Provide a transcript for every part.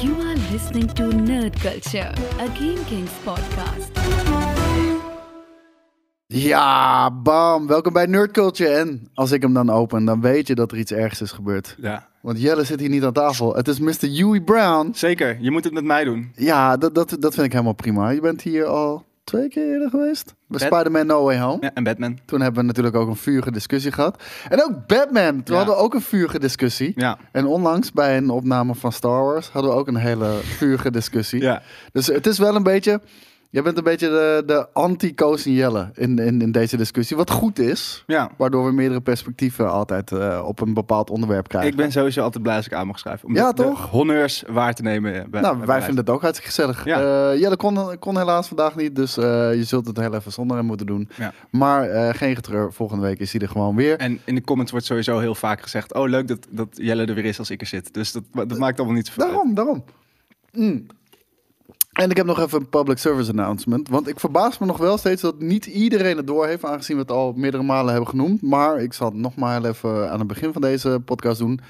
You are listening to Nerd Culture, a Game Kings podcast. Ja, bam. Welkom bij Nerd Culture. En als ik hem dan open, dan weet je dat er iets ergs is gebeurd. Ja, Want Jelle zit hier niet aan tafel. Het is Mr. Huey Brown. zeker. Je moet het met mij doen. Ja, dat, dat, dat vind ik helemaal prima. Je bent hier al twee keer eerder geweest. Bij Bad- Spider-Man No Way Home. Ja, en Batman. Toen hebben we natuurlijk ook een vurige discussie gehad. En ook Batman. Toen Ja. hadden we ook een vurige discussie. Ja. En onlangs bij een opname van Star Wars hadden we ook een hele vurige discussie. Ja. Dus het is wel een beetje... Jij bent een beetje de, de anti-Koos Jelle in, in, in deze discussie. Wat goed is. Ja. Waardoor we meerdere perspectieven altijd eh, op een bepaald onderwerp krijgen. Ik ben sowieso altijd blij als ik aan mag schrijven. Om Ja, de, de toch? honneurs waar te nemen. eh, Bij, nou, bij wij vinden het ook hartstikke gezellig. Ja. Ja. Jelle kon, kon helaas vandaag niet, dus eh, je zult het heel even zonder hem moeten doen. Ja. Maar eh, geen getreur, volgende week is hij er gewoon weer. En in de comments wordt sowieso heel vaak gezegd... oh, leuk dat, dat Jelle er weer is als ik er zit. Dus dat, dat maakt allemaal niet zoveel uit. Daarom, daarom. Mm. En ik heb nog even een public service announcement. Want ik verbaas me nog wel steeds dat niet iedereen het doorheeft, aangezien we het al meerdere malen hebben genoemd. Maar ik zal het nog maar even aan het begin van deze podcast doen.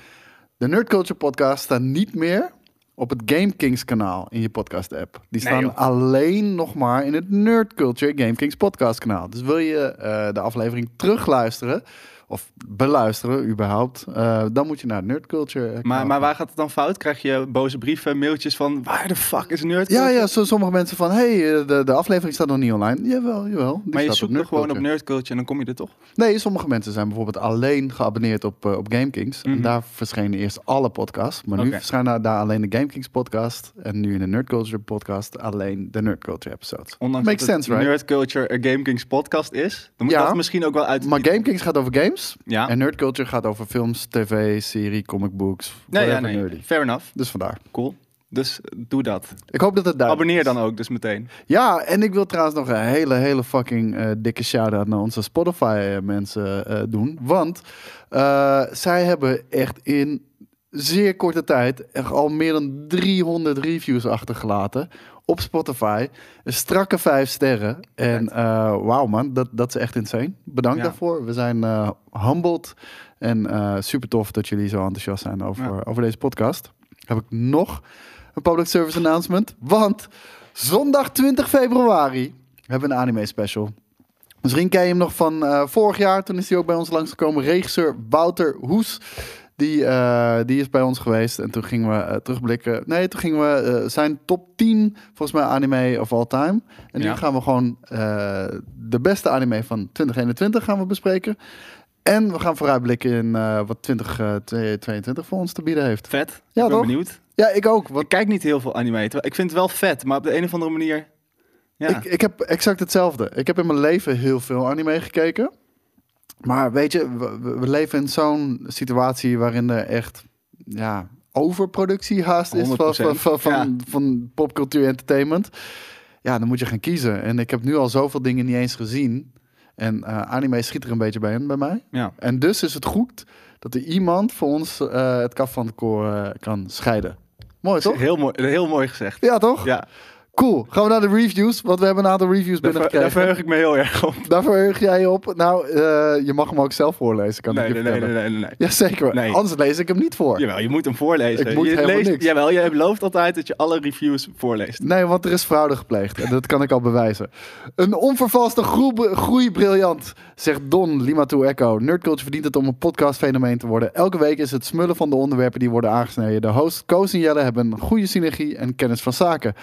De Nerd Culture podcast staat niet meer op het Game Kings kanaal in je podcast app. Die staan alleen nog maar in het Nerd Culture Game Kings podcast kanaal. Dus wil je eh, de aflevering terugluisteren of beluisteren überhaupt, eh, dan moet je naar Nerd Culture kanaal. Maar, maar waar gaat het dan fout? Krijg je boze brieven, mailtjes van... waar de fuck is Nerd Ja, Culture? ja, zo, sommige mensen van, hey, eh, de, de aflevering staat nog niet online. Jawel, jawel. die Maar je staat zoekt op er gewoon op Nerd Culture. En dan kom je er toch? Nee, sommige mensen zijn bijvoorbeeld alleen geabonneerd op, eh, op GameKings. Mhm. En daar verschenen eerst alle podcasts. Maar nu Oké. verschijnen daar alleen de GameKings podcast. En nu in de Nerd Culture podcast alleen de Nerd Culture episodes. Ondanks Makes dat sense, right? Nerd Culture een Game Kings podcast is. Dan moet Ja. dat misschien ook wel uit... Maar GameKings gaat over games. Ja. En Nerd Culture gaat over films, tv, serie, comic books. nee, ja, whatever nee. nerdy. Fair enough. Dus vandaar. Cool. Dus eh, doe dat. Ik hoop dat het duidelijk Abonneer dan ook dus meteen. Ja, en ik wil trouwens nog een hele, hele fucking eh, dikke shout-out naar onze Spotify-mensen eh, doen. Want eh, zij hebben echt in zeer korte tijd echt al meer dan 300 reviews achtergelaten op Spotify. Een strakke vijf sterren. En eh, wauw man, dat, dat is echt insane. Bedankt Ja. daarvoor. We zijn eh humbled. En eh, super tof dat jullie zo enthousiast zijn over, Ja. over deze podcast. Heb ik nog een public service announcement. Want zondag 20 februari hebben we een anime special. Misschien ken je hem nog van vorig jaar. Toen is hij ook bij ons langsgekomen. Regisseur Wouter Hoes. Die, eh, die is bij ons geweest. En toen gingen we eh, terugblikken. Nee, toen gingen we eh, zijn top 10, volgens mij, anime of all time. En nu gaan we gewoon de beste anime van 2021 gaan we bespreken. En we gaan vooruitblikken in wat 2022 voor ons te bieden heeft. Vet. Ja, ik ben toch? benieuwd. Ja, ik ook. Want Ik kijk niet heel veel anime. Ik vind het wel vet, maar op de een of andere manier... Ja, Ik, ik heb exact hetzelfde. Ik heb in mijn leven heel veel anime gekeken. Maar weet je, we, leven in zo'n situatie waarin er echt ja, overproductie haast is van, 100%. van, van, van, Ja. van popcultuur entertainment. Ja, dan moet je gaan kiezen. En ik heb nu al zoveel dingen niet eens gezien. En eh, anime schiet er een beetje bij in bij mij. ja. En dus is het goed dat er iemand voor ons eh, het kaf van het koor eh, kan scheiden. Mooi toch? Heel, mooi, heel mooi gezegd. Ja, toch? Ja, Cool. Gaan we naar de reviews, want we hebben een aantal reviews daar, ver- binnengekregen. daar verheug ik me heel erg op. Daar verheug jij je op. Nou, eh, je mag hem ook zelf voorlezen, kan Nee, ik nee, nee, nee, nee, nee. Jazeker, Nee. anders lees ik hem niet voor. Jawel, je moet hem voorlezen. Ik moet je helemaal leest, niks. Jawel, je belooft altijd dat je alle reviews voorleest. Nee, want er is fraude gepleegd. En dat kan ik al bewijzen. Een onvervalste groe- groei briljant, zegt Don Limatu Echo. Nerdculture verdient het om een podcastfenomeen te worden. Elke week is het smullen van de onderwerpen die worden aangesneden. De host Koos en Jelle hebben een goede synergie en kennis van zaken.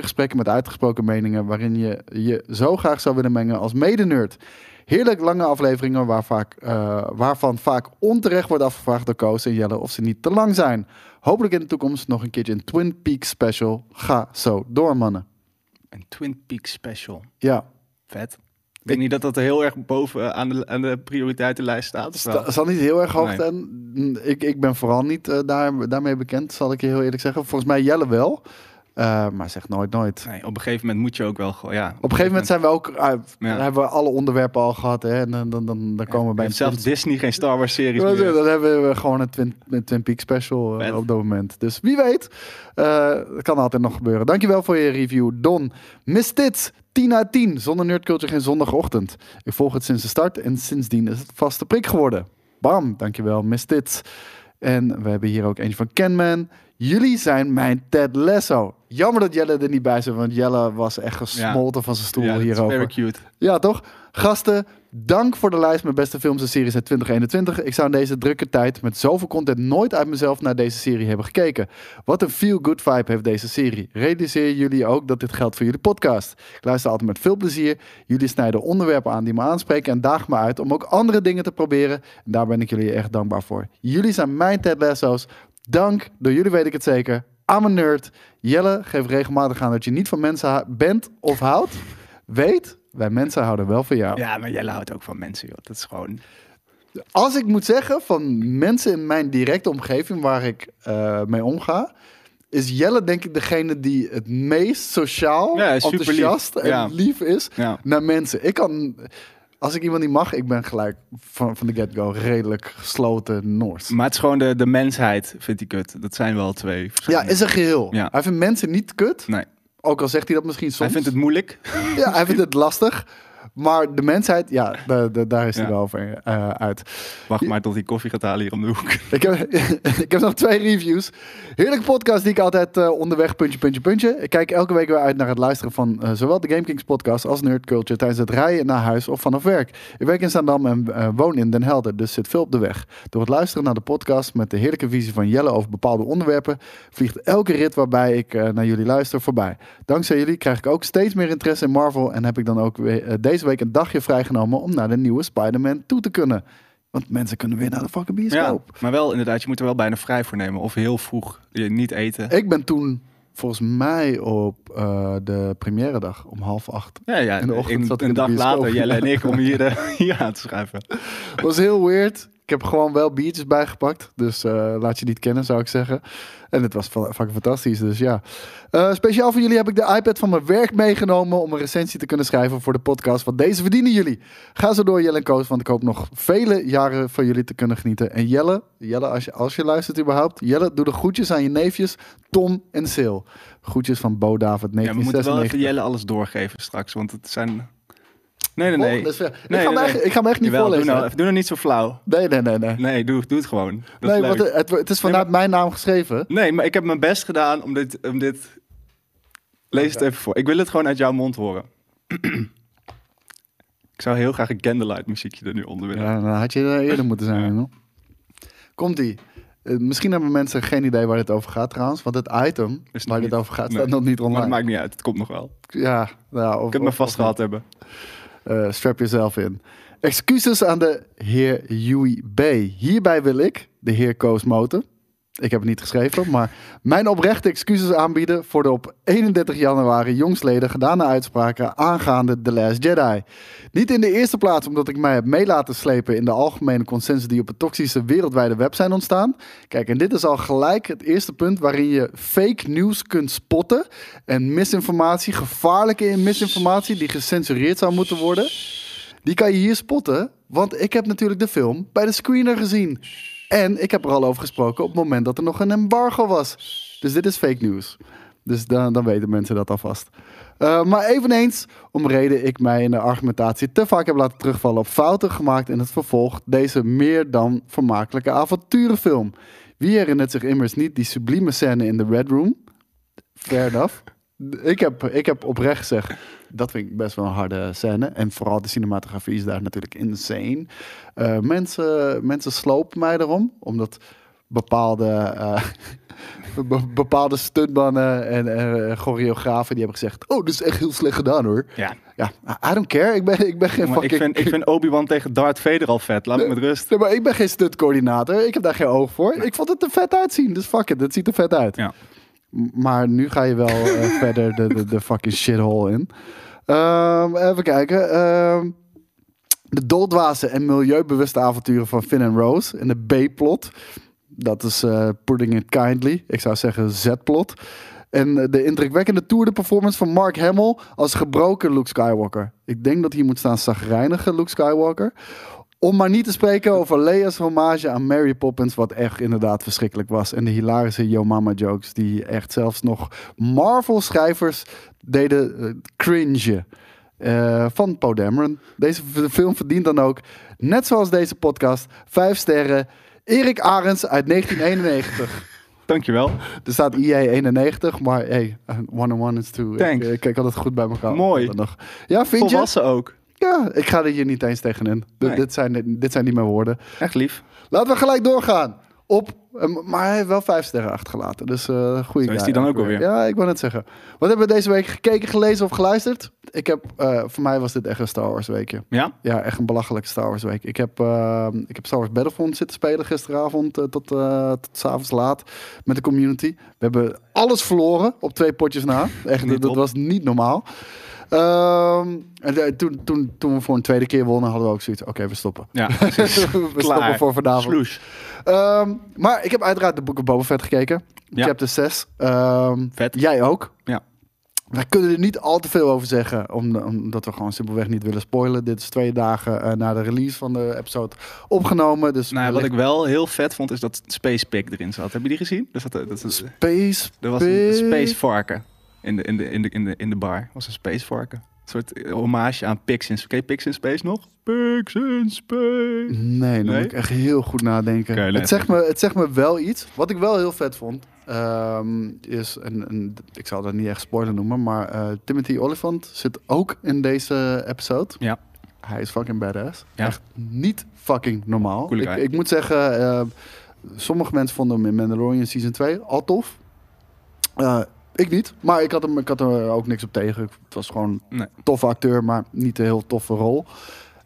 Gesprekken met uitgesproken meningen waarin je je zo graag zou willen mengen als mede-nerd. Heerlijk lange afleveringen waar vaak, eh, waarvan vaak onterecht wordt afgevraagd door Koos en Jelle of ze niet te lang zijn. Hopelijk in de toekomst nog een keertje een Twin Peaks special. Ga zo door, mannen. Een Twin Peaks special. Ja, Vet. Ik denk niet dat dat heel erg boven eh, aan de, aan de prioriteitenlijst staat. Sta- zal niet heel erg hoog Nee. zijn. Ik, ik ben vooral niet eh, daar, daarmee bekend, zal ik je heel eerlijk zeggen. Volgens mij Jelle wel. Eh, maar zeg nooit nooit. Nee, op een gegeven moment moet je ook wel ja. Op een gegeven moment zijn we ook, Ja. hebben we alle onderwerpen al gehad. Hè, en dan, dan, dan, dan komen we bij zelfs Disney geen Star Wars series meer. Dan hebben we gewoon een Twin, een Twin Peaks special eh, op dat moment. Dus wie weet, dat kan altijd nog gebeuren. Dankjewel voor je review, Don. Miss Tits, 10 uit 10. Zonder nerdculture geen zondagochtend. Ik volg het sinds de start en sindsdien is het vaste prik geworden. Bam, dankjewel, Miss Tits. En we hebben hier ook eentje van Kenman. Jullie zijn mijn Ted Lasso. Jammer dat Jelle er niet bij zit, want Jelle was echt gesmolten van zijn stoel Ja, hierover. very cute. Ja, toch? Gasten, dank voor de lijst met beste films en series uit 2021. Ik zou in deze drukke tijd met zoveel content nooit uit mezelf naar deze serie hebben gekeken. Wat een feel-good vibe heeft deze serie. Realiseer jullie ook dat dit geldt voor jullie podcast. Ik luister altijd met veel plezier. Jullie snijden onderwerpen aan die me aanspreken en dagen me uit om ook andere dingen te proberen. En daar ben ik jullie echt dankbaar voor. Jullie zijn mijn Ted Lasso's. Dank, door jullie weet ik het zeker. I'm a nerd. Jelle geeft regelmatig aan dat je niet van mensen bent of houdt. Weet, wij mensen houden wel van jou. Ja, maar jij houdt ook van mensen, joh. Dat is gewoon... Als ik moet zeggen van mensen in mijn directe omgeving waar ik eh, mee omga, is Jelle denk ik degene die het meest sociaal, Ja, enthousiast lief. en Ja. lief is Ja. naar mensen. Ik kan, als ik iemand niet mag, ik ben gelijk van, van de get-go redelijk gesloten Noors. Maar het is gewoon de, de mensheid, vindt hij kut. Dat zijn wel twee Ja, is een geheel. Ja. Hij vindt mensen niet kut, Nee, ook al zegt hij dat misschien soms. hij vindt het moeilijk. Ja, hij vindt het lastig. Maar de mensheid, ja, da- da- daar is hij wel over eh, uit. Wacht maar tot hij koffie gaat halen hier om de hoek. Ik heb, ik heb nog twee reviews. Heerlijke podcast die ik altijd eh, onderweg puntje, puntje, puntje. Ik kijk elke week weer uit naar het luisteren van eh, zowel de Game Kings podcast als Nerd Culture tijdens het rijden naar huis of vanaf werk. Ik werk in Zaandam en woon in Den Helder, dus zit veel op de weg. Door het luisteren naar de podcast met de heerlijke visie van Jelle over bepaalde onderwerpen, vliegt elke rit waarbij ik naar jullie luister voorbij. Dankzij jullie krijg ik ook steeds meer interesse in Marvel en heb ik dan ook weer, eh, deze week een dagje vrijgenomen om naar de nieuwe Spider-Man toe te kunnen. Want mensen kunnen weer naar de fucking Ja, bioscoop. maar wel inderdaad, je moet er wel bijna vrij voor nemen. Of heel vroeg je niet eten. Ik ben toen volgens mij op eh, de première dag om half acht. Ja, ja. In de ochtend in- zat ik een dag later, Jelle en ik, om hier, eh, hier aan te schrijven. was heel weird. Ik heb gewoon wel biertjes bijgepakt. Dus eh, laat je niet kennen, zou ik zeggen. En het was fucking fantastisch. Dus ja. Eh, speciaal voor jullie heb ik de iPad van mijn werk meegenomen. om een recensie te kunnen schrijven voor de podcast. Want deze verdienen jullie. Ga zo door, Jelle en Koos. Want ik hoop nog vele jaren van jullie te kunnen genieten. En Jelle, Jelle als, je, als je luistert überhaupt. Jelle, doe de groetjes aan je neefjes Tom en Sil. Groetjes van Bo David Ja, we moeten wel 1996. even Jelle alles doorgeven straks, want het zijn... Nee, nee, nee. is ver. Nee, ik, ga nee, me echt, nee. ik ga me echt niet Jawel, doe voorlezen. nou, doe nou niet zo flauw. Nee, nee, nee, nee. Nee, doe, doe het gewoon. Dat nee, is want het, het, is vanuit mijn naam geschreven. Nee, maar ik heb mijn best gedaan om dit... Om dit... Lees het even voor. Ik wil het gewoon uit jouw mond horen. ik zou heel graag een candlelight muziekje er nu onder willen. Ja, dan had je er eerder moeten zijn. Ja. Komt-ie. Eh, misschien hebben mensen geen idee waar dit over gaat trouwens. Want het item Is waar dit niet- over gaat nee. staat nog niet Maar online. dat maakt niet uit, het komt nog wel. Ja, nou, of, Ik heb me gehad hebben. Eh, strap jezelf in. Excuses aan de heer Huey B. Hierbij wil ik, de heer Koos Moten, ik heb het niet geschreven, maar mijn oprechte excuses aanbieden voor de op 31 januari jongsleden gedane uitspraken aangaande The Last Jedi. Niet in de eerste plaats omdat ik mij heb mee laten slepen in de algemene consensus die op het toxische wereldwijde web zijn ontstaan. Kijk, en dit is al gelijk het eerste punt waarin je fake news kunt spotten en misinformatie, gevaarlijke misinformatie die gecensureerd zou moeten worden. Die kan je hier spotten, want ik heb natuurlijk de film bij de screener gezien. En ik heb er al over gesproken op het moment dat er nog een embargo was. Dus dit is fake news. Dus dan, dan weten mensen dat alvast. Eh, maar eveneens, om reden ik mij in de argumentatie te vaak heb laten terugvallen op fouten gemaakt in het vervolg deze meer dan vermakelijke avonturenfilm. Wie herinnert zich immers niet die sublieme scène in de Red Room? Fair enough. Ik heb, ik heb oprecht gezegd, dat vind ik best wel een harde scène. En vooral de cinematografie is daar natuurlijk insane. Eh, mensen, mensen slopen mij erom, omdat bepaalde, be- bepaalde stuntmannen en eh, choreografen die hebben gezegd... Oh, dit is echt heel slecht gedaan hoor. Ja, Ja, I don't care. Ik ben, ik ben geen maar ik fucking... vind, ik vind Obi-Wan tegen Darth Vader al vet. Laat me met rust. Nee, maar ik ben geen stuntcoördinator. Ik heb daar geen oog voor. Ik vond het er vet uitzien. Dus fuck it, het ziet er vet uit. Ja. Maar nu ga je wel eh, verder de, de, de fucking shithole in. Ehm, even kijken. Ehm, de dooddwaze en milieubewuste avonturen van Finn en Rose. En de B-plot. Dat is eh putting it kindly. Ik zou zeggen Z-plot. En de indrukwekkende tour de performance van Mark Hamill als gebroken Luke Skywalker. Ik denk dat hier moet staan zagrijnige Luke Skywalker. Om maar niet te spreken over Leia's hommage aan Mary Poppins, wat echt inderdaad verschrikkelijk was. En de hilarische Yo Mama jokes, die echt zelfs nog Marvel-schrijvers deden eh, cringe. Eh, van Poe Dameron. Deze film verdient dan ook, net zoals deze podcast, vijf sterren. Erik Arends uit 1991. Dankjewel. Er staat EA 91, maar hey, one on one is two. Thanks. Ik, ik kijk altijd goed bij elkaar. Mooi. Ja, vind je? Volwassen ook. Ja, ik ga er hier niet eens tegenin. D- Nee. dit, zijn, dit zijn niet mijn woorden. Echt lief. Laten we gelijk doorgaan. Op, eh, maar hij heeft wel vijf sterren achtergelaten. Dus eh goede Zo is die dan ook alweer. Ja, ik wou net zeggen. Wat hebben we deze week gekeken, gelezen of geluisterd? Ik heb, eh, voor mij was dit echt een Star Wars weekje. Ja? Ja, echt een belachelijke Star Wars week. Ik heb, eh, ik heb Star Wars Battlefront zitten spelen gisteravond eh, tot, eh tot s avonds laat met de community. We hebben alles verloren op twee potjes na. Echt, dat was niet normaal. Ehm, en eh, toen, toen, toen we voor een tweede keer wonnen, hadden we ook zoiets. Oké, we stoppen. Ja. we stoppen voor vanavond. Ehm, maar ik heb uiteraard de Book of Boba Fett gekeken. Ja. Chapter 6. Ehm, Vet. Jij ook. Ja. Wij kunnen er niet al te veel over zeggen, om- omdat we gewoon simpelweg niet willen spoilen. Dit is twee dagen eh, na de release van de episode opgenomen. Dus Nou, wat ik wel heel vet vond, is dat Space Pig erin zat. Heb je die gezien? Er, zat, dat is, Space. er was een space varken in de, in de, in de, in de, in de bar. was een space varken. Een soort eh, hommage aan Pigs in, ken je Pigs in Space nog? Pigs in Space. Nee, dan Nee? moet ik echt heel goed nadenken. Het, zegt me, het zegt me wel iets. Wat ik wel heel vet vond, ehm, is, en, en ik zal dat niet echt spoiler noemen, maar eh, Timothy Olyphant zit ook in deze episode. Ja. Hij is fucking badass. Ja. Echt niet fucking normaal. Ik, ik moet zeggen, eh, sommige mensen vonden hem in Mandalorian Season 2 al tof. Ik niet, maar ik had, hem, ik had er ook niks op tegen. Het was gewoon Nee. een toffe acteur, maar niet een heel toffe rol.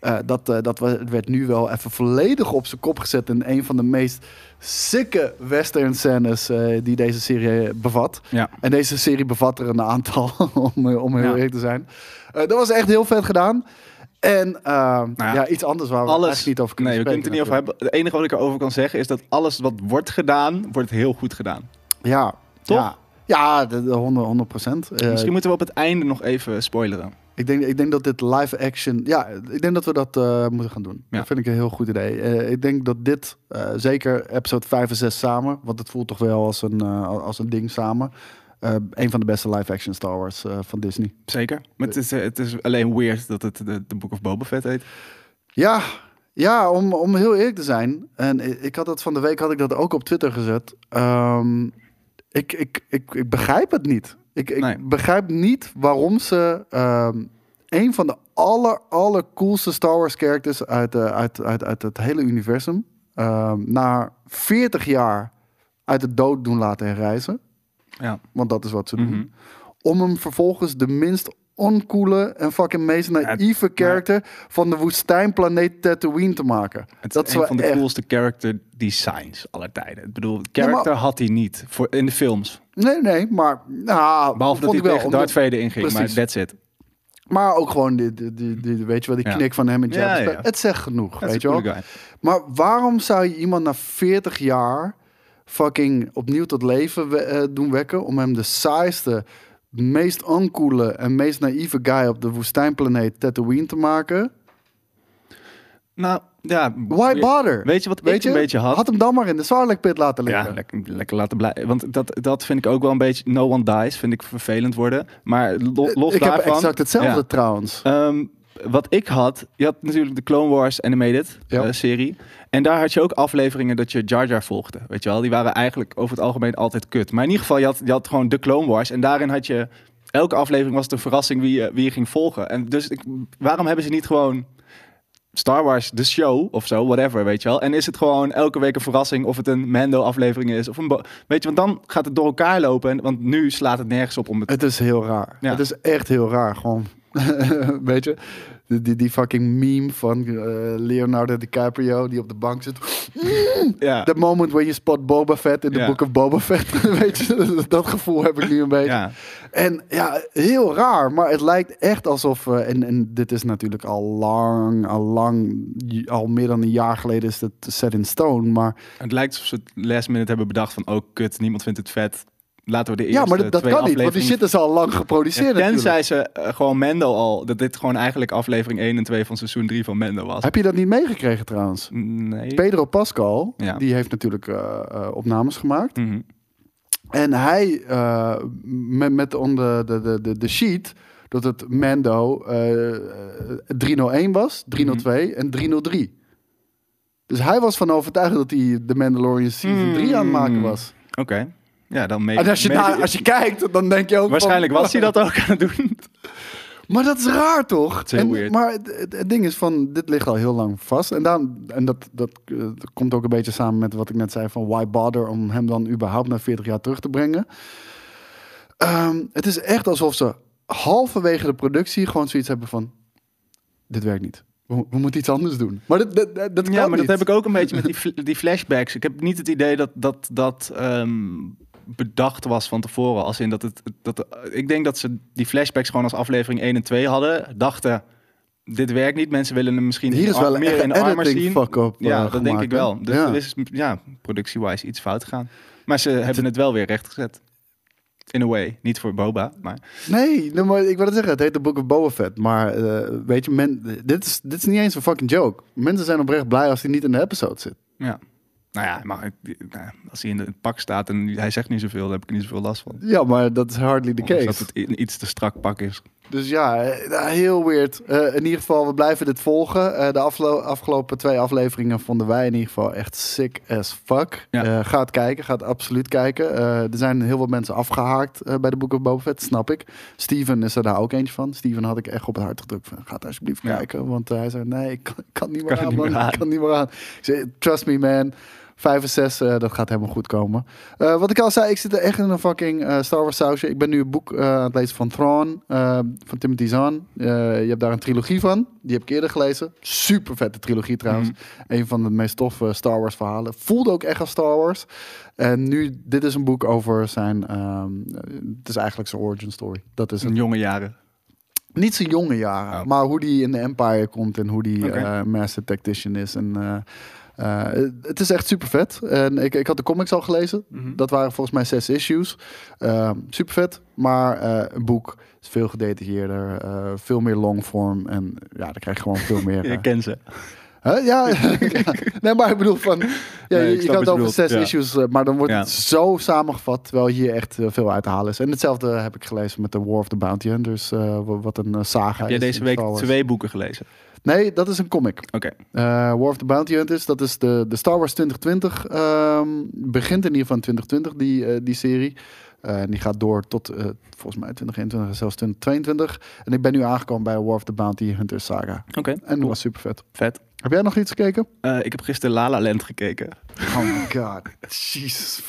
Eh, dat, eh, dat werd nu wel even volledig op zijn kop gezet in een van de meest sikke western scènes eh, die deze serie bevat. Ja. En deze serie bevat er een aantal, om, eh, om heel Ja. eerlijk te zijn. Eh, dat was echt heel vet gedaan. En eh, ja. ja, iets anders waar we Alles, eigenlijk niet over kunnen nee, we kunnen het er niet over hebben. Het enige wat ik erover kan zeggen is dat alles wat wordt gedaan, wordt heel goed gedaan. Ja, Toch? Ja, ja de, de 100, 100 procent. Eh, Misschien moeten we op het einde nog even spoileren. Ik denk, ik denk dat dit live action. Ja, ik denk dat we dat eh, moeten gaan doen. Ja. Dat vind ik een heel goed idee. Eh, ik denk dat dit, zeker episode 5 en 6 samen, want het voelt toch wel als een, als een ding samen. een van de beste live action Star Wars van Disney. Zeker. Maar het is, het is alleen weird dat het de, de Book of Boba Fett heet. Ja, ja om, om heel eerlijk te zijn. En ik, ik had dat van de week had ik dat ook op Twitter gezet. Ehm, ik, ik, ik, ik begrijp het niet. Ik, ik Nee. begrijp niet waarom ze ehm, een van de aller, aller coolste Star Wars characters uit, eh, uit, uit, uit het hele universum ehm, na 40 jaar uit de dood doen laten herreizen. Ja. Want dat is wat ze doen. Mhm. Om hem vervolgens de minst oncoole en fucking meest naïeve character van de woestijnplaneet Tatooine te maken. Het dat is een van de echt- coolste character designs aller tijden. Ik bedoel, Ja, character maar- had hij niet voor, in de films. Nee, nee, maar... Nou, Behalve dat hij wel, tegen Darth Vader inging, maar that's it. Maar ook gewoon, die, die, die, die- weet je wel, die Ja. knik van hem en Ja, Jabba. ja. Het zegt genoeg, Dat weet je wel. guy. Maar waarom zou je iemand na 40 jaar fucking opnieuw tot leven we- eh, doen wekken... om hem de saaiste, meest oncoole en meest naïeve guy op de woestijnplaneet Tatooine te maken? Nou, ja. Why bother? Weet je wat Weet ik je? een beetje had? Had hem dan maar in de Sarlacc pit laten liggen. Ja, lekker, lekker laten blijven. Want dat, dat vind ik ook wel een beetje... No one dies, vind ik vervelend worden. Maar lo- los ik heb daarvan... exact hetzelfde Ja. trouwens. Ehm, wat ik had, je had natuurlijk de Clone Wars Animated Ja. eh, serie. En daar had je ook afleveringen dat je Jar Jar volgde. Weet je wel, die waren eigenlijk over het algemeen altijd kut. Maar in ieder geval, je had, je had gewoon de Clone Wars. En daarin had je, elke aflevering was het een verrassing wie je, wie je ging volgen. En dus ik, waarom hebben ze niet gewoon Star Wars, de show of zo, whatever, weet je wel. En is het gewoon elke week een verrassing of het een Mando-aflevering is. Of een weet je, want dan gaat het door elkaar lopen. En, want nu slaat het nergens op om het... Het is heel raar. Ja. Het is echt heel raar. Gewoon, weet je, die, fucking meme van eh, Leonardo DiCaprio die op de bank zit. Ja, The moment when you spot Boba Fett in the Ja. book of Boba Fett. weet je, dat gevoel heb ik nu een beetje. ja. En ja, heel raar. Maar het lijkt echt alsof, eh, en, en dit is natuurlijk al lang, al lang, al meer dan een jaar geleden is het set in stone. Maar Het lijkt alsof ze het last minute hebben bedacht van... oh kut, niemand vindt het vet. Laten we de ja, eerste maar dat, dat kan niet, want die shit is al lang geproduceerd Ja, tenzij ze eh, gewoon Mendo al... dat dit gewoon eigenlijk aflevering 1 en 2 van seizoen 3 van Mendo was. Heb je dat niet meegekregen trouwens? Nee. Pedro Pascal, Ja. die heeft natuurlijk eh, eh, opnames gemaakt. Mhm. En hij, met, met on de, de, de, de, sheet, dat het Mando eh, 301 was, 302 en 303. Dus hij was van overtuigd dat hij de Mandalorian Season 3 aan het maken was. Oké. Ja, dan mee. En als je, als je kijkt, dan denk je ook Waarschijnlijk van, was hij dat ook aan het doen. Maar dat is raar, toch? is En- weird. Maar het, het- het ding is van, dit ligt al heel lang vast. En, daarom, en dat, dat, eh, dat komt ook een beetje samen met wat ik net zei van why bother om hem dan überhaupt naar 40 jaar terug te brengen. Ehm, het is echt alsof ze halverwege de productie gewoon zoiets hebben van, dit werkt niet. We, we moeten iets anders doen. Maar dat, dat, dat, dat Ja, maar dat heb ik ook een beetje met die, die flashbacks. Ik heb niet het idee dat dat, dat ehm, bedacht was van tevoren. Als in dat het, dat, ik denk dat ze die flashbacks gewoon als aflevering 1 en 2 hadden. Dachten, dit werkt niet. Mensen willen hem misschien Hier is wel meer in editing zien. Ja, eh, dat denk ik wel. Dus Ja. er is ja, productie-wise iets fout gegaan. Maar ze hebben het wel weer rechtgezet. In a way. Niet voor Boba, maar... Nee, nee, maar ik wil het zeggen, het heet de Book of Boba Fett. Maar eh, weet je, men, dit, is, dit is niet eens een fucking joke. Mensen zijn oprecht blij als hij niet in de episode zit. Ja. Nou ja, maar nou als hij in het pak staat en hij zegt niet zoveel, dan heb ik niet zoveel last van. Ja, maar dat is hardly the case. Dat het iets te strak pak is. Dus ja, eh, heel weird. Eh, in ieder geval, we blijven dit volgen. Eh, de afgelopen twee afleveringen vonden wij in ieder geval echt sick as fuck. Ja. Eh, ga het kijken, ga het absoluut kijken. Eh, er zijn heel veel mensen afgehaakt eh, bij de Book of Boba Fett, snap ik. Steven is er daar ook eentje van. Steven had ik echt op het hart gedrukt van, ga alsjeblieft Ja. kijken. Want eh, hij zei, nee, ik kan, ik kan niet meer Kan aan, niet meer aan. Ik kan niet meer aan. Ik zei, trust me man. Vijf en zes, eh, dat gaat helemaal goed komen. Eh, wat ik al zei, ik zit er echt in een fucking eh, Star Wars sausje. Ik ben nu een boek aan het lezen van Thrawn, van Timothy Zahn. Je hebt daar een trilogie van. Die heb ik eerder gelezen. Super vette trilogie trouwens. Een van de meest toffe Star Wars verhalen. Voelde ook echt als Star Wars. En nu, dit is een boek over zijn... ehm, het is eigenlijk zijn origin story. Dat is. In jonge jaren. Niet zijn jonge jaren, Oh. maar hoe die in de Empire komt en hoe die Master Tactician is. En, eh, het is echt super vet. En ik, ik had de comics al gelezen. Mhm. Dat waren volgens mij zes issues. super vet, maar eh, een boek is veel gedetailleerder, eh, veel meer longform. En ja, dan krijg je gewoon veel meer. Je kent ze. Huh? Ja, ja. nee, maar ik bedoel van, ja, Nee, je, kan het over zes ja. issues, maar dan wordt Ja. het zo samengevat, terwijl hier echt veel uit te halen is. En hetzelfde heb ik gelezen met de War of the Bounty Hunters, wa- wat een saga Heb jij deze week twee boeken gelezen? Nee, dat is een comic. Oké. Eh, War of the Bounty Hunters, dat is de, de Star Wars 2020. ehm, begint in ieder geval in 2020, die, eh, die serie. En die gaat door tot volgens mij 2021 en zelfs 2022. En ik ben nu aangekomen bij War of the Bounty Hunters saga. Oké. En dat cool. was super vet. Vet. Heb jij nog iets gekeken? Ik heb gisteren La La Land gekeken. Oh my god. Jesus.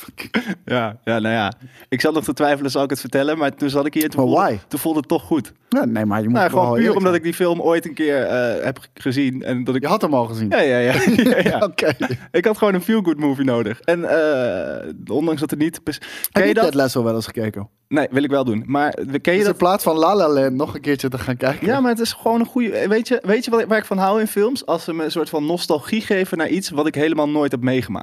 Ja, ja, nou ja. Ik zat nog te twijfelen, zal ik het vertellen? Maar toen zat ik hier en toen, Maar voelde, why? toen voelde het toch goed. Ja, nee, maar je moet Nou, gewoon puur omdat zijn. ik die film ooit een keer eh, heb gezien. En dat ik... Je had hem al gezien. Ja, ja, ja. ja, ja. Oké. Ik had gewoon een feel-good movie nodig. En eh, ondanks dat het niet... Ken Heb je je dat? Ted Lasso wel eens gekeken? Nee, wil ik wel doen. Maar ken je Dus in dat? plaats van La La Land nog een keertje te gaan kijken. Ja, maar het is gewoon een goede... Weet je, weet je waar ik van hou in films? Als ze me een soort van nostalgie geven naar iets wat ik helemaal nooit heb meegemaakt.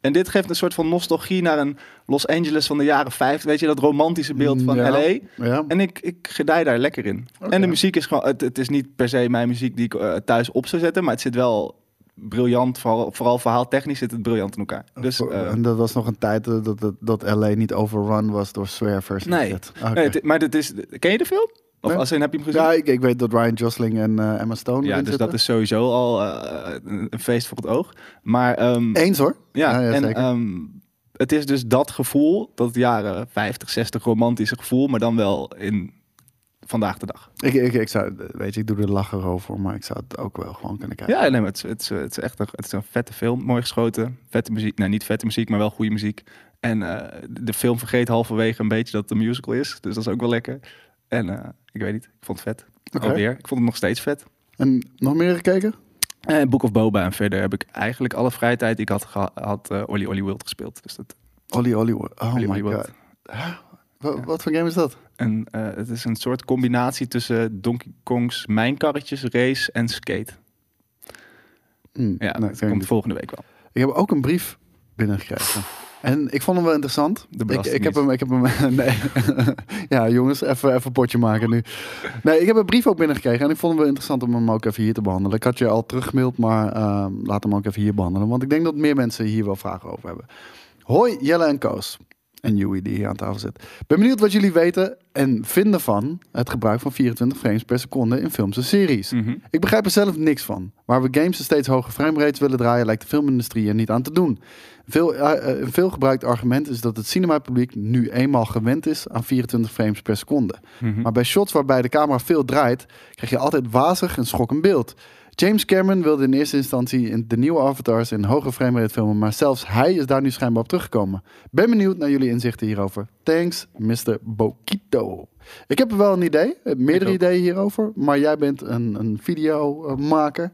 En dit geeft een soort van nostalgie naar een Los Angeles van de jaren 50. Weet je, dat romantische beeld van Ja. LA. Ja. En ik, ik gedij daar lekker in. En de muziek is gewoon... Het, het is niet per se mijn muziek die ik eh, thuis op zou zetten. Maar het zit wel briljant. Vooral, vooral verhaaltechnisch zit het briljant in elkaar. Dus... eh, en dat was nog een tijd dat, dat, dat LA niet overrun was door swervers. en Nee. Oké. nee, het- maar dit is... Ken je de film? Of als in heb je hem gezien? Ja, ik, ik weet dat Ryan Gosling en eh, Emma Stone Ja, dus zitten. dat is sowieso al eh, een feest voor het oog. Maar ehm, Eens hoor. ja, ja, en zeker. ehm, het is dus dat gevoel, dat jaren 50, 60 romantische gevoel, maar dan wel in vandaag de dag. Ik, ik, ik zou, weet je, ik doe er lachen over, maar ik zou het ook wel gewoon kunnen kijken. Ja, nee, maar het, is- het, is, het is echt een, het is een vette film, mooi geschoten, vette muziek. Nee, niet vette muziek, maar wel goede muziek. En eh, de film vergeet halverwege een beetje dat het een musical is, dus dat is ook wel lekker. En eh, ik weet niet, ik vond het vet. Alweer, ik vond het nog steeds vet. En nog meer gekeken? En Book of Boba en verder heb ik eigenlijk alle vrije tijd die ik had, had eh Olly Olly World gespeeld. Dus dat, Olly Olly World. Oh Olly my Olly god. Huh? Wat voor game is dat? En eh, het is een soort combinatie tussen Donkey Kong's mijnkarretjes, race en skate. Hm, Ja, nee, dat komt niet. volgende week wel. Ik heb ook een brief binnengekregen. En ik vond hem wel interessant. De Ik, ik heb hem, ik heb hem, nee. ja, jongens, even, even een potje maken nu. Nee, ik heb een brief ook binnengekregen en ik vond hem wel interessant om hem ook even hier te behandelen. Ik had je al teruggemaild, maar ehm, laat hem ook even hier behandelen. Want ik denk dat meer mensen hier wel vragen over hebben. Hoi Jelle en Koos. En Joey die hier aan tafel zit. Ben benieuwd wat jullie weten en vinden van het gebruik van 24 frames per seconde in films en series. Mhm. Ik begrijp er zelf niks van. Waar we games een steeds hogere framerates willen draaien, lijkt de filmindustrie er niet aan te doen. Veel, eh, eh, een veel gebruikt argument is dat het cinemapubliek nu eenmaal gewend is aan 24 frames per seconde. Mhm. Maar bij shots waarbij de camera veel draait, krijg je altijd wazig en schokkend beeld. James Cameron wilde in eerste instantie in de nieuwe avatars in hoge framerate filmen, maar zelfs hij is daar nu schijnbaar op teruggekomen. Ben benieuwd naar jullie inzichten hierover. Thanks, Mr. Bokito. Ik heb wel een idee, eh, meerdere ideeën hierover, maar jij bent een, een videomaker.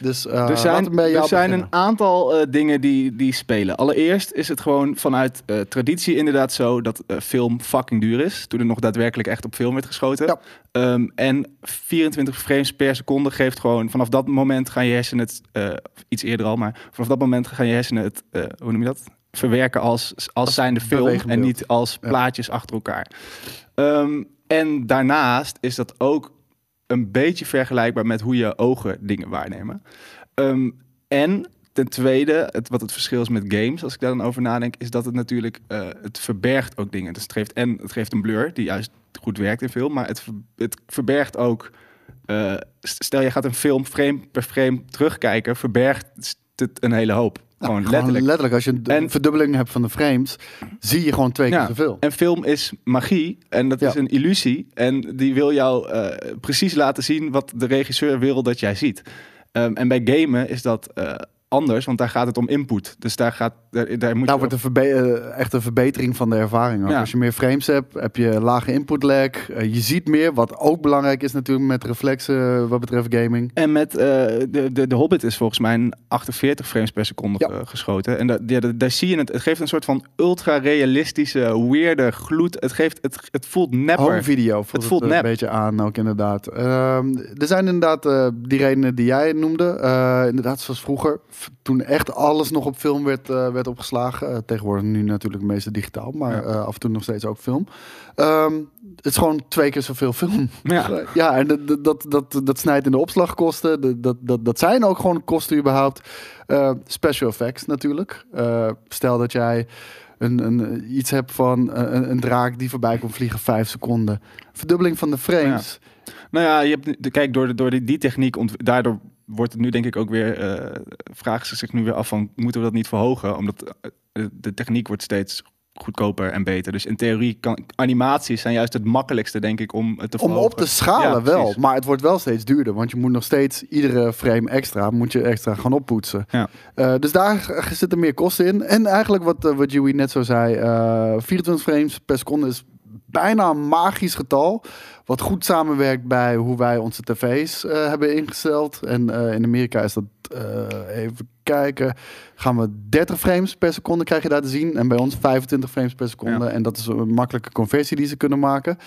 Dus eh er zijn, bij jou er zijn een aantal eh, dingen die, die spelen. Allereerst is het gewoon vanuit eh, traditie inderdaad zo dat film fucking duur is. Toen er nog daadwerkelijk echt op film werd geschoten. Ja. Ehm, en 24 frames per seconde geeft gewoon... Vanaf dat moment gaan je hersenen het... iets eerder al, maar vanaf dat moment gaan je hersenen het... hoe noem je dat? Verwerken als, als zijnde film en niet als Ja. plaatjes achter elkaar. Ehm, en daarnaast is dat ook een beetje vergelijkbaar met hoe je ogen dingen waarnemen. Ehm, en ten tweede, het, wat het verschil is met games, als ik daar dan over nadenk, is dat het natuurlijk, eh, het verbergt ook dingen. Dus het geeft, en het geeft een blur, die juist goed werkt in film, maar het, het verbergt ook, eh, st- stel je gaat een film frame per frame terugkijken, verbergt het een hele hoop. Nou, gewoon letterlijk. letterlijk, als je een En- verdubbeling hebt van de frames, zie je gewoon twee keer zoveel. En film is magie en dat Ja. is een illusie. En die wil jou eh, precies laten zien wat de regisseur wil dat jij ziet. Ehm, en bij gamen is dat eh, anders, want daar gaat het om input. Dus daar, gaat, daar, daar moet Daar wordt een eh, echt een verbetering van de ervaring. Ja. Als je meer frames hebt, heb je lage input lag. Eh, je ziet meer, wat ook belangrijk is natuurlijk met reflexen eh, wat betreft gaming. En met de, de, de Hobbit is volgens mij een 48 frames per seconde Ja. geschoten. En da, ja, da- daar zie je het. Het geeft een soort van ultra-realistische, weirde gloed. Het, geeft, het, het voelt nepper. Home video voelt het, voelt nep. een beetje aan ook inderdaad. Ehm, er zijn inderdaad die redenen die jij noemde. Inderdaad, zoals vroeger, toen echt alles nog op film werd, eh, werd opgeslagen. Eh, tegenwoordig nu natuurlijk het meeste digitaal, maar Ja. eh, af en toe nog steeds ook film. Ehm, het is gewoon twee keer zoveel film. Ja. Ja, en dat, dat- dat, snijdt in de opslagkosten. Dat, dat, dat, zijn ook gewoon kosten überhaupt. Eh, special effects natuurlijk. Eh, stel dat jij een, een, iets hebt van een, een draak die voorbij komt vliegen vijf seconden. Verdubbeling van de frames. Nou ja, je hebt, kijk, door, de, door die, die techniek, daardoor wordt het nu denk ik ook weer, eh vragen ze zich nu weer af van, moeten we dat niet verhogen? Omdat eh, de, de techniek wordt steeds goedkoper en beter. Dus in theorie kan animaties zijn juist het makkelijkste, denk ik, om het te Om verhogen. op te schalen Ja, wel, maar het wordt wel steeds duurder. Want je moet nog steeds iedere frame extra, moet je extra gaan oppoetsen. Ja. Eh, dus daar zitten meer kosten in. En eigenlijk wat, eh, wat Joey net zo zei, eh 24 frames per seconde is bijna een magisch getal. Wat goed samenwerkt bij hoe wij onze tv's eh, hebben ingesteld. En eh, in Amerika is dat, eh, even kijken, gaan we 30 frames per seconde krijg je daar te zien. En bij ons 25 frames per seconde. Ja. En dat is een makkelijke conversie die ze kunnen maken.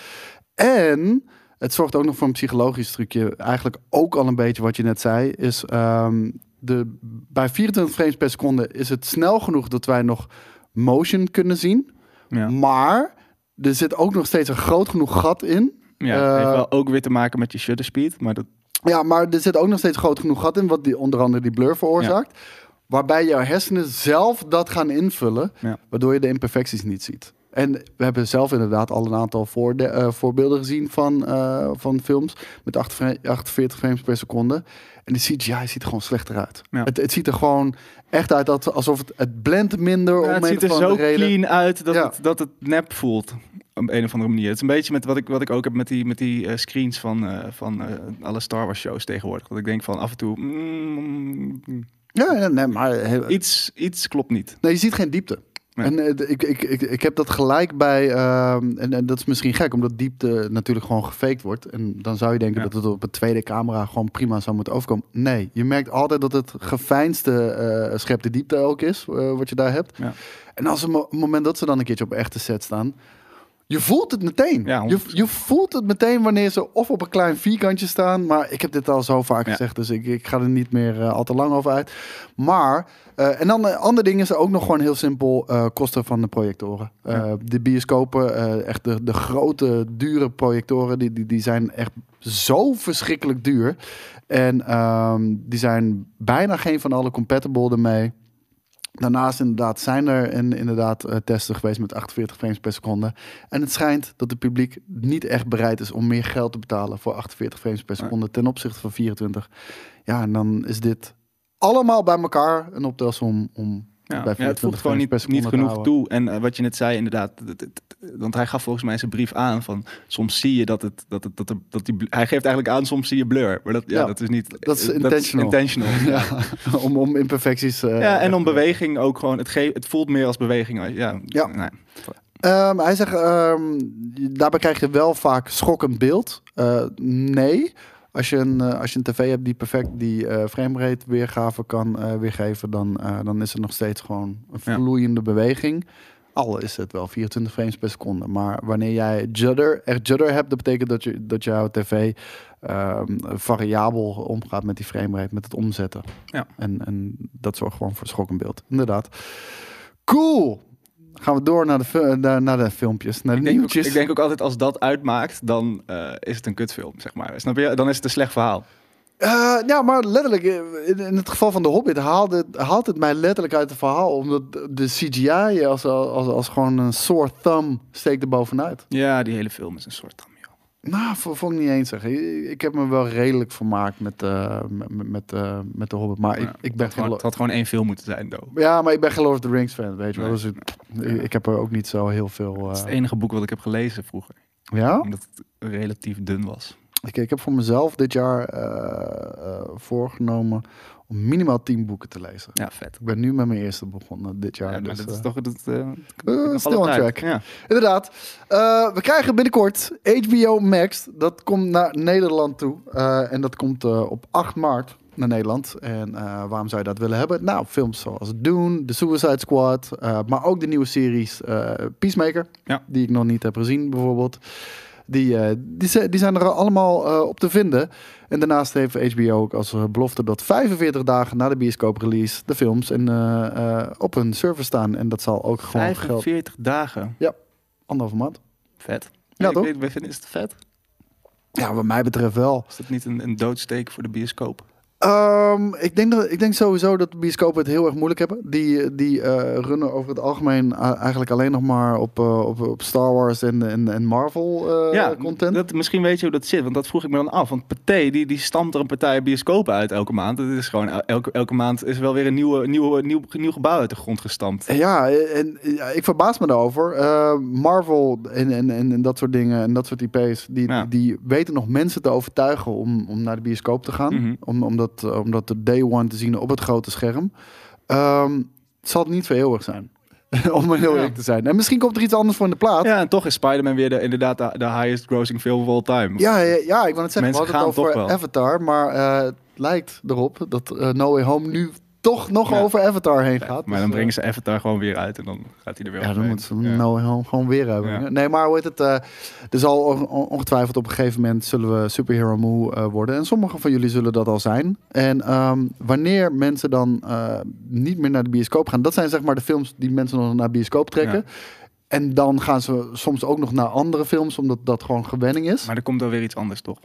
En het zorgt ook nog voor een psychologisch trucje. Eigenlijk ook al een beetje wat je net zei. Is ehm, de, bij 24 frames per seconde is het snel genoeg dat wij nog motion kunnen zien. Ja, Maar er zit ook nog steeds een groot genoeg gat in. ja Eh, heeft wel ook weer te maken met je shutter speed, maar dat, Ja, maar er zit ook nog steeds groot genoeg gat in. Wat die, onder andere die blur veroorzaakt. Waarbij jouw hersenen zelf dat gaan invullen. Ja. Waardoor je de imperfecties niet ziet. En we hebben zelf inderdaad al een aantal eh, voorbeelden gezien van, eh, van films met 48 48 frames per seconde. En de CGI ziet er gewoon slechter uit. Ja. Het, het ziet er gewoon echt uit dat, alsof het, het blendt minder. Ja, het ziet er zo clean uit dat, Ja. het, dat het nep voelt. Op een of andere manier. Het is een beetje met wat ik, wat ik ook heb met die, met die eh, screens van, van alle Star Wars shows tegenwoordig. Dat ik denk van af en toe... mm, Ja, ja, nee, maar heel- iets, iets klopt niet. Nee, je ziet geen diepte. Nee. En eh, ik, ik, ik, ik heb dat gelijk bij, ehm, en, en dat is misschien gek, omdat diepte natuurlijk gewoon gefaked wordt. En dan zou je denken Ja. dat het op een tweede camera gewoon prima zou moeten overkomen. Nee, je merkt altijd dat het geveinsde eh schep de diepte ook is, eh, wat je daar hebt. Ja. En als een mo- moment dat ze dan een keertje op echte set staan, je voelt het meteen. Ja, je, 100%. je voelt het meteen wanneer ze of op een klein vierkantje staan. Maar ik heb dit al zo vaak Ja. gezegd, dus ik, ik ga er niet meer eh, al te lang over uit. Maar, eh, en dan een ander ding is ook nog gewoon heel simpel eh, kosten van de projectoren. Eh, Ja. De bioscopen, eh, echt de, de grote, dure projectoren, die, die, die zijn echt zo verschrikkelijk duur. En ehm, die zijn bijna geen van alle compatible ermee. Daarnaast inderdaad zijn er in, inderdaad eh, testen geweest met 48 frames per seconde. En het schijnt dat het publiek niet echt bereid is om meer geld te betalen voor 48 frames per seconde ten opzichte van 24. Ja, en dan is dit allemaal bij elkaar een optelsom om Ja, bij ja, het 24 voegt gewoon niet, niet genoeg houden. toe. En eh, wat je net zei, inderdaad. het- het- het- Want hij gaf volgens mij zijn brief aan van soms zie je dat het dat het dat, er- dat die hij geeft eigenlijk aan soms zie je blur, maar dat ja, Ja, dat is niet dat is eh, intentional. intentional. Ja. Om, om imperfecties. eh, Ja, en om beweging ook gewoon. Het, ge- het voelt meer als beweging. Ja, Ja. Nee. Ehm, hij zegt, ehm, daarbij krijg je wel vaak schokkend beeld. Nee, als je, een, eh, als je een tv hebt die perfect die eh framerate weergave kan eh, weergeven, dan, dan is het nog steeds gewoon een Ja. vloeiende beweging. Al is het wel 24 frames per seconde. Maar wanneer jij judder, echt judder hebt, dat betekent dat, je, dat jouw tv ehm, variabel omgaat met die framerate, met het omzetten. Ja. En, en dat zorgt gewoon voor schokkend beeld. Inderdaad. Cool! Gaan we door naar de, fi- naar, de filmpjes, naar de Ik denk, ook, nieuwtjes. ik denk ook altijd als dat uitmaakt, dan eh, is het een kutfilm, zeg maar. Snap je? Dan is het een slecht verhaal. Eh, ja, maar letterlijk, eh, in, het geval van The Hobbit haalde, het- haalt het mij letterlijk uit het verhaal. Omdat de CGI als, als, als gewoon een sore thumb steekt er bovenuit. Ja, die hele film is een soort joh. Nou, vo- vond ik niet eens zeggen. Ik, heb me wel redelijk vermaakt met, eh, met, eh, met The Hobbit. Maar Ja, ik, ik het ben had gewoon, het had gewoon één film moeten zijn, though. Ja, maar ik ben geen Lord of the Rings fan, weet je wel. Nee. Dus ik, heb er ook niet zo heel veel... Het is eh, het enige boek wat ik heb gelezen vroeger. ja? Omdat het relatief dun was. Ik, ik heb voor mezelf dit jaar eh, eh, voorgenomen om minimaal 10 boeken te lezen. Ja, vet. Ik ben nu met mijn eerste begonnen dit jaar. Ja, maar dus, dat is eh, toch... Dat, nog still alle on tijd. track. Ja. Inderdaad. Eh, we krijgen binnenkort HBO Max. Dat komt naar Nederland toe. Eh, en dat komt op 8 maart naar Nederland. En waarom zou je dat willen hebben? Nou, films zoals Dune, The Suicide Squad. maar ook de nieuwe series Peacemaker. Ja. Die ik nog niet heb gezien, bijvoorbeeld. Die, die, die zijn er allemaal op te vinden. En daarnaast heeft HBO ook als eh, belofte dat 45 dagen na de bioscoop-release de films en, eh, eh, op hun server staan. En dat zal ook gewoon geld. 45 dagen. Anderhalve maand. Vet. Ja, ik toch? vinden, is het vet? Ja, wat mij betreft wel. Is dat niet een, een doodsteek voor de bioscoop? Ehm, ik, denk dat, ik denk sowieso dat de bioscopen het heel erg moeilijk hebben. Die, die eh, runnen over het algemeen eigenlijk alleen nog maar op, eh, op, op Star Wars en, en, en Marvel eh, ja, content. Dat, misschien weet je hoe dat zit, want dat vroeg ik me dan af. Want Pathé, die, die stamt er een partij bioscopen uit elke maand. Het is gewoon, el- elke, elke maand is wel weer een nieuwe, nieuwe, nieuw, nieuw gebouw uit de grond gestampt. Ja, en ja, ik verbaas me daarover. Marvel en, en, en, en dat soort dingen en dat soort IP's, die, Ja. die weten nog mensen te overtuigen om, om naar de bioscoop te gaan. Mhm. om, om, dat, eh, om dat de day one te zien op het grote scherm. Ehm, het zal niet voor eeuwig zijn. om heel Ja. eerlijk te zijn. En misschien komt er iets anders voor in de plaat. Ja, en toch is Spider-Man weer de, inderdaad de, de highest grossing film of all time. Ja, ja, ja, ik wil het zeggen. Mensen we hadden het gaan over. Avatar, maar eh, het lijkt erop dat eh No Way Home nu toch nog Ja. over Avatar heen gaat. Maar Dus, dan eh, brengen ze Avatar gewoon weer uit en dan gaat hij er weer Ja, dan moeten ze Ja. No Way Home gewoon weer hebben. Nee, maar hoe heet het? eh, er zal on- on- ongetwijfeld op een gegeven moment zullen we superhero moe eh, worden. En sommigen van jullie zullen dat al zijn. En ehm, wanneer mensen dan niet meer naar de bioscoop gaan, dat zijn zeg maar de films die mensen nog naar de bioscoop trekken. En dan gaan ze soms ook nog naar andere films, omdat dat gewoon gewenning is. Maar er komt dan weer iets anders, toch?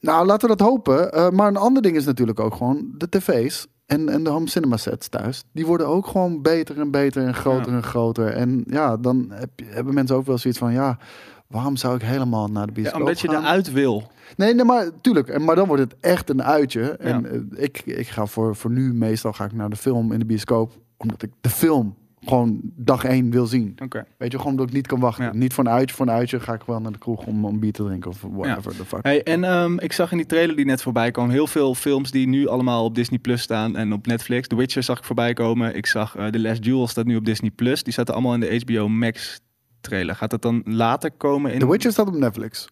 Nou, laten we dat hopen. Maar een ander ding is natuurlijk ook gewoon de tv's en, en de home cinema sets thuis. Die worden ook gewoon beter en beter en groter Ja. en groter. En ja, dan heb, hebben mensen ook wel zoiets van, ja, waarom zou ik helemaal naar de Ja, bioscoop omdat je eruit wil. Nee, nee, maar tuurlijk. Maar dan wordt het echt een uitje. En Ja. eh, ik, ik ga voor, voor nu meestal ga ik naar de film in de bioscoop, omdat ik de film gewoon dag één wil zien. Weet je, gewoon omdat ik niet kan wachten. Ja. Niet voor een uitje, voor een uitje ga ik wel naar de kroeg om, om bier te drinken of whatever the fuck. Hey, en ehm, ik zag in die trailer die net voorbij kwam heel veel films die nu allemaal op Disney Plus staan en op Netflix. The Witcher zag ik voorbij komen. Ik zag eh The Last Duel staat nu op Disney Plus. Die zaten allemaal in de HBO Max trailer. Gaat dat dan later komen in? The Witcher staat op Netflix.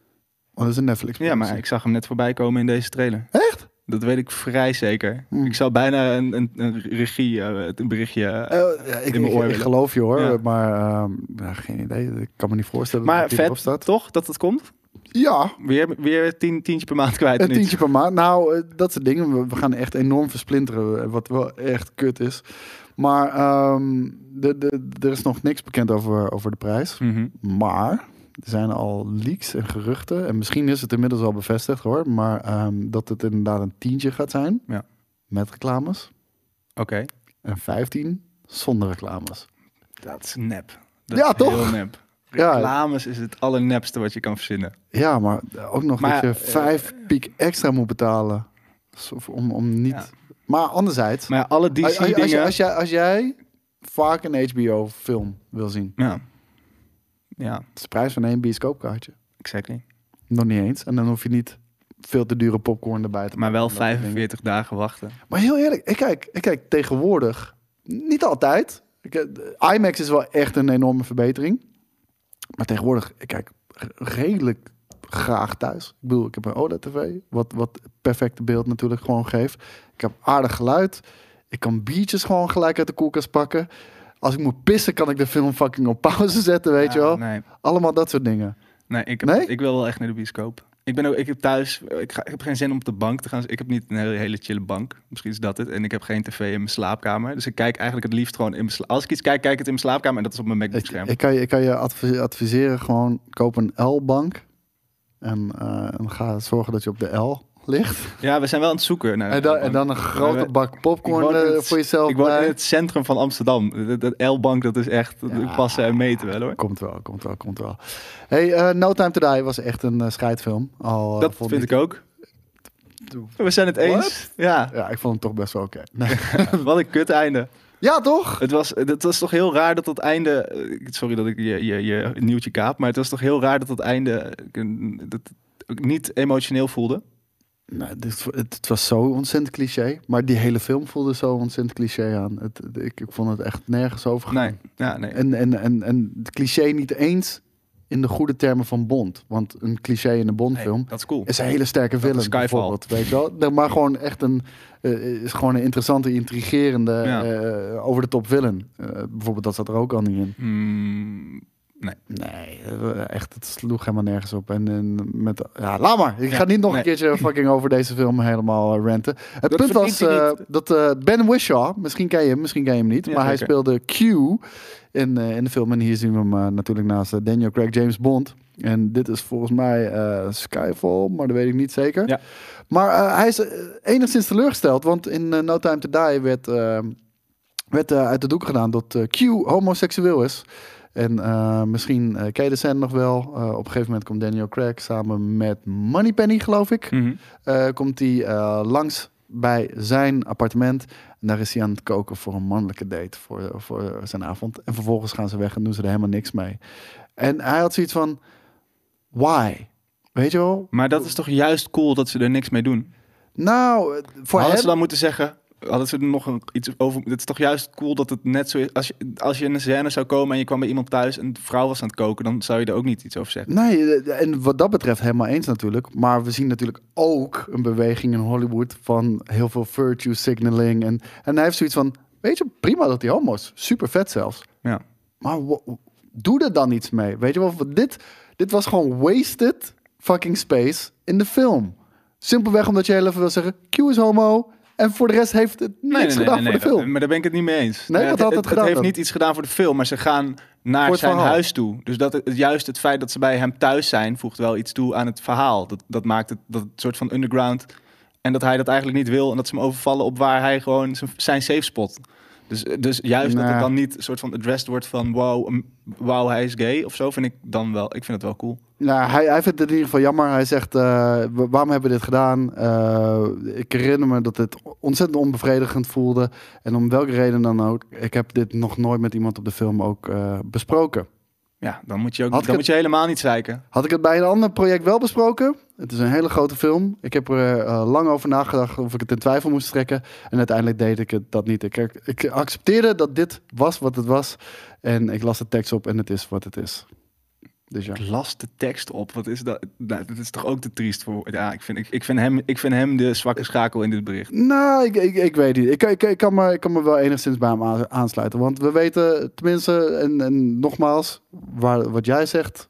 Oh, dat is een Netflix. Ja, maar ik zag hem net voorbij komen in deze trailer. Echt? Dat weet ik vrij zeker. Hmm. Ik zou bijna een, een, een regie, eh, een berichtje. eh, ja, ik, in mijn ik, oor ik willen. geloof je hoor, Ja. maar ehm, geen idee. Ik kan me niet voorstellen maar dat vet, staat. toch? Dat het komt? Ja, Weer, weer tien, tientje per maand kwijt. een niet? tientje per maand. Nou, eh, dat soort dingen. We, we gaan echt enorm versplinteren, wat wel echt kut is. Maar ehm, de, de, er is nog niks bekend over, over de prijs. Mhm. Maar er zijn al leaks en geruchten. En misschien is het inmiddels al bevestigd hoor. Maar ehm, dat het inderdaad een tientje gaat zijn. Ja. Met reclames. Oké. En 15 zonder reclames. Dat is nep. Dat Ja, is toch? Heel nep. Ja. Reclames is het allernepste wat je kan verzinnen. Ja, maar ook nog Maar, dat je vijf piek extra moet betalen. Om, om niet... Ja. Maar anderzijds, Maar alle als, als- als, DC-dingen... als, jij, als jij vaak een HBO-film wil zien, Ja. Ja, het is de prijs van één bioscoopkaartje. exactly. Nog niet eens. En dan hoef je niet veel te dure popcorn erbij te Maar wel maken en dat soort dingen. 45 dagen wachten. Maar heel eerlijk, ik kijk, ik kijk tegenwoordig, niet altijd. Ik, eh, IMAX is wel echt een enorme verbetering. Maar tegenwoordig, ik kijk redelijk graag thuis. Ik bedoel, ik heb een OLED-tv, wat, wat perfecte beeld natuurlijk gewoon geeft. Ik heb aardig geluid. Ik kan biertjes gewoon gelijk uit de koelkast pakken. Als ik moet pissen, kan ik de film fucking op pauze zetten, weet je wel. Nee, Allemaal dat soort dingen. nee, ik, heb, Nee? ik wil wel echt naar de bioscoop. Ik ben ook, ik heb thuis, ik, ga, ik heb geen zin om op de bank te gaan. Ik heb niet een hele, hele chille bank. Misschien is dat het. En ik heb geen tv in mijn slaapkamer. Dus ik kijk eigenlijk het liefst gewoon in mijn Als ik iets kijk, kijk ik het in mijn slaapkamer en dat is op mijn Ik, MacBook-scherm. ik, kan je, ik kan je advi- adviseren, gewoon koop een L-bank. En, eh, en ga zorgen dat je op de L ligt. Ja, we zijn wel aan het zoeken. Naar En dan, en bank. dan een grote bak popcorn eh, het- voor jezelf Ik woon bij. in het centrum van Amsterdam. Dat- Dat L-bank, dat is echt Ja. passen en meten wel hoor. Komt wel, komt wel, komt wel. Hey, eh, No Time To Die was echt een eh, scheidfilm. Al, Dat vond vind ik ook. We zijn het eens. Ja, Ja, ik vond hem toch best wel oké. Nee. wat een kut einde. ja, toch? Het was, het was toch heel raar dat het einde... Sorry dat ik je, je, je nieuwtje kaap, maar het was toch heel raar dat het einde dat niet emotioneel voelde. Nou, dit, het, het was zo ontzettend cliché. Maar die hele film voelde zo ontzettend cliché aan. Het, ik, ik vond het echt nergens over. Nee, ja, nee. En, en, en, en het cliché niet eens in de goede termen van Bond. Want een cliché in een Bondfilm Nee, dat is cool. is een hele sterke villain. bijvoorbeeld, Weet je wel? Maar gewoon echt een, eh, is gewoon een interessante, intrigerende, Ja. eh, over de top villain. Eh, bijvoorbeeld dat zat er ook al niet in. Mm, Nee, eh, echt, het sloeg helemaal nergens op. En, en met, ja, laat maar. Ik Ja, ga niet nog nee. een keertje fucking over deze film helemaal eh, ranten. Het Dat punt was eh, dat Ben Whishaw, misschien ken je hem, misschien ken je hem niet, Ja, maar hij speelde Q in, in de film. En hier zien we hem natuurlijk naast Daniel Craig James Bond. En dit is volgens mij Skyfall, maar dat weet ik niet zeker. Ja. Maar hij is enigszins teleurgesteld, want in No Time To Die werd, werd uit de doeken gedaan dat Q homoseksueel is. En eh, misschien eh ken je de scène nog wel. Eh, op een gegeven moment komt Daniel Craig samen met Moneypenny, geloof ik. mhm. Komt hij langs bij zijn appartement. En daar is hij aan het koken voor een mannelijke date voor, voor zijn avond. En vervolgens gaan ze weg en doen ze er helemaal niks mee. En hij had zoiets van, why? Weet je wel? Maar dat is toch juist cool dat ze er niks mee doen? Nou, voor Hadden hem... ze dan moeten zeggen... Hadden ze er nog een, iets over... Het is toch juist cool dat het net zo is... Als je, als je in een scène zou komen en je kwam bij iemand thuis... en de vrouw was aan het koken... dan zou je er ook niet iets over zeggen. Nee, eh, en wat dat betreft helemaal eens natuurlijk. Maar we zien natuurlijk ook een beweging in Hollywood van heel veel virtue signaling. En, en hij heeft zoiets van, weet je, prima dat hij homo is. Super vet zelfs. Ja. Maar doe er dan iets mee. Weet je wel, dit, dit was gewoon wasted fucking space in de film. Simpelweg omdat je heel even wil zeggen, Q is homo. En voor de rest heeft het niks gedaan voor de film. Maar daar ben ik het niet mee eens. Nee, wat had het het, gedaan heeft niet iets gedaan voor de film, maar ze gaan naar zijn verhaal. huis toe. Dus dat het, juist het feit dat ze bij hem thuis zijn, voegt wel iets toe aan het verhaal. Dat, dat maakt het dat het soort van underground. En dat hij dat eigenlijk niet wil. En dat ze hem overvallen op waar hij gewoon zijn safe spot. Dus, dus juist dat Nou. het dan niet een soort van addressed wordt van wow, um, wow, hij is gay of zo, vind ik dan wel. Ik vind het wel cool. Nou, hij, hij vindt het in ieder geval jammer. Hij zegt, eh, wa- waarom hebben we dit gedaan? Eh, ik herinner me dat het ontzettend onbevredigend voelde. En om welke reden dan ook. Ik heb dit nog nooit met iemand op de film ook eh, besproken. Ja, dan moet je ook dan het- moet je helemaal niet zeiken. Had ik het bij een ander project wel besproken? Het is een hele grote film. Ik heb er eh, lang over nagedacht of ik het in twijfel moest trekken. En uiteindelijk deed ik het dat niet. Ik, ik accepteerde dat dit was wat het was. En ik las de tekst op en het is wat het is. Dus ja. Ik las de tekst op. Wat is dat? Nou, dat is toch ook te triest voor. Ja, ik vind, ik, ik, vind hem, ik vind hem de zwakke schakel in dit bericht. Nou, ik, ik, ik weet niet. Ik, ik, ik, kan me, ik kan me wel enigszins bij hem aan- aansluiten. Want we weten tenminste, en, en nogmaals, waar, wat jij zegt,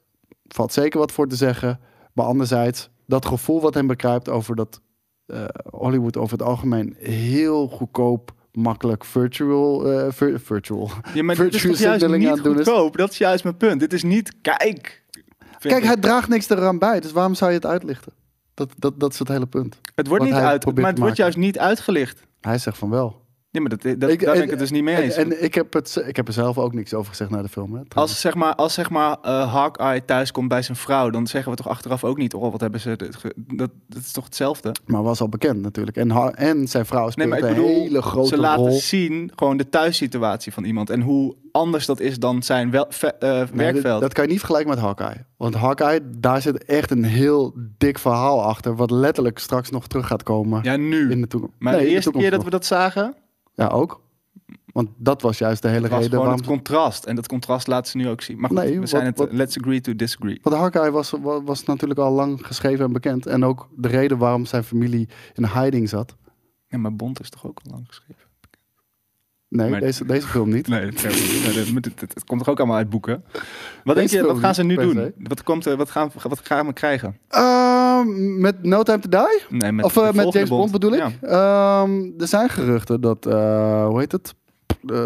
valt zeker wat voor te zeggen. Maar anderzijds, dat gevoel wat hem bekruipt over dat eh, Hollywood over het algemeen heel goedkoop, makkelijk virtual, vir- virtual. Ja, maar dit is toch juist niet aan doen is. goedkoop? Dat is juist mijn punt. Dit is niet, kijk. Kijk, ik. hij draagt niks eraan bij. Dus waarom zou je het uitlichten? Dat, dat, dat is het hele punt. het wordt wat niet uit, maar het wordt juist niet uitgelicht. Hij zegt van wel. Ja, maar dat, dat, Ik- daar ben en- ik het dus niet mee En, eens. en ik, heb het, ik heb er zelf ook niks over gezegd na de film. Hè. Als zeg maar, als zeg maar eh, Hawkeye thuis komt bij zijn vrouw, dan zeggen we toch achteraf ook niet, oh, wat hebben ze, dat, dat is toch hetzelfde? Maar was al bekend natuurlijk. En, ha- en zijn vrouw Nee, speelt maar ik een hele grote ze laten rol. zien gewoon de thuissituatie van iemand en hoe anders dat is dan zijn wel, ve- eh, Nee, dat, werkveld. dat kan je niet vergelijken met Hawkeye. Want Hawkeye, daar zit echt een heel dik verhaal achter. Wat letterlijk straks nog terug gaat komen ja, nu. in de toekomst. maar Nee, de eerste keer dat we dat zagen, Ja, ook. Want dat was juist de hele was reden gewoon waarom... het contrast. En dat contrast laten ze nu ook zien. Maar goed, Nee, we zijn het, wat- let's agree to disagree. Want Hawkeye was, wa- was natuurlijk al lang geschreven en bekend. En ook de reden waarom zijn familie in hiding zat. Ja, maar Bond is toch ook al lang geschreven? Nee, Maar- deze, deze film niet. Nee, het, het- het komt toch ook allemaal uit boeken? Wat denk je, wat gaan ze nu doen? Wat, komt, wat, gaan, wat gaan we krijgen? Ehm, met No Time to Die? Nee, met of eh, met James Bond, bedoel ik? Ja. Ehm, er zijn geruchten dat, eh, hoe heet het? Eh,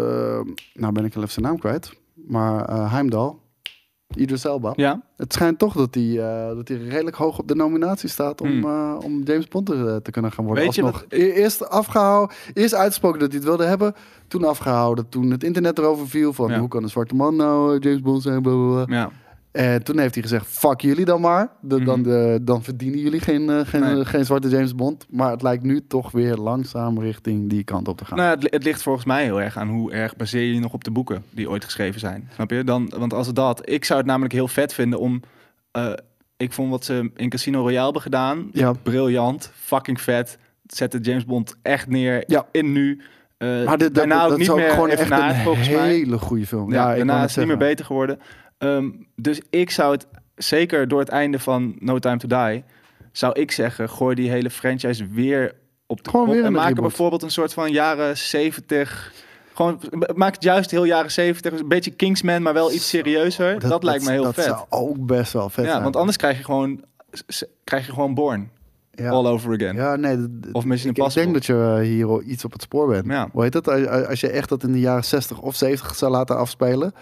nou ben ik al even zijn naam kwijt. Maar Heimdall, Idris Elba. Ja? Het schijnt toch dat hij eh, dat hij redelijk hoog op de nominatie staat om, Hmm. eh, om James Bond te, te kunnen gaan worden. Weet je Alsnog. wat- E- Eerst afgehouden, eerst uitgesproken dat hij het wilde hebben. Toen afgehouden, toen het internet erover viel van Ja. hoe kan een zwarte man nou eh, James Bond zijn, blablabla. Ja. En toen heeft hij gezegd, fuck jullie dan maar. De- dan, Mhm. de, dan verdienen jullie geen, eh, geen, Nee. geen zwarte James Bond. Maar het lijkt nu toch weer langzaam richting die kant op te gaan. Nou, het, het ligt volgens mij heel erg aan hoe erg baseer je je nog op de boeken die ooit geschreven zijn. Snap je? Dan, want als dat, ik zou het namelijk heel vet vinden om. eh, ik vond wat ze in Casino Royale hebben gedaan. Ja. Briljant, fucking vet. Zette James Bond echt neer Ja. in nu. Eh, maar dit, dat, daarna ook dat niet is ook meer gewoon even echt na, een hele goede film. Ja, daarna is het niet meer beter geworden. Ehm, dus ik zou het, zeker door het einde van No Time to Die, zou ik zeggen, gooi die hele franchise weer op de Gewoon weer en maak bijvoorbeeld een soort van jaren 70. Gewoon, maak het juist heel jaren 70, een beetje Kingsman, maar wel iets serieuzer. Dat, lijkt me heel dat vet. zou ook best wel vet Ja, zijn. want anders krijg je gewoon, krijg je gewoon Born ja. all over again. Ja, nee. Of Mission ik, ik denk dat je eh, hier iets op het spoor bent. Ja. Hoe heet dat? Als je echt dat in de jaren 60 of 70 zou laten afspelen.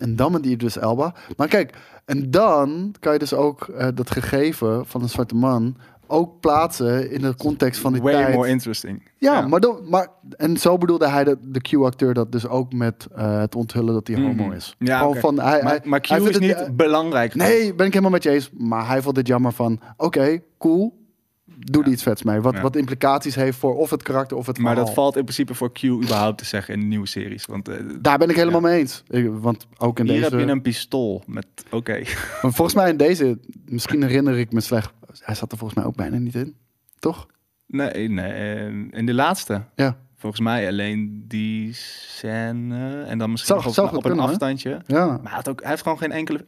En dan met Idris Elba. Maar kijk, en dan kan je dus ook eh, dat gegeven van een zwarte man ook plaatsen in de context van die Way tijd. more interesting. ja, Maar, dan, maar en zo bedoelde hij de, de Q-acteur dat dus ook met eh, het onthullen dat hij homo Mhm. is. Ja, Gewoon van, hij, Maar, hij, maar Q hij is vindt niet het, belangrijk. Nee, ben ik helemaal met je eens. Maar hij vond het jammer van, oké, cool. Doe er iets vets mee. Wat, wat implicaties heeft voor of het karakter of het Maar verhaal. dat valt in principe voor Q überhaupt te zeggen in de nieuwe series. Want eh, Daar ben ik helemaal mee eens. Ik, want ook in hier deze... heb je een pistool met, oké. Volgens mij in deze, misschien herinner ik me slecht. Hij zat er volgens mij ook bijna niet in. Toch? Nee, nee, eh, in de laatste. Ja. Volgens mij alleen die scène en dan misschien nog op, een hè? afstandje. Ja. Maar hij, had ook, hij heeft gewoon geen enkele...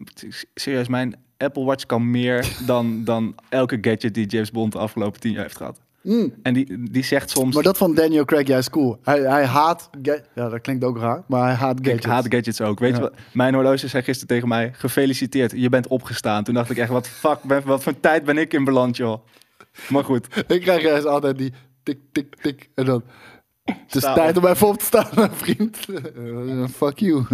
Serieus, mijn Apple Watch kan meer dan, dan elke gadget die James Bond de afgelopen tien jaar heeft gehad. Mm. En die, die zegt soms... Maar dat vond Daniel Craig juist cool. Hij, hij haat... Ja, dat klinkt ook raar. Maar hij haat Ik gadgets. haat gadgets ook. Weet Ja. je wat? Mijn horloge zei gisteren tegen mij: gefeliciteerd, je bent opgestaan. Toen dacht ik echt: wat fuck, ben- wat voor tijd ben ik in beland, joh. Maar goed, Ik krijg juist altijd die tik, tik, tik. En dan... Het is tijd om even op te staan, mijn vriend. Eh, fuck you.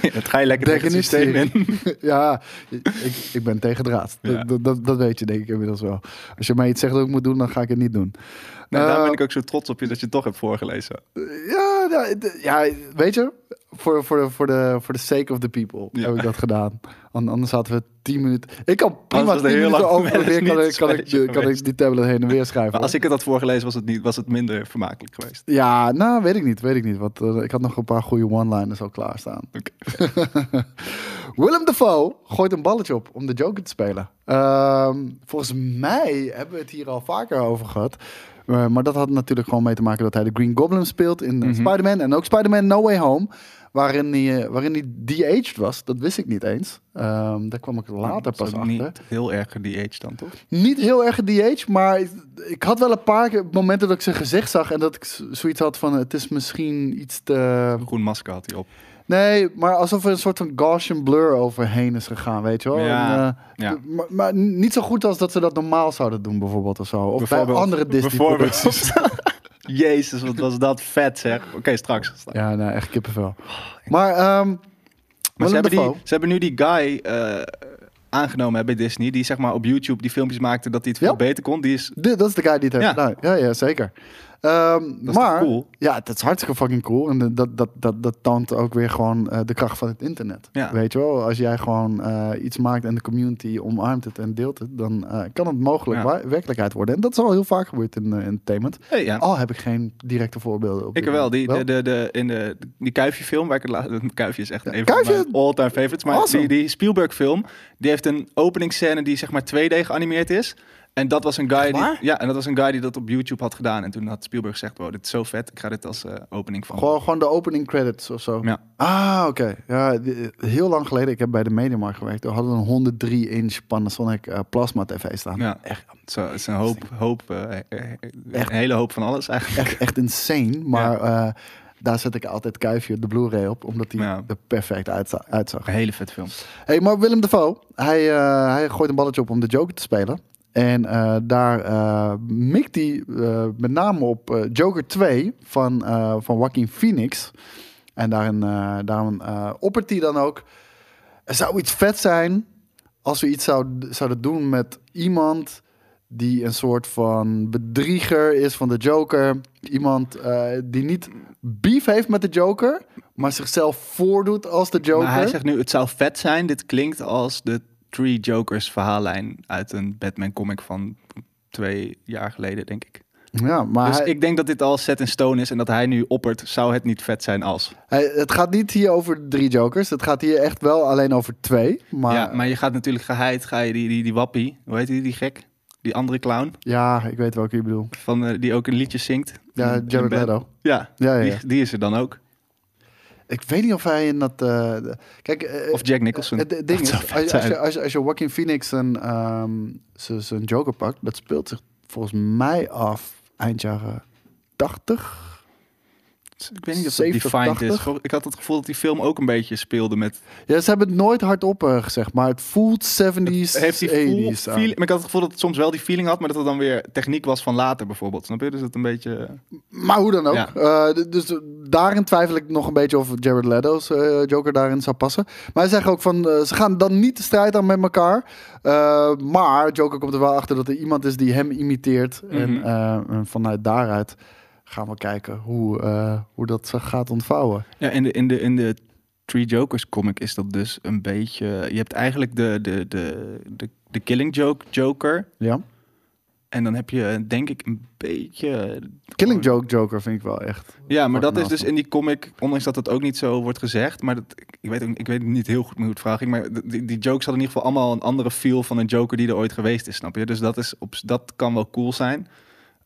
het ga je lekker tegen het systeem in. ja, ik, ik ben tegen draad. Ja. Dat, dat, dat weet je denk ik inmiddels wel. Als je mij iets zegt dat ik moet doen, dan ga ik het niet doen. Nou, daar Eh, ben ik ook zo trots op je dat je het toch hebt voorgelezen. Ja, ja, weet je, voor, voor, de, voor, de, voor de sake of the people Ja. heb ik dat gedaan. An- Anders hadden we tien minuten... Ik kan prima was het tien heel minuten lang over weer kan, ik, kan, ik, kan ik die tablet heen en weer schrijven. Maar als ik het had voorgelezen, was het, niet, was het minder vermakelijk geweest. Ja, nou, weet ik niet, weet ik niet. Want eh, ik had nog een paar goede one-liners al klaarstaan. Willem Dafoe gooit een balletje op om de Joker te spelen. Ehm, volgens mij hebben we het hier al vaker over gehad. Eh, maar dat had natuurlijk gewoon mee te maken dat hij de Green Goblin speelt in eh, Mhm. Spider-Man. En ook Spider-Man No Way Home. Waarin hij, eh, waarin hij de-aged was. Dat wist ik niet eens. Ehm, daar kwam ik later pas achter. niet heel erg die age dan, toch? Niet heel erg de-aged, maar ik, ik had wel een paar momenten dat ik zijn gezicht zag. En dat ik zoiets had van, het is misschien iets te... Een groen masker had hij op. Nee, maar alsof er een soort van Gaussian blur overheen is gegaan, weet je wel. Ja, En, eh, ja. Maar, maar niet zo goed als dat ze dat normaal zouden doen, bijvoorbeeld. Of, zo. of bij Bijvoorbeeld- andere Disney-producties. Jezus, wat was dat vet zeg. Oké, straks. Ja, nou, echt kippenvel. Maar, ehm Maar ze hebben, die, ze hebben nu die guy eh, aangenomen hè, bij Disney. Die zeg maar op YouTube die filmpjes maakte dat hij het veel Ja. beter kon. Die is dat is de guy die het heeft Ja. gedaan. Ja, ja, zeker. Ehm, is maar cool? ja, dat is hartstikke fucking cool. En dat, dat, dat, dat toont ook weer gewoon eh, de kracht van het internet. Ja. Weet je wel, als jij gewoon eh, iets maakt en de community omarmt het en deelt het, dan eh, kan het mogelijk Ja. werkelijkheid worden. En dat is al heel vaak gebeurd in entertainment. Hey, ja. Al heb ik geen directe voorbeelden. Op Ik wel. Die, de, de, de, in de, die Kuifje-film, waar ik het laatst... Kuifje is echt een van mijn all-time favorites. Maar Awesome. die, die Spielberg-film, die heeft een openingsscène die zeg maar 2D geanimeerd is. En dat was een guy die, ja, en dat was een guy die dat op YouTube had gedaan. En toen had Spielberg gezegd, wow, dit is zo vet. Ik ga dit als eh, opening van. Gewoon, gewoon de opening credits of zo. Ja. Ah, oké. Ja, die- heel lang geleden, ik heb bij de Mediamarkt gewerkt. We hadden een 103-inch Panasonic eh, plasma TV staan. Ja. Echt, Zo, het is een hoop, hoop eh, eh, Echt. een hele hoop van alles eigenlijk. echt, echt insane. Maar eh, daar zet ik altijd Kuifje, de Blu-ray op, omdat die Ja. er perfect uitza- uitzag. Een hele vet film. Hey, maar Willem Dafoe, hij, eh, hij gooit een balletje op om de Joker te spelen. En eh, daar eh, mikt hij eh, met name op Joker 2 van, van Joaquin Phoenix. En daarin, daarin oppert hij dan ook... Er zou iets vet zijn als we iets zouden, zouden doen met iemand die een soort van bedrieger is van de Joker. Iemand die niet beef heeft met de Joker, maar zichzelf voordoet als de Joker. Maar hij zegt nu, het zou vet zijn. Dit klinkt als de Three Jokers verhaallijn uit een Batman comic van twee jaar geleden, denk ik. Ja, maar dus hij- ik denk dat dit al set in stone is en dat hij nu oppert, zou het niet vet zijn als. hij- het gaat niet hier over drie Jokers. Het gaat hier echt wel alleen over twee. Maar ja, maar je gaat natuurlijk geheid, ga je die, die, die wappie, hoe heet die, die gek? Die andere clown, ja, ik weet welke je bedoelt. van, eh, die ook een liedje zingt. Ja, Jared Leto. Ja, Ja, ja, Die, ja. die is er dan ook. Ik weet niet of hij in dat... eh, kijk, eh, Of Jack Nicholson. Het het ding is, als, als, je, als, je, als je Joaquin Phoenix zijn zijn Joker pakt, dat speelt zich volgens mij af eind jaren 80. Ik weet niet of dat 70, defined is. 80. Vol- Ik had het gevoel dat die film ook een beetje speelde met... Ja, ze hebben het nooit hardop eh, gezegd, maar het voelt 70s, Heeft die 80s voel, aan. maar ik had het gevoel dat het soms wel die feeling had, maar dat het dan weer techniek was van later bijvoorbeeld. Snap je? Dus het een beetje... Maar hoe dan ook. Ja. Eh, dus daarin twijfel ik nog een beetje of Jared Leto's eh, Joker daarin zou passen. Maar hij zegt ook van, ze gaan dan niet de strijd aan met elkaar. Eh, maar Joker komt er wel achter dat er iemand is die hem imiteert. en, Mhm. eh, en vanuit daaruit gaan we kijken hoe, eh, hoe dat zich gaat ontvouwen. Ja, in de, in de, in de Three Jokers comic is dat dus een beetje... Je hebt eigenlijk de, de, de, de, de Killing Joke Joker. Ja? En dan heb je denk ik een beetje... Killing Joke Joker vind ik wel echt. Ja, maar dat is dus in die comic, ondanks dat het ook niet zo wordt gezegd, maar dat, ik, weet, ik weet niet heel goed hoe het vraag ging, maar die, die jokes hadden in ieder geval allemaal een andere feel van een Joker die er ooit geweest is, snap je? Dus dat, is op, dat kan wel cool zijn.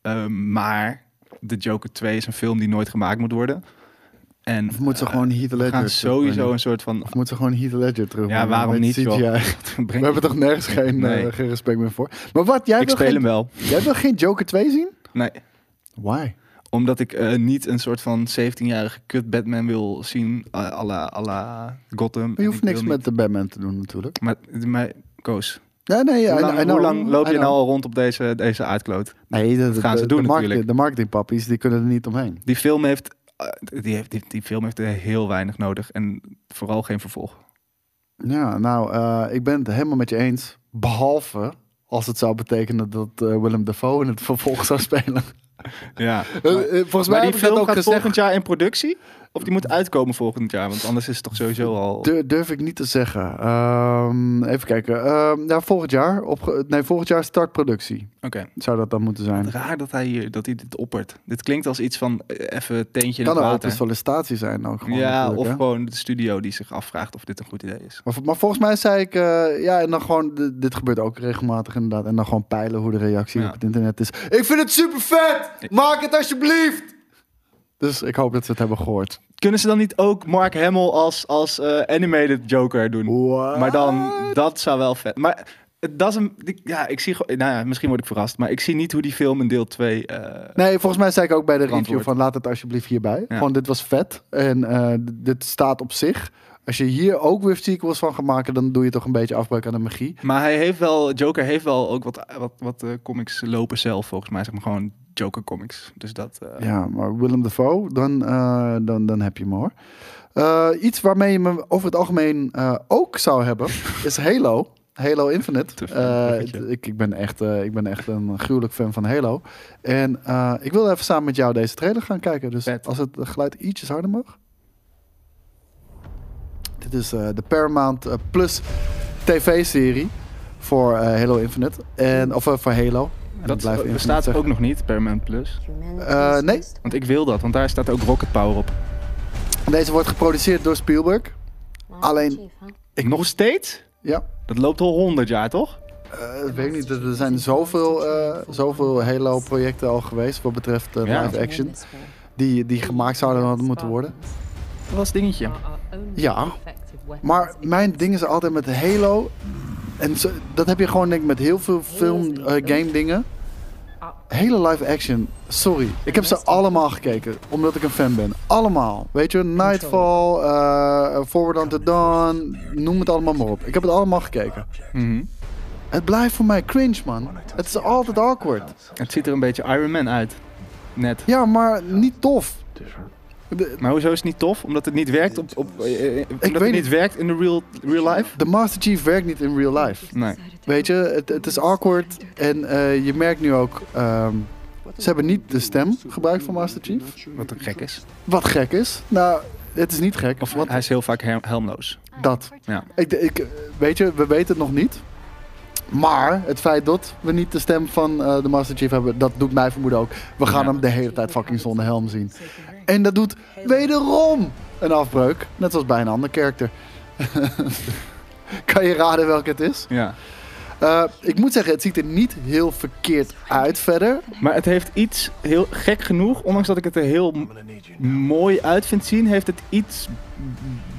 Ehm, maar de Joker 2 is een film die nooit gemaakt moet worden. En Of moet ze eh, gewoon Heath Ledger gaan sowieso een soort van... Of moet ze gewoon Heath Ledger terug? Ja, waarom niet, joh? We hebben toch nergens geen, eh, geen respect meer voor. Maar wat, jij ik wil, speel geen, hem wel. jij wil geen Joker 2 zien? Nee, Why? omdat ik eh, niet een soort van 17-jarige kut Batman wil zien, eh, à la, à la Gotham. Maar je hoeft niks niet- met de Batman te doen natuurlijk. Maar, maar Koos, Ja, nee, hoe, lang, I know, hoe lang loop je nou al rond op deze, deze uitkloot? Nee, dat gaan ze de, doen de, marketing, natuurlijk. de marketingpappies, die kunnen er niet omheen. Die film heeft, eh, die, heeft die, die film heeft er heel weinig nodig en vooral geen vervolg. Ja, nou, eh, ik ben het helemaal met je eens. Behalve als het zou betekenen dat eh, Willem Dafoe in het vervolg zou spelen. Ja. Eh, volgens mij Maar die film ook gaat gezegd. volgend jaar in productie? Of die moet uitkomen volgend jaar? Want anders is het toch sowieso al... Dur- durf ik niet te zeggen. Ehm, even kijken. Ehm, ja, volgend jaar. Opge- nee, volgend jaar start productie. Oké. Zou dat dan moeten zijn? Raar dat hij, hier, dat hij dit oppert. Dit klinkt als iets van eh, even teentje in Kan het een water. open sollicitatie zijn ook gewoon. ja, of hè? gewoon de studio die zich afvraagt of dit een goed idee is. Maar, maar volgens mij zei ik, eh, ja, en dan gewoon, dit gebeurt ook regelmatig inderdaad. En dan gewoon peilen hoe de reactie Ja. op het internet is. Ik vind het super vet! Maak het alsjeblieft! Dus ik hoop dat ze het hebben gehoord. Kunnen ze dan niet ook Mark Hamill als, als eh, animated Joker doen? What? Maar dan, dat zou wel vet. Maar het dat is een, ja, ik zie nou ja, misschien word ik verrast, maar ik zie niet hoe die film in deel 2. eh Nee, volgens mij zei ik ook bij de review van laat het alsjeblieft hierbij. Ja. Gewoon dit was vet en eh, dit staat op zich. Als je hier ook weer sequels van gaat maken, dan doe je toch een beetje afbreuk aan de magie. maar hij heeft wel, Joker heeft wel ook wat, wat, wat eh, comics lopen zelf volgens mij, zeg maar gewoon Joker comics. Dus dat. eh, Ja, maar Willem Dafoe, dan, eh, dan, dan heb je hem hoor. Iets waarmee je me over het algemeen ook zou hebben, is Halo. Halo Infinite. Ik, ik, ben echt, ik ben echt een gruwelijk fan van Halo. En ik wil even samen met jou deze trailer gaan kijken. Dus als het geluid ietsjes harder mag. Dit is eh, de Paramount eh, Plus TV-serie voor eh, Halo Infinite. En, of eh, voor Halo. En Dat ik blijf Infinite bestaat zeggen. ook nog niet, Paramount Plus. Eh, nee. Want ik wil dat, want daar staat ook Rocket Power op. Deze wordt geproduceerd door Spielberg. Alleen- Ik nog steeds? Ja, Dat loopt al 100 jaar, toch? eh, ik weet niet. Er zijn zoveel, eh, zoveel Halo-projecten al geweest wat betreft eh, Ja. live action. Die, die gemaakt zouden hadden moeten worden. Was dingetje. Ja, Maar mijn ding is altijd met Halo. En zo- dat heb je gewoon denk ik met heel veel film, eh, game dingen. Hele live action. Sorry. Ik heb ze allemaal gekeken. Omdat ik een fan ben. Allemaal. Weet je, Nightfall, eh, Forward Unto Dawn. Noem het allemaal maar op. Ik heb het allemaal gekeken. Mhm. Het blijft voor mij cringe, man. Het is altijd awkward. Het ziet er een beetje Iron Man uit. Net. Ja, maar niet tof. Maar hoezo is het niet tof? Omdat het niet werkt op... op eh, eh, omdat weet het niet niet. werkt in de real, real life? de Master Chief werkt niet in real life. Nee. Weet je, het, het is awkward. En eh, je merkt nu ook... ehm, ze hebben niet de stem gebruikt van Master Chief. Wat gek is. Wat gek is. Nou, het is niet gek. Of want hij is heel vaak hel- helmloos. dat. Ja. Ik, ik, weet je, we weten het nog niet. Maar het feit dat we niet de stem van de Master Chief hebben, dat doet mij vermoeden ook. We gaan Ja. hem de hele tijd fucking zonder helm zien. En dat doet wederom een afbreuk. Net zoals bij een ander karakter. kan je raden welke het is? Ja. Eh, ik moet zeggen, het ziet er niet heel verkeerd uit verder. Maar het heeft iets heel gek genoeg, ondanks dat ik het er heel mooi uit vind zien, heeft het iets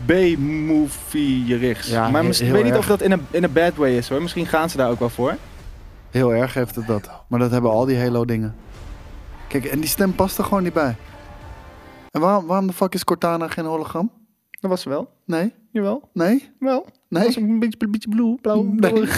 B-movie-rigs. Ja, maar ik weet niet of dat in een, in een bad way is hoor. Misschien gaan ze daar ook wel voor. Heel erg heeft het dat. Maar dat hebben al die Halo dingen. Kijk, en die stem past er gewoon niet bij. En waarom, waarom de fuck is Cortana geen hologram? Dat was ze wel. Nee? Jawel. Nee? Wel. Nee? Dat was een beetje, beetje blue, blauw. Nee. blauw.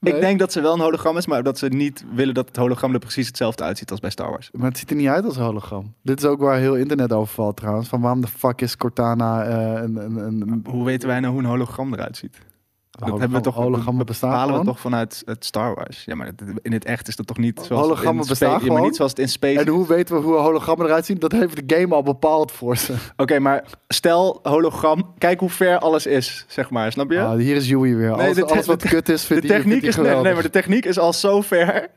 Nee. Ik denk dat ze wel een hologram is, maar dat ze niet willen dat het hologram er precies hetzelfde uitziet als bij Star Wars. Maar het ziet er niet uit als een hologram. Dit is ook waar heel internet over valt trouwens. Van waarom de fuck is Cortana eh, een, een, een Hoe weten wij nou hoe een hologram eruit ziet? Dat hologram- hebben we toch hologrammen bestaan bepalen we toch vanuit het Star Wars. Ja, maar in het echt is dat toch niet zoals het Hologrammen in bestaan ja, maar niet zoals het in space. En hoe weten we hoe een hologram eruit ziet? Dat heeft de game al bepaald voor ze. Oké, maar stel hologram, kijk hoe ver alles is, zeg maar, snap je? Ah, hier is Joey weer. Nee, alles, de te- alles wat de- kut is, de vindt hij- techniek is nee, nee, maar de techniek is al zo ver.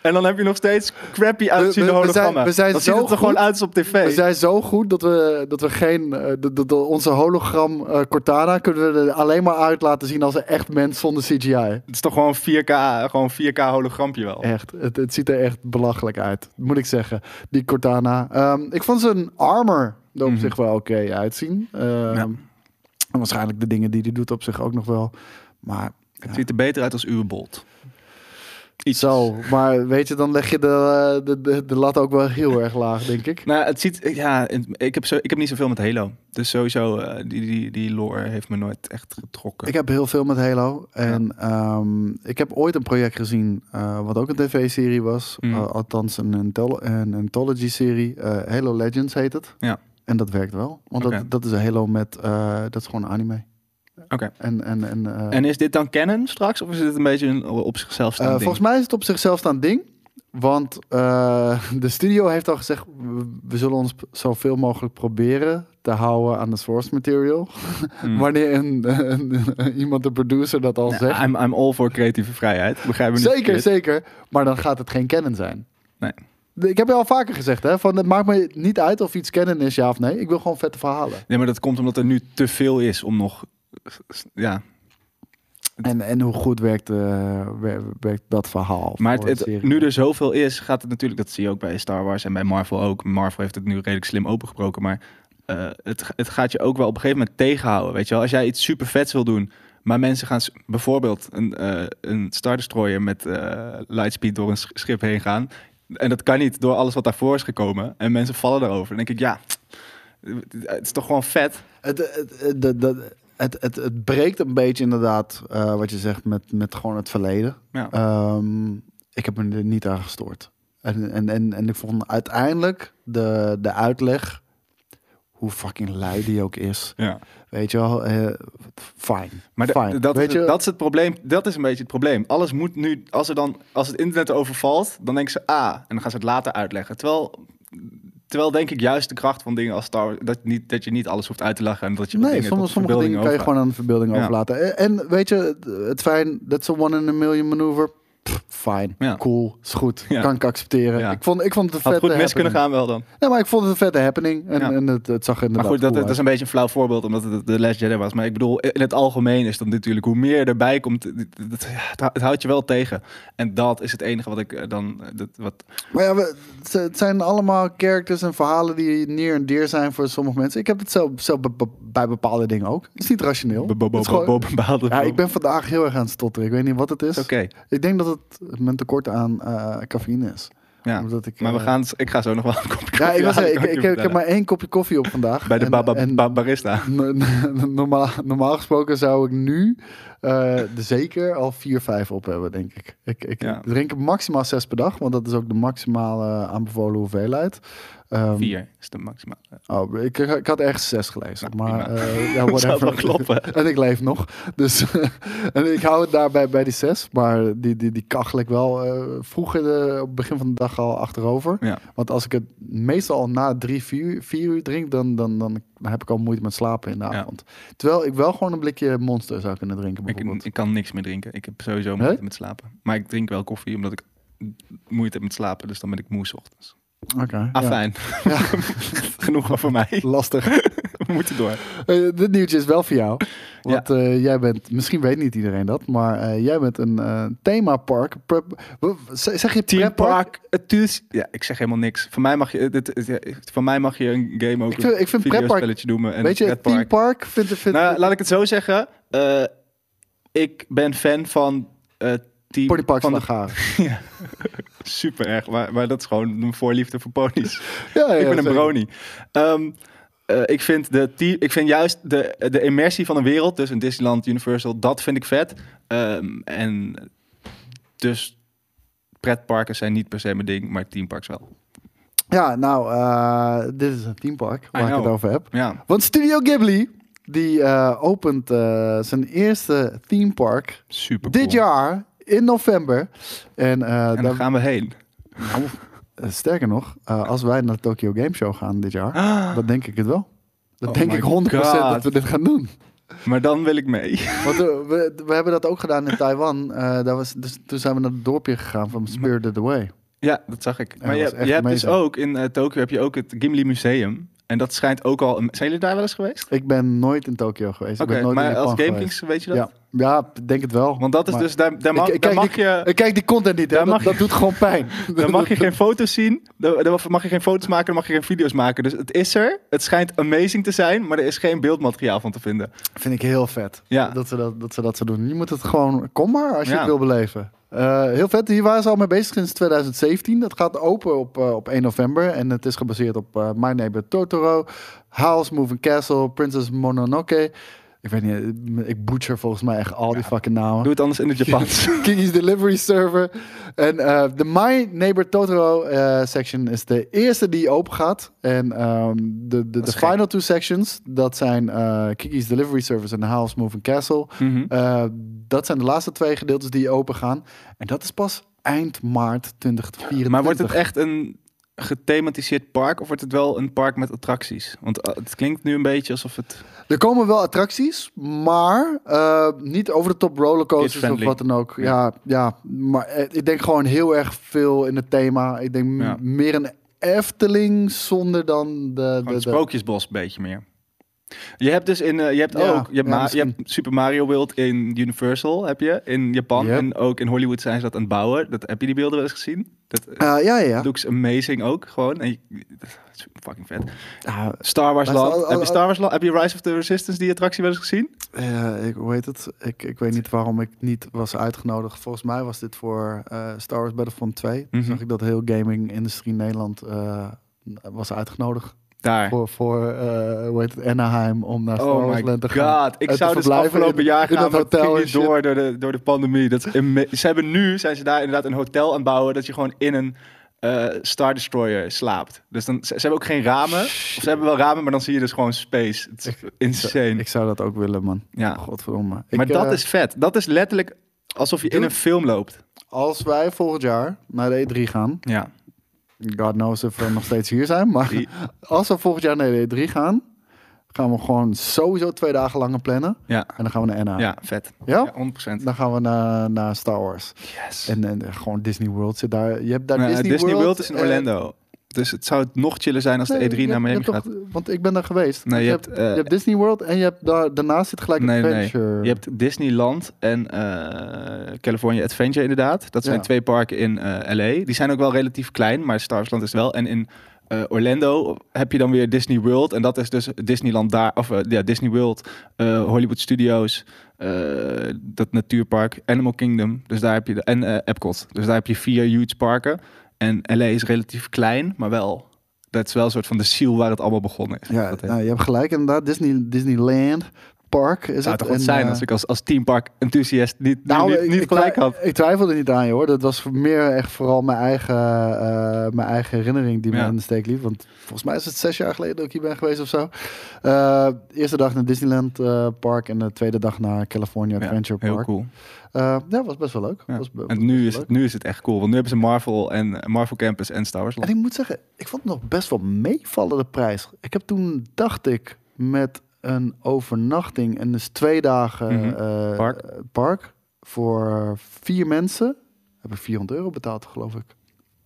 En dan heb je nog steeds crappy uitziende we- we zijn- hologrammen. we zijn zo het er gewoon uit op tv. We zijn zo goed dat we, dat we geen. eh, onze hologram eh, Cortana kunnen we er alleen maar uit laten zien als een echt mens zonder CGI. Het is toch gewoon 4K, gewoon 4K hologrampje wel. Echt. Het, het ziet er echt belachelijk uit. Moet ik zeggen. Die Cortana. Ehm, ik vond zijn armor er op Mhm. zich wel oké uitzien. Ehm, Ja. En waarschijnlijk de dingen die hij doet op zich ook nog wel. Maar Het ziet er beter uit als uw bolt. Iets. zo. Maar weet je, dan leg je de, de, de, de lat ook wel heel erg laag, denk ik. Nou, het ziet, ja, ik heb, zo, ik heb niet zoveel met Halo. Dus sowieso, eh, die, die, die lore heeft me nooit echt getrokken. Ik heb heel veel met Halo. En ehm, ik heb ooit een project gezien, eh, wat ook een tv-serie was. Mm. Eh, althans, een, een anthology-serie. Eh, Halo Legends heet het. Ja. En dat werkt wel. Want dat, dat is een Halo met... eh, dat is gewoon anime. Oké. En, en, en, eh, En is dit dan canon straks? Of is dit een beetje een op zichzelf eh, staand ding? volgens mij is het op zichzelf staand ding. Want eh, de studio heeft al gezegd... we, we zullen ons zoveel mogelijk proberen te houden aan de source material. Hmm. Wanneer een, een- iemand, de producer, dat al Ja, zegt. I'm, I'm all voor creatieve vrijheid. Begrijp me niet Zeker, verkeerd. zeker. Maar dan gaat het geen canon zijn. Nee. Ik heb je al vaker gezegd, hè, van het maakt me niet uit of iets canon is, ja of nee. Ik wil gewoon vette verhalen. Nee, maar dat komt omdat er nu te veel is om nog... Ja, En, en hoe goed werkt, eh, wer- werkt dat verhaal? maar het, nu er zoveel is, gaat het natuurlijk... Dat zie je ook bij Star Wars en bij Marvel ook. Marvel heeft het nu redelijk slim opengebroken. Maar eh, het, het gaat je ook wel op een gegeven moment tegenhouden. Weet je wel? Als jij iets super vets wil doen... Maar mensen gaan bijvoorbeeld een, eh een Star Destroyer met eh, lightspeed door een sch- schip heen gaan. En dat kan niet door alles wat daarvoor is gekomen. En mensen vallen erover. Dan denk ik, ja, het is toch gewoon vet. Het, het, het, het, het, het breekt een beetje inderdaad, eh, wat je zegt, met, met gewoon het verleden. Ja. Ehm, ik heb me er niet aan gestoord. En, en, en, en ik vond uiteindelijk de, de uitleg, hoe fucking lui die ook is. Ja. Weet je wel, eh fine. Maar fine. dat, Weet je, dat is het probleem. Dat is een beetje het probleem. Alles moet nu, als, er dan, als het internet overvalt, dan denken ze ah, en dan gaan ze het later uitleggen. Terwijl, terwijl denk ik juist de kracht van dingen als Star Wars, dat, niet, dat je niet alles hoeft uit te leggen en dat je Nee, dingen sommige, dingen kan je gewoon aan de verbeelding Ja. overlaten. En, weet je, het- fijn, that's a one in a million maneuver. Fijn, Ja. cool, is goed, Ja. kan ik accepteren. Ja. Ik, vond, ik vond het een Had vette goed mis kunnen gaan wel dan. Nee, maar ik vond het een vette happening. En, Ja. en het, het zag er Maar inderdaad goed, dat, is een beetje een flauw voorbeeld, omdat het de Last Jedi was. Maar ik bedoel, in het algemeen is dat natuurlijk, hoe meer erbij komt, het, het, houdt je wel tegen. En dat is het enige wat ik eh, dan, eh, dat, wat, Maar ja, we, het- zijn allemaal characters en verhalen die neer en deer zijn voor sommige mensen. Ik heb het zelf, zelf bij bepaalde dingen ook. Het is niet rationeel. Het is gewoon- ja, ik ben vandaag heel erg aan het stotteren. Ik weet niet wat het is. Oké, Ik denk dat het mijn tekort aan eh cafeïne is. ja. Omdat ik, Maar we eh, gaan, ik ga zo nog wel een kopje koffie Ja, ik, was, ik, ik, heb maar één kopje koffie op vandaag. Bij de En- ba- barista. no- no- normaal, normaal gesproken zou ik nu er zeker al vier, vijf op hebben, denk ik. Ik, ik Ja. drink maximaal zes per dag, want dat is ook de maximale aanbevolen hoeveelheid. Ehm, Vier is de maximaal. Oh, ik, ik had ergens zes gelezen, Nou, maar eh, ja, whatever. wel kloppen. en ik leef nog, dus en ik hou het daarbij bij die zes, maar die, die, die kachel ik wel eh, vroeg in de, op het begin van de dag al achterover. Ja. Want als ik het meestal al na drie, vier, vier uur drink, dan, dan, dan heb ik al moeite met slapen in de Ja. avond. Terwijl ik wel gewoon een blikje monster zou kunnen drinken Ik, bijvoorbeeld. ik kan niks meer drinken. Ik heb sowieso moeite Nee? met slapen. Maar ik drink wel koffie omdat ik moeite heb met slapen. Dus dan ben ik moe 's ochtends. Oké. Ah, ja. fijn. Genoeg over mij. Lastig. We moeten door. Eh, dit nieuwtje is wel voor jou. Want eh, jij bent, misschien weet niet iedereen dat, maar eh, jij bent een themapark. zeg je Team pretpark? Park, het. Ja, ik zeg helemaal niks. Van mij mag je, dit, ja, van mij mag je een game ook Ik vind- ik vind een videospelletje noemen. En Weet je, pretpark. Team Park vind, vind, Nou, laat ik het zo zeggen. Ik ben fan van team Ponypark van de, Slagharen. ja, super erg, maar, maar dat is gewoon een voorliefde voor ponies. Ja, ja, ik ben een brony. Ehm, eh, ik, vind de team, ik vind juist de, de immersie van een wereld, dus een Disneyland, Universal, dat vind ik vet. Ehm, en dus pretparken zijn niet per se mijn ding, maar teamparks wel. Ja, nou, eh, dit is een teampark waar ik het over heb. Ja, Want Studio Ghibli, die eh, opent zijn eerste themepark super dit jaar in november. En, eh, En daar gaan we heen. nou, eh, sterker nog, eh, als wij naar de Tokyo Game Show gaan dit jaar, Ah, dan denk ik het wel. Dan Oh denk ik 100% God. dat we dit gaan doen. maar dan wil ik mee. Want we, we hebben dat ook gedaan in Taiwan. Daar was, dus, toen zijn we naar het dorpje gegaan van Spirited Away. Ja, dat zag ik. Maar je, je hebt dus ook in eh, Tokio heb je ook het Ghibli Museum. En dat schijnt ook al. Een... Zijn jullie daar wel eens geweest? Ik ben nooit in Tokyo geweest. ik Oké, ben nooit in maar als Game geweest. Kings weet je dat? Ja, ja, denk het wel. Want dat is Maar- dus daar, daar mag, ik, ik daar kijk mag die, je. ik kijk die content niet, hè. Daar Dat, mag dat je- doet gewoon pijn. Dan mag je geen foto's zien, dan mag je geen foto's maken, dan mag je geen video's maken. Dus het is er. Het schijnt amazing te zijn, maar er is geen beeldmateriaal van te vinden. Vind ik heel vet. Ja. Dat, ze dat, dat ze dat zo doen. Je moet het gewoon... Kom maar als je Ja. het wil beleven. Eh, heel vet. Hier waren ze al mee bezig sinds 2017. Dat gaat open op, eh, op 1 november. En het is gebaseerd op eh, My Neighbor Totoro, House, Moving Castle, Princess Mononoke. Ik weet niet, ik butcher volgens mij echt al die fucking namen. Doe het anders in het Japans. Kiki's Delivery Server. En eh, de My Neighbor Totoro eh, section is de eerste die open gaat. En ehm, de, de, final two sections, dat zijn eh, Kiki's Delivery Service en House Moving Castle. Mhm. Eh, dat zijn de laatste twee gedeeltes die open gaan. En dat is pas eind maart 2024. Maar wordt het echt een gethematiseerd park of wordt het wel een park met attracties? Want eh, het klinkt nu een beetje alsof het... Er komen wel attracties, maar eh, niet over de top rollercoasters of wat dan ook. Ja, ja, maar eh, ik denk gewoon heel erg veel in het thema. Ik denk Ja. meer een Efteling zonder dan de... De, het de sprookjesbos een beetje meer. Je hebt dus in, je hebt Ja, ook, je hebt, ja, je hebt Super Mario World in Universal, heb je, in Japan. Yep. En ook in Hollywood zijn ze dat aan het bouwen. Dat, heb je die beelden wel eens gezien? Dat Eh, ja, ja, ja. looks amazing ook, gewoon. En je, dat is fucking vet. Star Wars Land. al- al- heb je Star Wars Land? Heb je Rise of the Resistance, die attractie wel eens gezien? ik, hoe heet het? Ik, ik weet niet waarom ik niet was uitgenodigd. Volgens mij was dit voor eh, Star Wars Battlefront 2. Toen Mhm. zag ik dat heel gaming-industrie Nederland eh, was uitgenodigd. Daar. Voor, voor eh, hoe heet het, Anaheim om naar Star Oh Wars my Land te gaan. god, ik En zou dus afgelopen in- jaar in gaan, dat het hotel shit. door door de, door de pandemie. Dat ze hebben nu, zijn ze daar inderdaad een hotel aan het bouwen, dat je gewoon in een eh, Star Destroyer slaapt. Dus dan, ze, ze hebben ook geen ramen. Of ze hebben wel ramen, maar dan zie je dus gewoon space. Het is insane. Ik zou dat ook willen, man. Ja. Godverdomme. maar Ik, dat eh, is vet. Dat is letterlijk alsof je in een film loopt. Als wij volgend jaar naar de E3 gaan... Ja. God knows of we nog steeds hier zijn. Maar als we volgend jaar naar de E3 gaan... gaan we gewoon sowieso twee dagen langer plannen. Ja. En dan gaan we naar NA. Ja, vet. Ja? Ja, 100%. Dan gaan we naar, naar Star Wars. Yes. En, en gewoon Disney World zit daar. Je hebt daar Nou, Disney, Disney, World, World is in Orlando. Dus het zou nog chiller zijn als nee, de E3 je naar Miami gaat. toch- want ik ben daar geweest. Nee, je hebt, eh, je hebt Disney World en je hebt daar, daarnaast zit gelijk Nee, nee, nee. Adventure. Je hebt Disneyland en eh, California Adventure inderdaad. Dat zijn Ja. twee parken in eh, LA. Die zijn ook wel relatief klein, maar Star Wars Land is wel. En in Orlando heb je dan weer Disney World. En dat is dus Disneyland daar, of ja, Disney World, Hollywood Studios, dat natuurpark, Animal Kingdom. Dus daar heb je de, en Epcot. Dus daar heb je vier huge parken. En LA is relatief klein, maar wel. Dat is wel een soort van de ziel waar het allemaal begonnen is. ja, nou, je hebt gelijk inderdaad. Disney, Disneyland Park is zou het. toch wat zijn eh, als ik als, als teampark enthusiast niet, Nou, niet, niet ik, gelijk had. Ik twijfel er niet aan, joh. Dat was meer echt vooral mijn eigen, eh, mijn eigen herinnering die me Ja. in de steek liep. Want volgens mij is het zes jaar geleden dat ik hier ben geweest of zo. Eh, eerste dag naar Disneyland Park en de tweede dag naar California Ja, Adventure heel Park. cool. Eh, ja, was best wel leuk. Ja. Was, En nu is, het, nu is het echt cool. Want nu hebben ze Marvel en Marvel Campus en Star Wars. En ik moet zeggen, ik vond het nog best wel meevallen de prijs. Ik heb toen, dacht ik, met een overnachting en dus twee dagen Mhm. eh, Park. park voor vier mensen heb ik 400 euro betaald, geloof ik.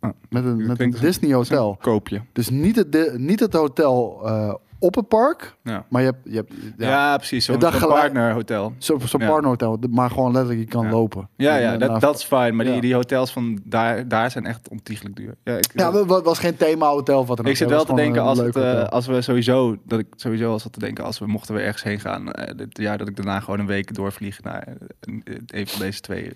Ah, met een, met een Disney hotel. Koop je. Dus niet het, niet het hotel eh, op het park, Ja, maar je hebt, je hebt ja. ja, precies. Zo'n gelijk- partnerhotel. zo'n zo'n Ja. partnerhotel, maar gewoon letterlijk je kan lopen. Ja, ja dat, dat is fijn. Maar die, die hotels van daar, daar zijn echt ontiegelijk duur. Ja, ik, ja, het wa- was geen themahotel of wat dan ik zit Het wel te denken als, het, eh, als we sowieso, dat ik sowieso al zat te denken als we mochten we ergens heen gaan, eh, dit jaar dat ik daarna gewoon een week doorvlieg naar eh, een, van deze twee.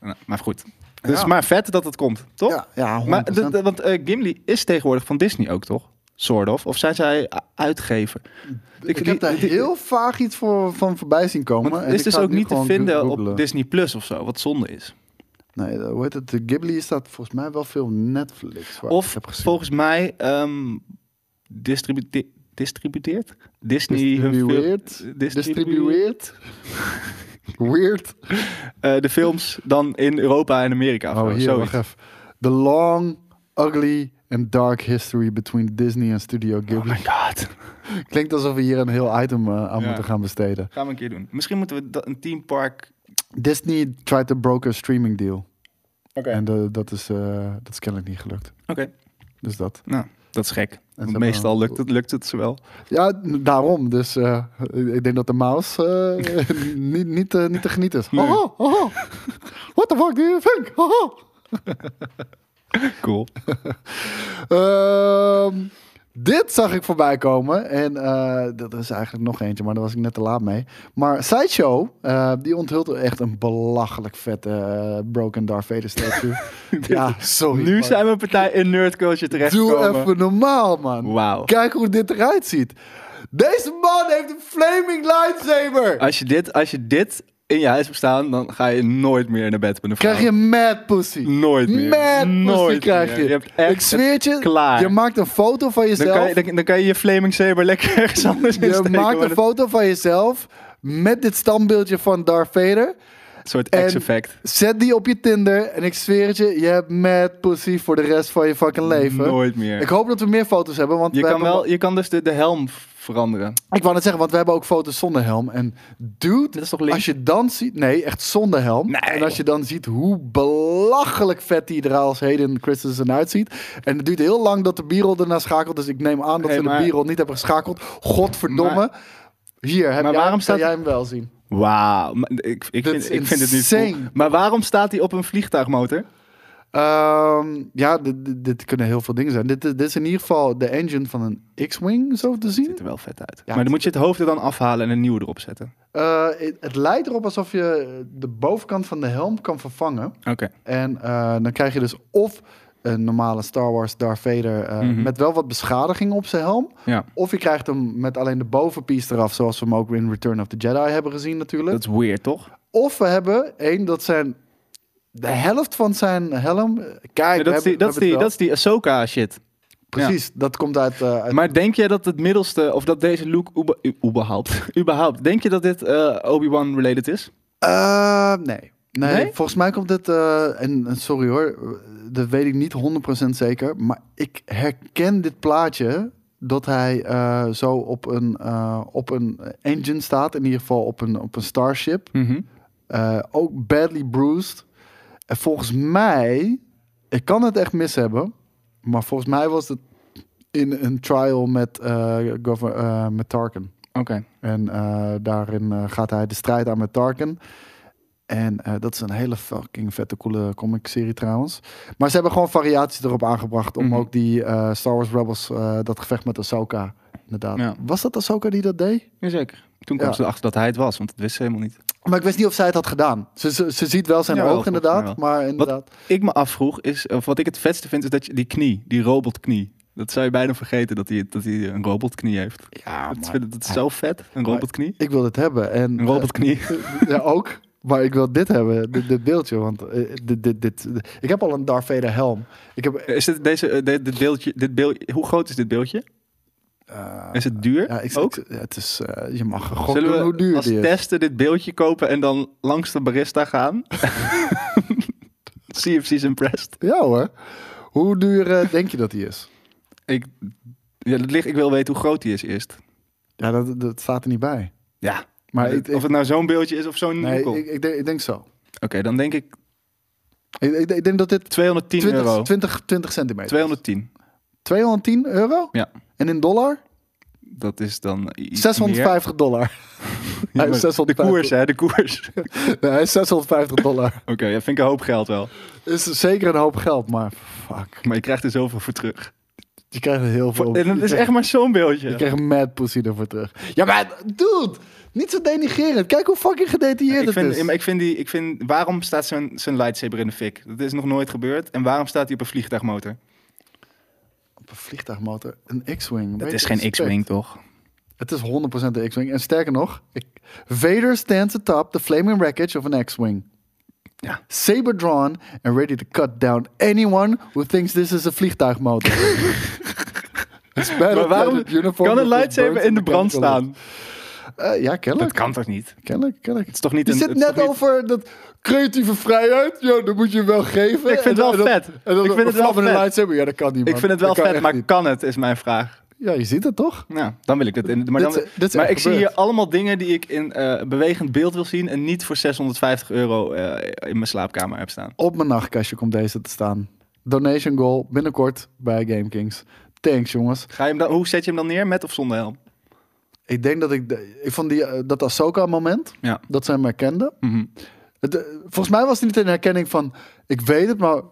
Nou, Maar goed. Dus Ja. maar vet dat het komt, toch? Ja, ja 100%. Maar want eh, Gimli is tegenwoordig van Disney ook, toch? Sort of. Of zijn zij uitgever? Ik, die- heb daar heel vaag iets voor, van voorbij zien komen. En het is ik dus ook niet te vinden googlen. op Disney Plus of zo, wat zonde is. Nee, de- hoe heet het? Ghibli staat volgens mij wel veel Netflix. waar ik Of heb gezien. volgens mij ehm distribute- distributeert Disney hun film- Distribueert. Weird. eh, de films dan in Europa en Amerika. Oh, hier, wacht even. The long, ugly and dark history between Disney en Studio Oh Ghibli. my god. Klinkt alsof we hier een heel item eh, aan Ja. moeten gaan besteden. Gaan we een keer doen. Misschien moeten we dat, een teampark... Disney tried to broker a streaming deal. Oké. En de- dat, is, eh, dat is kennelijk niet gelukt. Oké. Dus dat. Nou, dat is gek. Want meestal lukt het, lukt het ze wel. Ja, daarom. Dus eh, ik denk dat de mouse eh, niet, niet, eh, niet te genieten is. Nee. Haha, haha. What the fuck do you think? Cool. Ehm, dit zag ik voorbij komen. En eh dat is eigenlijk nog eentje, maar daar was ik net te laat mee. Maar Sideshow, eh, die onthult echt een belachelijk vette eh, Broken Darth Vader statue. ja, sorry. nu man. zijn we een partij in nerd culture Doe terechtgekomen. even normaal, man. Wauw. Kijk hoe dit eruit ziet. Deze man heeft een flaming lightsaber. Als je, dit, als je dit in je huis hebt staan, dan ga je nooit meer naar bed met een vrouw. Krijg je mad pussy. Nooit meer. Mad pussy Nooit krijg meer. je. Je hebt echt ik zweer het je, klaar. je maakt een foto van Dan jezelf. kan, je, dan, dan kan je je flaming saber lekker ergens anders in je maakt een foto van jezelf met dit standbeeldje van Darth Vader. Een soort X-effect. Zet die op je Tinder en ik zweer het je, je hebt mad pussy voor de rest van je fucking leven. Nooit meer. Ik hoop dat we meer foto's hebben, want je, kan wel, je kan dus de, de helm veranderen. Ik wou net zeggen, want we hebben ook foto's zonder helm. En dude, is toch als je dan ziet... Nee, echt zonder helm. Nee, en als je dan ziet hoe belachelijk vet die er als Hayden Christensen uitziet. En het duurt heel lang dat de b-roll erna schakelt. Dus ik neem aan dat Hey, ze maar- de b-roll niet hebben geschakeld. Godverdomme. Hier, heb Maar jij, waarom kan staat- jij hem wel zien? Wauw. Ik, ik, vind, ik vind het niet cool. Maar waarom staat hij op een vliegtuigmotor? Ehm, ja, dit, dit- dit kunnen heel veel dingen zijn. Dit, dit is in ieder geval de engine van een X-Wing, zo te zien. Ziet er wel vet uit. Ja, maar dan moet je het hoofd er dan afhalen en een nieuwe erop zetten. Eh, het, het lijkt erop alsof je de bovenkant van de helm kan vervangen. Oké. En eh, dan krijg je dus of een normale Star Wars Darth Vader eh, Mhm. met wel wat beschadiging op zijn helm. Ja, Of je krijgt hem met alleen de bovenpiece eraf, zoals we hem ook in Return of the Jedi hebben gezien natuurlijk. dat is weird, toch? Of we hebben één, dat zijn de helft van zijn helm. eh, Kijk, dat, is die, dat, is die, dat is die Ahsoka shit. Precies, dat komt uit. eh, uit Maar denk je dat het middelste, of dat deze look überhaupt, überhaupt, denk je dat dit eh, Obi-Wan related is? Nee. nee. Nee? volgens mij komt dit. en sorry hoor, dat weet ik niet 100% zeker. Maar ik herken dit plaatje. Dat hij zo op een, op een engine staat. In ieder geval op een, op een starship. Eh, ook badly bruised. En volgens mij. Ik kan het echt mis hebben. Maar volgens mij was het in een trial met, eh, met Tarkin. Oké. En eh, daarin gaat hij de strijd aan met Tarkin. En dat is een hele fucking vette, coole comic serie trouwens. Maar ze hebben gewoon variaties erop aangebracht om Mhm. ook die Star Wars Rebels, dat gevecht met Ahsoka, inderdaad. Ja. Was dat Ahsoka die dat deed? Jazeker. Toen kwam Ja. ze erachter dat hij het was, want dat wist ze helemaal niet. Maar ik wist niet of zij het had gedaan. Ze, ze, ze ziet wel zijn Jawel, oog inderdaad, maar inderdaad. Ik me afvroeg, is, of wat ik het vetste vind, is dat je die knie, die robotknie, dat zou je bijna vergeten dat hij, dat hij een robotknie heeft. Ja, Dat, maar vind- dat is zo vet, een robotknie. ik wil dit hebben. En, Een robotknie. eh, ja, ook. Maar ik wil dit hebben, dit, dit beeldje. Want eh, dit, dit, dit, ik heb al een Darth Vader helm. Ik heb, Is dit, deze, eh, dit, dit beeldje, dit beeld, hoe groot is dit beeldje? Eh, Is het duur Ja, ik, ook? ja, het is, eh, je mag gokken Zullen we hoe duur als testen dit beeldje kopen en dan langs de barista gaan? See if she's impressed. Ja hoor. Hoe duur eh, denk je dat die is? Ik, ja, dat ligt, ik wil weten hoe groot die is eerst. Ja, dat, dat staat er niet bij. Ja, Maar ik, ik- of het nou zo'n beeldje is of zo'n nee, ik, ik, denk, ik denk zo. Oké, dan denk ik Ik, ik, denk dat dit 210 20, euro. 20, 20 centimeter is. 210. 210 euro? Ja. En in dollar? Dat is dan iets 650 dollar. Hij is de 650. koers, hè, de koers. Oké, Nee, hij is 650 dollar. ja, vind ik een hoop geld wel. Is zeker een hoop geld, maar fuck. Maar je krijgt er zoveel voor terug. Je krijgt er heel veel. En het is echt maar zo'n beeldje. Je krijgt mad pussy ervoor terug. Ja, maar dude, niet zo denigerend. Kijk hoe fucking gedetailleerd Ik het is. ik vind die, ik vind, waarom staat zijn, zijn lightsaber in de fik? Dat is nog nooit gebeurd. En waarom staat hij op een vliegtuigmotor? Op een vliegtuigmotor, een X-Wing. Dat is geen. X-Wing, toch? Het is 100% de X-Wing. En sterker nog, ik, Vader stands atop the flaming wreckage of an X-Wing. Ja. Saber drawn and ready to cut down anyone who thinks this is a vliegtuigmotor. Maar waarom kan een lightsaber in de brand staan? Eh, ja, Dat kennelijk. kan toch niet? Kennelijk, kennelijk. Het is toch niet Je een... zit het is net over dat creatieve vrijheid. Ja, dan moet je wel geven. Ik vind het wel vet. En dan Ik vind het wel vet. lightsaber. Ja, dat kan niet, Ik vind het wel Dat vet, maar niet. kan het, is mijn vraag. Ja, je ziet het toch? Nou, dan wil ik het. in. Maar, dan, Dit dit maar ik zie hier allemaal dingen die ik in eh, bewegend beeld wil zien... en niet voor 650 euro eh, in mijn slaapkamer heb staan. Op mijn nachtkastje komt deze te staan. Donation goal binnenkort bij GameKings. Thanks, jongens. Ga je hem dan, hoe zet je hem dan neer, met of zonder helm? Ik denk dat ik... ik vond die, eh, dat Ahsoka-moment, Ja. dat ze hem herkende. Mhm. Het, eh, volgens mij was het niet een herkenning van... Ik weet het, maar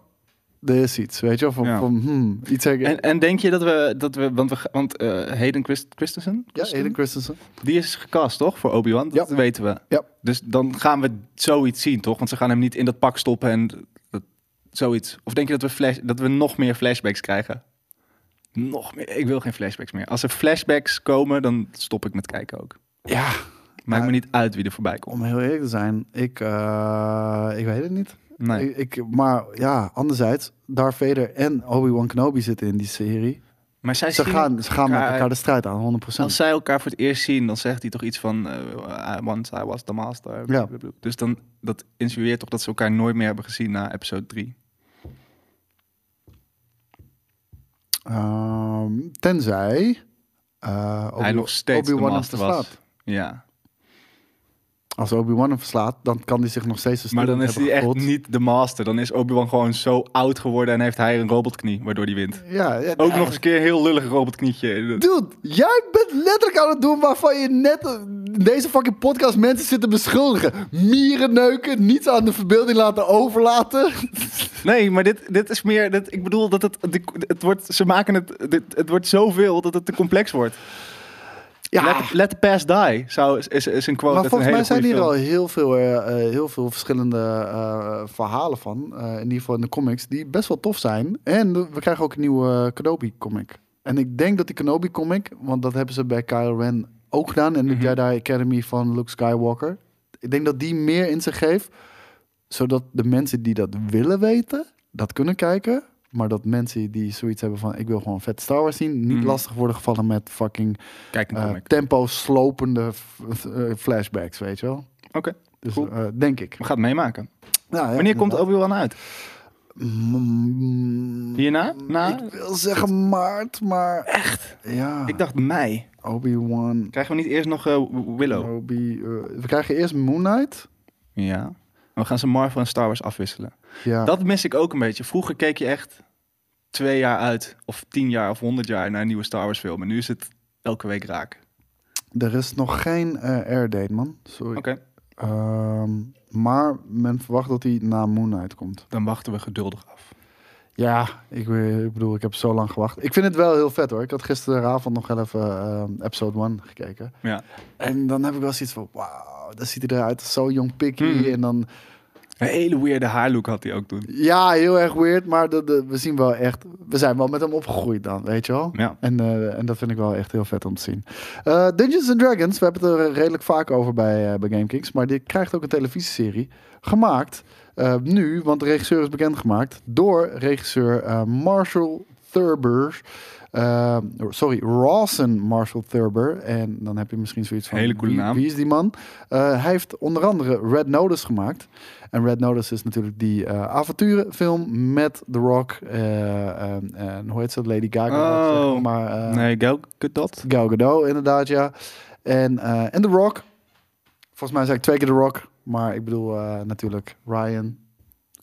er is iets, weet je wel? Van, Ja. van hmm, iets En, en denk je dat we... Dat we want we, want eh Hayden Christ, Christensen? Ja, Aiden Christensen. Die is gecast, toch? Voor Obi-Wan? Dat Ja. weten we. Ja. Dus dan gaan we zoiets zien, toch? Want ze gaan hem niet in dat pak stoppen en dat, zoiets. Of denk je dat we, flash, dat we nog meer flashbacks krijgen? Nog meer? Ik wil geen flashbacks meer. Als er flashbacks komen, dan stop ik met kijken ook. Ja, Maakt me niet uit wie er voorbij komt. om heel eerlijk te zijn. Ik, eh, ik weet het niet. Nee. Ik, ik- maar ja, anderzijds, Darth Vader en Obi-Wan Kenobi zitten in die serie. Maar zij Ze gaan, ze gaan met elkaar- de strijd aan, 100%. Als zij elkaar voor het eerst zien, dan zegt hij toch iets van... I once I was the master. Ja. Dus dan, dat insinueert toch dat ze elkaar nooit meer hebben gezien na episode 3. Ehm, tenzij eh, Hij Obi- nog steeds de Obi-Wan hem master was. Ja. Als Obi-Wan hem verslaat, dan kan hij zich nog steeds een Maar dan is hij echt niet de master. Dan is Obi-Wan gewoon zo oud geworden en heeft hij een robotknie, waardoor hij wint. Ja, ja, Ook ja. nog eens een keer een heel lullig robotknietje. Dude, jij bent letterlijk aan het doen waarvan je net eh, deze fucking podcast mensen zitten beschuldigen. Mieren neuken, niets aan de verbeelding laten overlaten. Nee, maar dit, dit is meer... Dit, ik bedoel dat het, het, het wordt... Ze maken het... Dit, het wordt zoveel dat het te complex wordt. Ja, Let, let the past die, zou, is, is een quote maar volgens mij zijn hier al heel veel, eh, eh, heel veel verschillende eh, verhalen van. in ieder geval in de comics, die best wel tof zijn. En we krijgen ook een nieuwe eh, Kenobi-comic. En ik denk dat die Kenobi-comic, want dat hebben ze bij Kylo Ren ook gedaan. En de Mhm. Jedi Academy van Luke Skywalker. Ik denk dat die meer in zich geeft zodat de mensen die dat willen weten, dat kunnen kijken. Maar dat mensen die zoiets hebben van ik wil gewoon vet Star Wars zien, niet Mhm. lastig worden gevallen met fucking Kijk eh, tempo slopende eh, flashbacks, weet je wel. Oké, Dus Cool. eh, denk ik. we gaan het meemaken. Nou, ja, Wanneer komt. Obi-Wan uit? Mm, Hierna? Na? Ik wil zeggen maart, maar echt. Ja. Ik dacht mei. Obi-Wan. Krijgen we niet eerst nog Willow? Obi. we krijgen eerst Moon Knight. Ja. We gaan ze Marvel en Star Wars afwisselen. Ja. Dat mis ik ook een beetje. Vroeger keek je echt twee jaar uit, of tien jaar of honderd jaar naar een nieuwe Star Wars film. En nu is het elke week raak. Er is nog geen eh airdate, man. Sorry. Oké, Ehm, maar men verwacht dat hij na Moon Knight komt. dan wachten we geduldig af. Ja, ik, ik bedoel, ik heb zo lang gewacht. Ik vind het wel heel vet hoor. Ik had gisteravond nog wel even ehm, episode 1 gekeken. Ja. En dan heb ik wel zoiets van, wauw, dat ziet hij eruit zo jong pikkie. Mhm. En dan, Een hele weirde haarlook had hij ook toen. ja, heel erg weird. Maar de, de- we zien wel echt, we zijn wel met hem opgegroeid dan, weet je wel. Ja. En, eh, en dat vind ik wel echt heel vet om te zien. Eh, Dungeons and Dragons, we hebben het er redelijk vaak over bij, eh bij GameKings. Maar die krijgt ook een televisieserie gemaakt. nu, want de regisseur is bekendgemaakt door regisseur Marshall Thurber. Eh, sorry, Rawson Marshall Thurber. En dan heb je misschien zoiets van... Hele coole naam. Wie is die man? Hij heeft onder andere Red Notice gemaakt. En Red Notice is natuurlijk die eh, avonturenfilm met The Rock. eh, eh, en hoe heet ze? Lady Gaga. Oh. maar, eh, nee, Gal Gadot? Gal Gadot, inderdaad, ja. En, eh, en The Rock. Volgens mij zei ik twee keer The Rock. Maar ik bedoel eh, natuurlijk Ryan.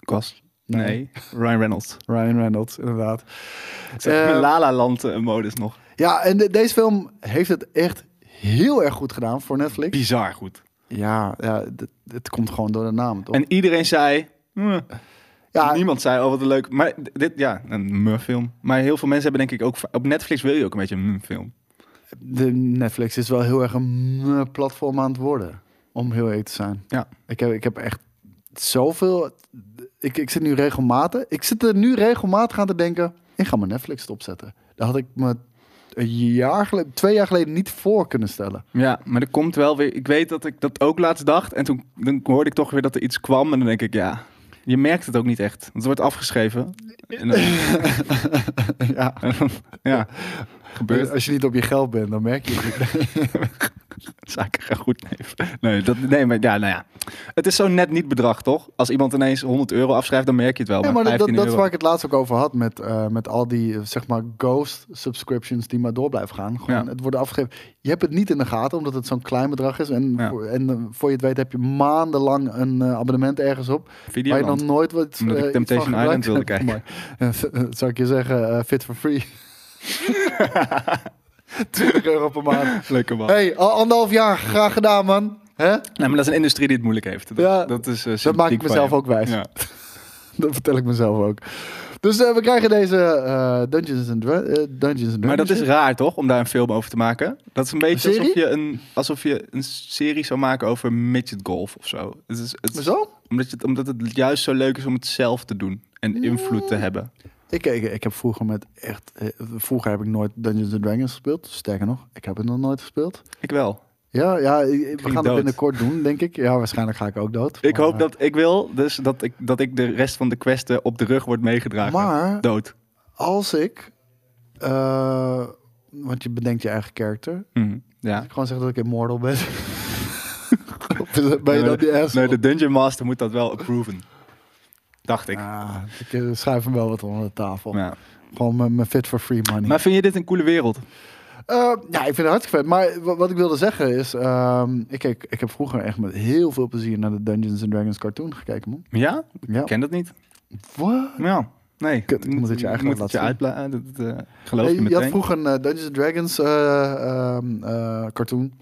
Kos? Nee, Ryan Reynolds. Ryan Reynolds, inderdaad. Het is echt Eh, een La La Land eh, modus nog. Ja, en de- deze film heeft het echt heel erg goed gedaan voor Netflix. Bizar goed. Ja, ja het komt gewoon door de naam, toch? En iedereen zei... "Hm." ja, Niemand zei, oh wat een leuk... Maar dit, ja, een mur-film. Maar heel veel mensen hebben denk ik ook... Op Netflix wil je ook een beetje een film. de Netflix is wel heel erg een platform aan het worden. Om heel eerlijk te zijn. Ja. Ik heb, ik heb echt zoveel... Ik, ik zit nu regelmatig... Ik zit er nu regelmatig aan te denken... Ik ga mijn Netflix stopzetten. Daar had ik me een jaar geleden, twee jaar geleden niet voor kunnen stellen. Ja, maar er komt wel weer... Ik weet dat ik dat ook laatst dacht. En toen dan hoorde ik toch weer dat er iets kwam. En dan denk ik, ja... Je merkt het ook niet echt. Want het wordt afgeschreven. En dan, ja. ja, gebeurt. Als je niet op je geld bent, dan merk je het. Zaken gaan goed. Nee, nee, dat, nee, maar ja, nou ja. Het is zo'n net niet bedrag, toch? Als iemand ineens 100 euro afschrijft, dan merk je het wel. Ja, maar dat, dat, 15 dat is waar ik het laatst ook over had met, eh, met al die zeg maar ghost subscriptions die maar door blijven gaan. Gewoon, Ja. Het worden afgegeven. Je hebt het niet in de gaten omdat het zo'n klein bedrag is. En, Ja. voor, en eh, voor je het weet heb je maandenlang een eh, abonnement ergens op. Waar je Videoland. nog nooit wat. Omdat ik Temptation Island wilde. Maar, eh, zou ik je zeggen, fit for free. 20 euro per maand. Lekker man. hey, al anderhalf jaar, graag gedaan man. Hè? Nee, maar dat is een industrie die het moeilijk heeft. Dat, Ja, dat, is, eh, Dat maak ik mezelf ook wijs. Ja. Dat vertel ik mezelf ook. Dus eh, we krijgen deze eh, Dungeons and, eh, Dungeons and Maar dat is raar, toch? Om daar een film over te maken. Dat is een beetje Een alsof je een, alsof je een serie zou maken over midget golf of zo. Het is, het is, Zo? omdat, je, omdat het juist zo leuk is om het zelf te doen. En invloed te hebben. Ik, ik, ik heb vroeger met echt... eh, vroeger heb ik nooit Dungeons and Dragons gespeeld. Sterker nog, ik heb het nog nooit gespeeld. Ik wel. Ja, ja we gaan het dood. binnenkort doen, denk ik. Ja, waarschijnlijk ga ik ook dood. Ik Maar, hoop dat ik wil dus dat ik, dat ik de rest van de questen op de rug wordt meegedragen. Maar Dood. als ik... eh, want je bedenkt je eigen karakter. Mhm. Ja. Ik gewoon zeg dat ik immortal ben. Ben je dat die? Nee, de Dungeon Master moet dat wel approven. Dacht ik. Ah, ik eh, schuif hem wel wat onder de tafel. Ja. Gewoon mijn- fit for free money. Maar vind je dit een coole wereld? Eh, ja, ik vind het hartstikke vet. Maar wa- wat ik wilde zeggen is... ehm, ik, ik, ik heb vroeger echt met heel veel plezier naar de Dungeons and Dragons cartoon gekeken, man. Ja? Ja. Ik ken dat niet. Wat? Ja. Nee. Kut, ik moet het je eigenlijk moet het je laten uitbla- dat, eh, geloof Nee, je je had vroeger een Dungeons and Dragons eh, ehm, eh, cartoon.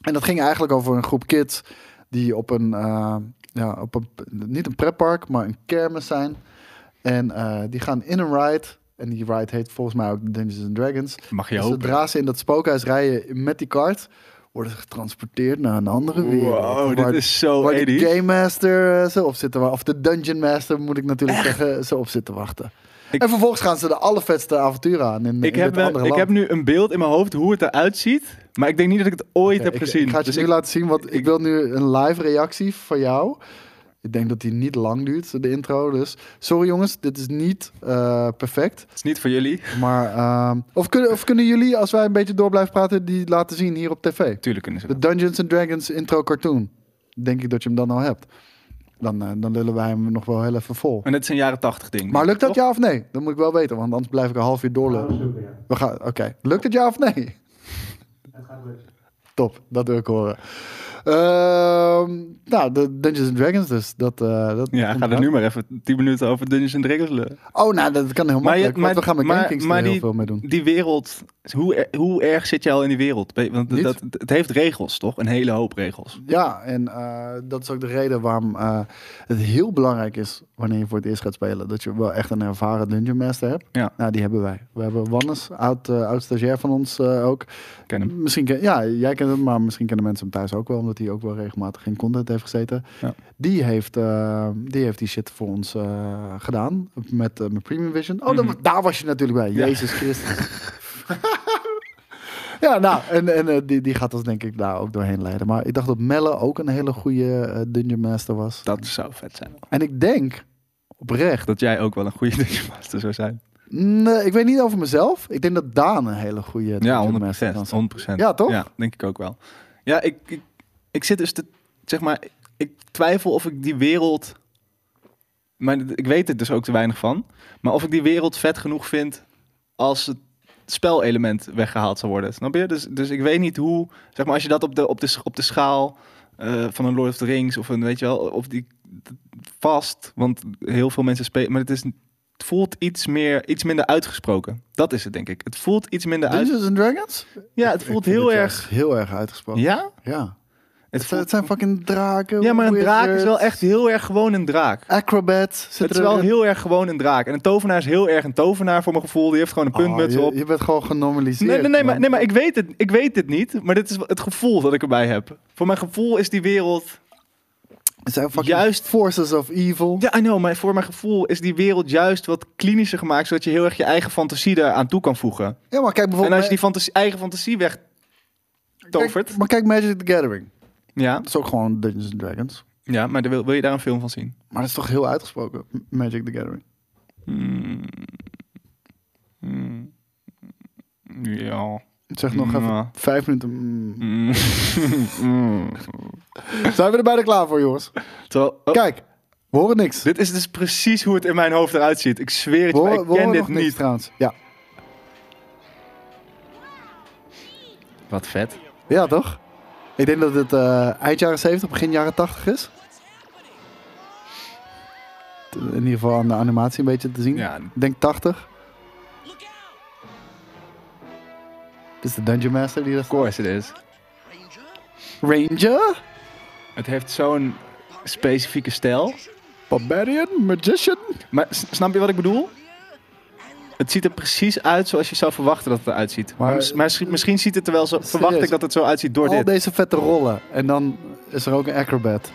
En dat ging eigenlijk over een groep kids die op een, eh, ja, op een, niet een pretpark, maar een kermis zijn. En eh, die gaan in een ride. En die ride heet volgens mij ook Dungeons and Dragons. Mag je En hopen. zodra ze in dat spookhuis rijden met die kart, worden ze getransporteerd naar een andere wereld. Wow, dit is zo waar de 80s. Game Master eh, zo op zit te wachten. Of de Dungeon Master, moet ik natuurlijk zeggen, zo op zit te wachten. Ik- en vervolgens gaan ze de allervetste avonturen aan in, Ik in heb, dit wel- andere ik land. heb nu een beeld in mijn hoofd hoe het eruit ziet. Maar ik denk niet dat ik het ooit heb ik, gezien. Ik ga het je Dus nu laten zien, want ik, wil nu een live reactie van jou. Ik denk dat die niet lang duurt, de intro. Dus sorry jongens, dit is niet eh, perfect. Het is niet voor jullie. Maar, ehm, of, kunnen, of kunnen jullie, als wij een beetje door blijven praten, die laten zien hier op tv? Tuurlijk kunnen ze De. Dungeons and Dragons intro cartoon. Denk ik dat je hem dan al hebt. Dan, eh, dan lullen wij hem nog wel heel even vol. En het is een jaren tachtig ding. Maar lukt dat toch? ja of nee? Dat moet ik wel weten, want anders blijf ik een half uur doorlullen. We gaan, oké. Lukt het ja of nee? Top, dat wil ik horen. Ehm, nou, de Dungeons and Dragons dus. Dat, eh dat Ja, ga er nu maar even 10 minuten over Dungeons and Dragons lullen. Oh, nou, dat kan heel Maar je- makkelijk. want we gaan met maar- Rankings er maar heel veel mee doen. Die wereld, hoe, er- hoe erg zit je al in die wereld? Want dat, het heeft regels, toch? Een hele hoop regels. Ja, en eh, dat is ook de reden waarom eh, het heel belangrijk is wanneer je voor het eerst gaat spelen. Dat je wel echt een ervaren Dungeon Master hebt. Ja. Nou, die hebben wij. We hebben Wannes, oud, eh, oud stagiair van ons ook. Ken hem. Misschien ken, ja, jij kent hem, maar misschien kennen mensen hem thuis ook wel, omdat hij ook wel regelmatig in content heeft gezeten. Ja. Die, heeft, die heeft die shit voor ons gedaan met, met Premium Vision. Oh, dan- Mhm. daar was je natuurlijk bij. Ja. Jezus Christus. ja, nou, en, en eh, die, die gaat ons denk ik daar ook doorheen leiden. Maar ik dacht dat Melle ook een hele goede eh, Dungeon Master was. Dat zou vet zijn. En ik denk oprecht, Dat jij ook wel een goede Dungeon Master zou zijn. nee, ik weet niet over mezelf. Ik denk dat Daan een hele goede Ja, Dungeon 100 Master kan zijn. 100 Ja, toch? Ja, denk ik ook wel. Ja, ik, ik, ik zit dus te, zeg maar, ik twijfel of ik die wereld, maar ik weet het dus ook te weinig van, maar of ik die wereld vet genoeg vind als het spelelement weggehaald zou worden. Snap je? Dus, dus ik weet niet hoe, zeg maar, als je dat op de, op de, op de schaal eh, van een Lord of the Rings of een, weet je wel, of die vast, want heel veel mensen spelen, maar het is het voelt iets meer, iets minder uitgesproken. Dat is het, denk ik. Het voelt iets minder uit. Dungeons and Dragons? Ja, het voelt heel erg. heel erg uitgesproken. Ja? Ja. Het zijn- het voelt... zijn fucking draken. Ja, maar een draak is wel echt heel erg gewoon een draak. Acrobat. Zit Het is wel heel erg gewoon een draak. En een tovenaar is heel erg een tovenaar voor mijn gevoel. Die heeft gewoon een Oh, puntmuts op. je bent gewoon genormaliseerd. Nee, nee, nee, maar, nee, maar ik weet, het, ik weet het niet. Maar dit is het gevoel dat ik erbij heb. Voor mijn gevoel is die wereld... Het zijn fucking Juist- forces of evil. Ja, I know. Maar voor mijn gevoel is die wereld juist wat klinischer gemaakt. Zodat je heel erg je eigen fantasie daar aan toe kan voegen. Ja, maar kijk En bijvoorbeeld... als je die fantasie, eigen fantasie weg tovert... Kijk, maar kijk Magic the Gathering. Ja, Dat is ook gewoon Dungeons and Dragons. ja, maar wil, wil je daar een film van zien? Maar dat is toch heel uitgesproken, Magic the Gathering. Hmm. Hmm. Ja. Zeg nog even Ja. vijf minuten. mm. Mm. Mm. Zijn we er bijna klaar voor, jongens? Terwijl- oh, Kijk, we horen niks. dit is dus precies hoe het in mijn hoofd eruit ziet. Ik zweer het je, ik ken horen dit niks niet. trouwens. Ja. Wat vet. ja, toch? Ik denk dat het eh, eind jaren 70, begin jaren 80 is. In ieder geval aan de animatie een beetje te zien. Ja. Ik denk 80. Dit is de Dungeon Master die dat Of course it is. Ranger? Het heeft zo'n specifieke stijl. Barbarian? Magician? Maar snap je wat ik bedoel? Het ziet er precies uit zoals je zou verwachten dat het eruit ziet. Maar, Maar- mis- maar misschien- misschien ziet het er wel zo. Verwacht ik dat het zo uitziet door Al dit. deze vette rollen. En dan is er ook een acrobat.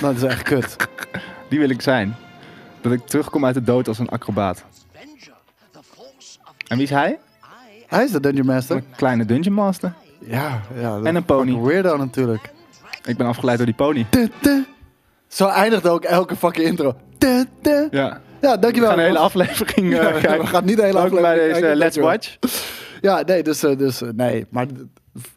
dat is echt kut. Die wil ik zijn. Dat ik terugkom uit de dood als een acrobaat. En wie is hij? Hij is de Dungeon Master. Een kleine dungeon master. Ja, ja. En een pony. Weirdo natuurlijk. Ik ben afgeleid door die pony. Zo eindigt ook elke fucking intro. Tu. Ja. Ja, We dankjewel. gaan een hele aflevering eh, Ja, kijken. we gaan niet de hele Ook aflevering bij deze eh, Let's dankjewel. Watch. Ja, nee, dus, eh, dus eh, nee. Maar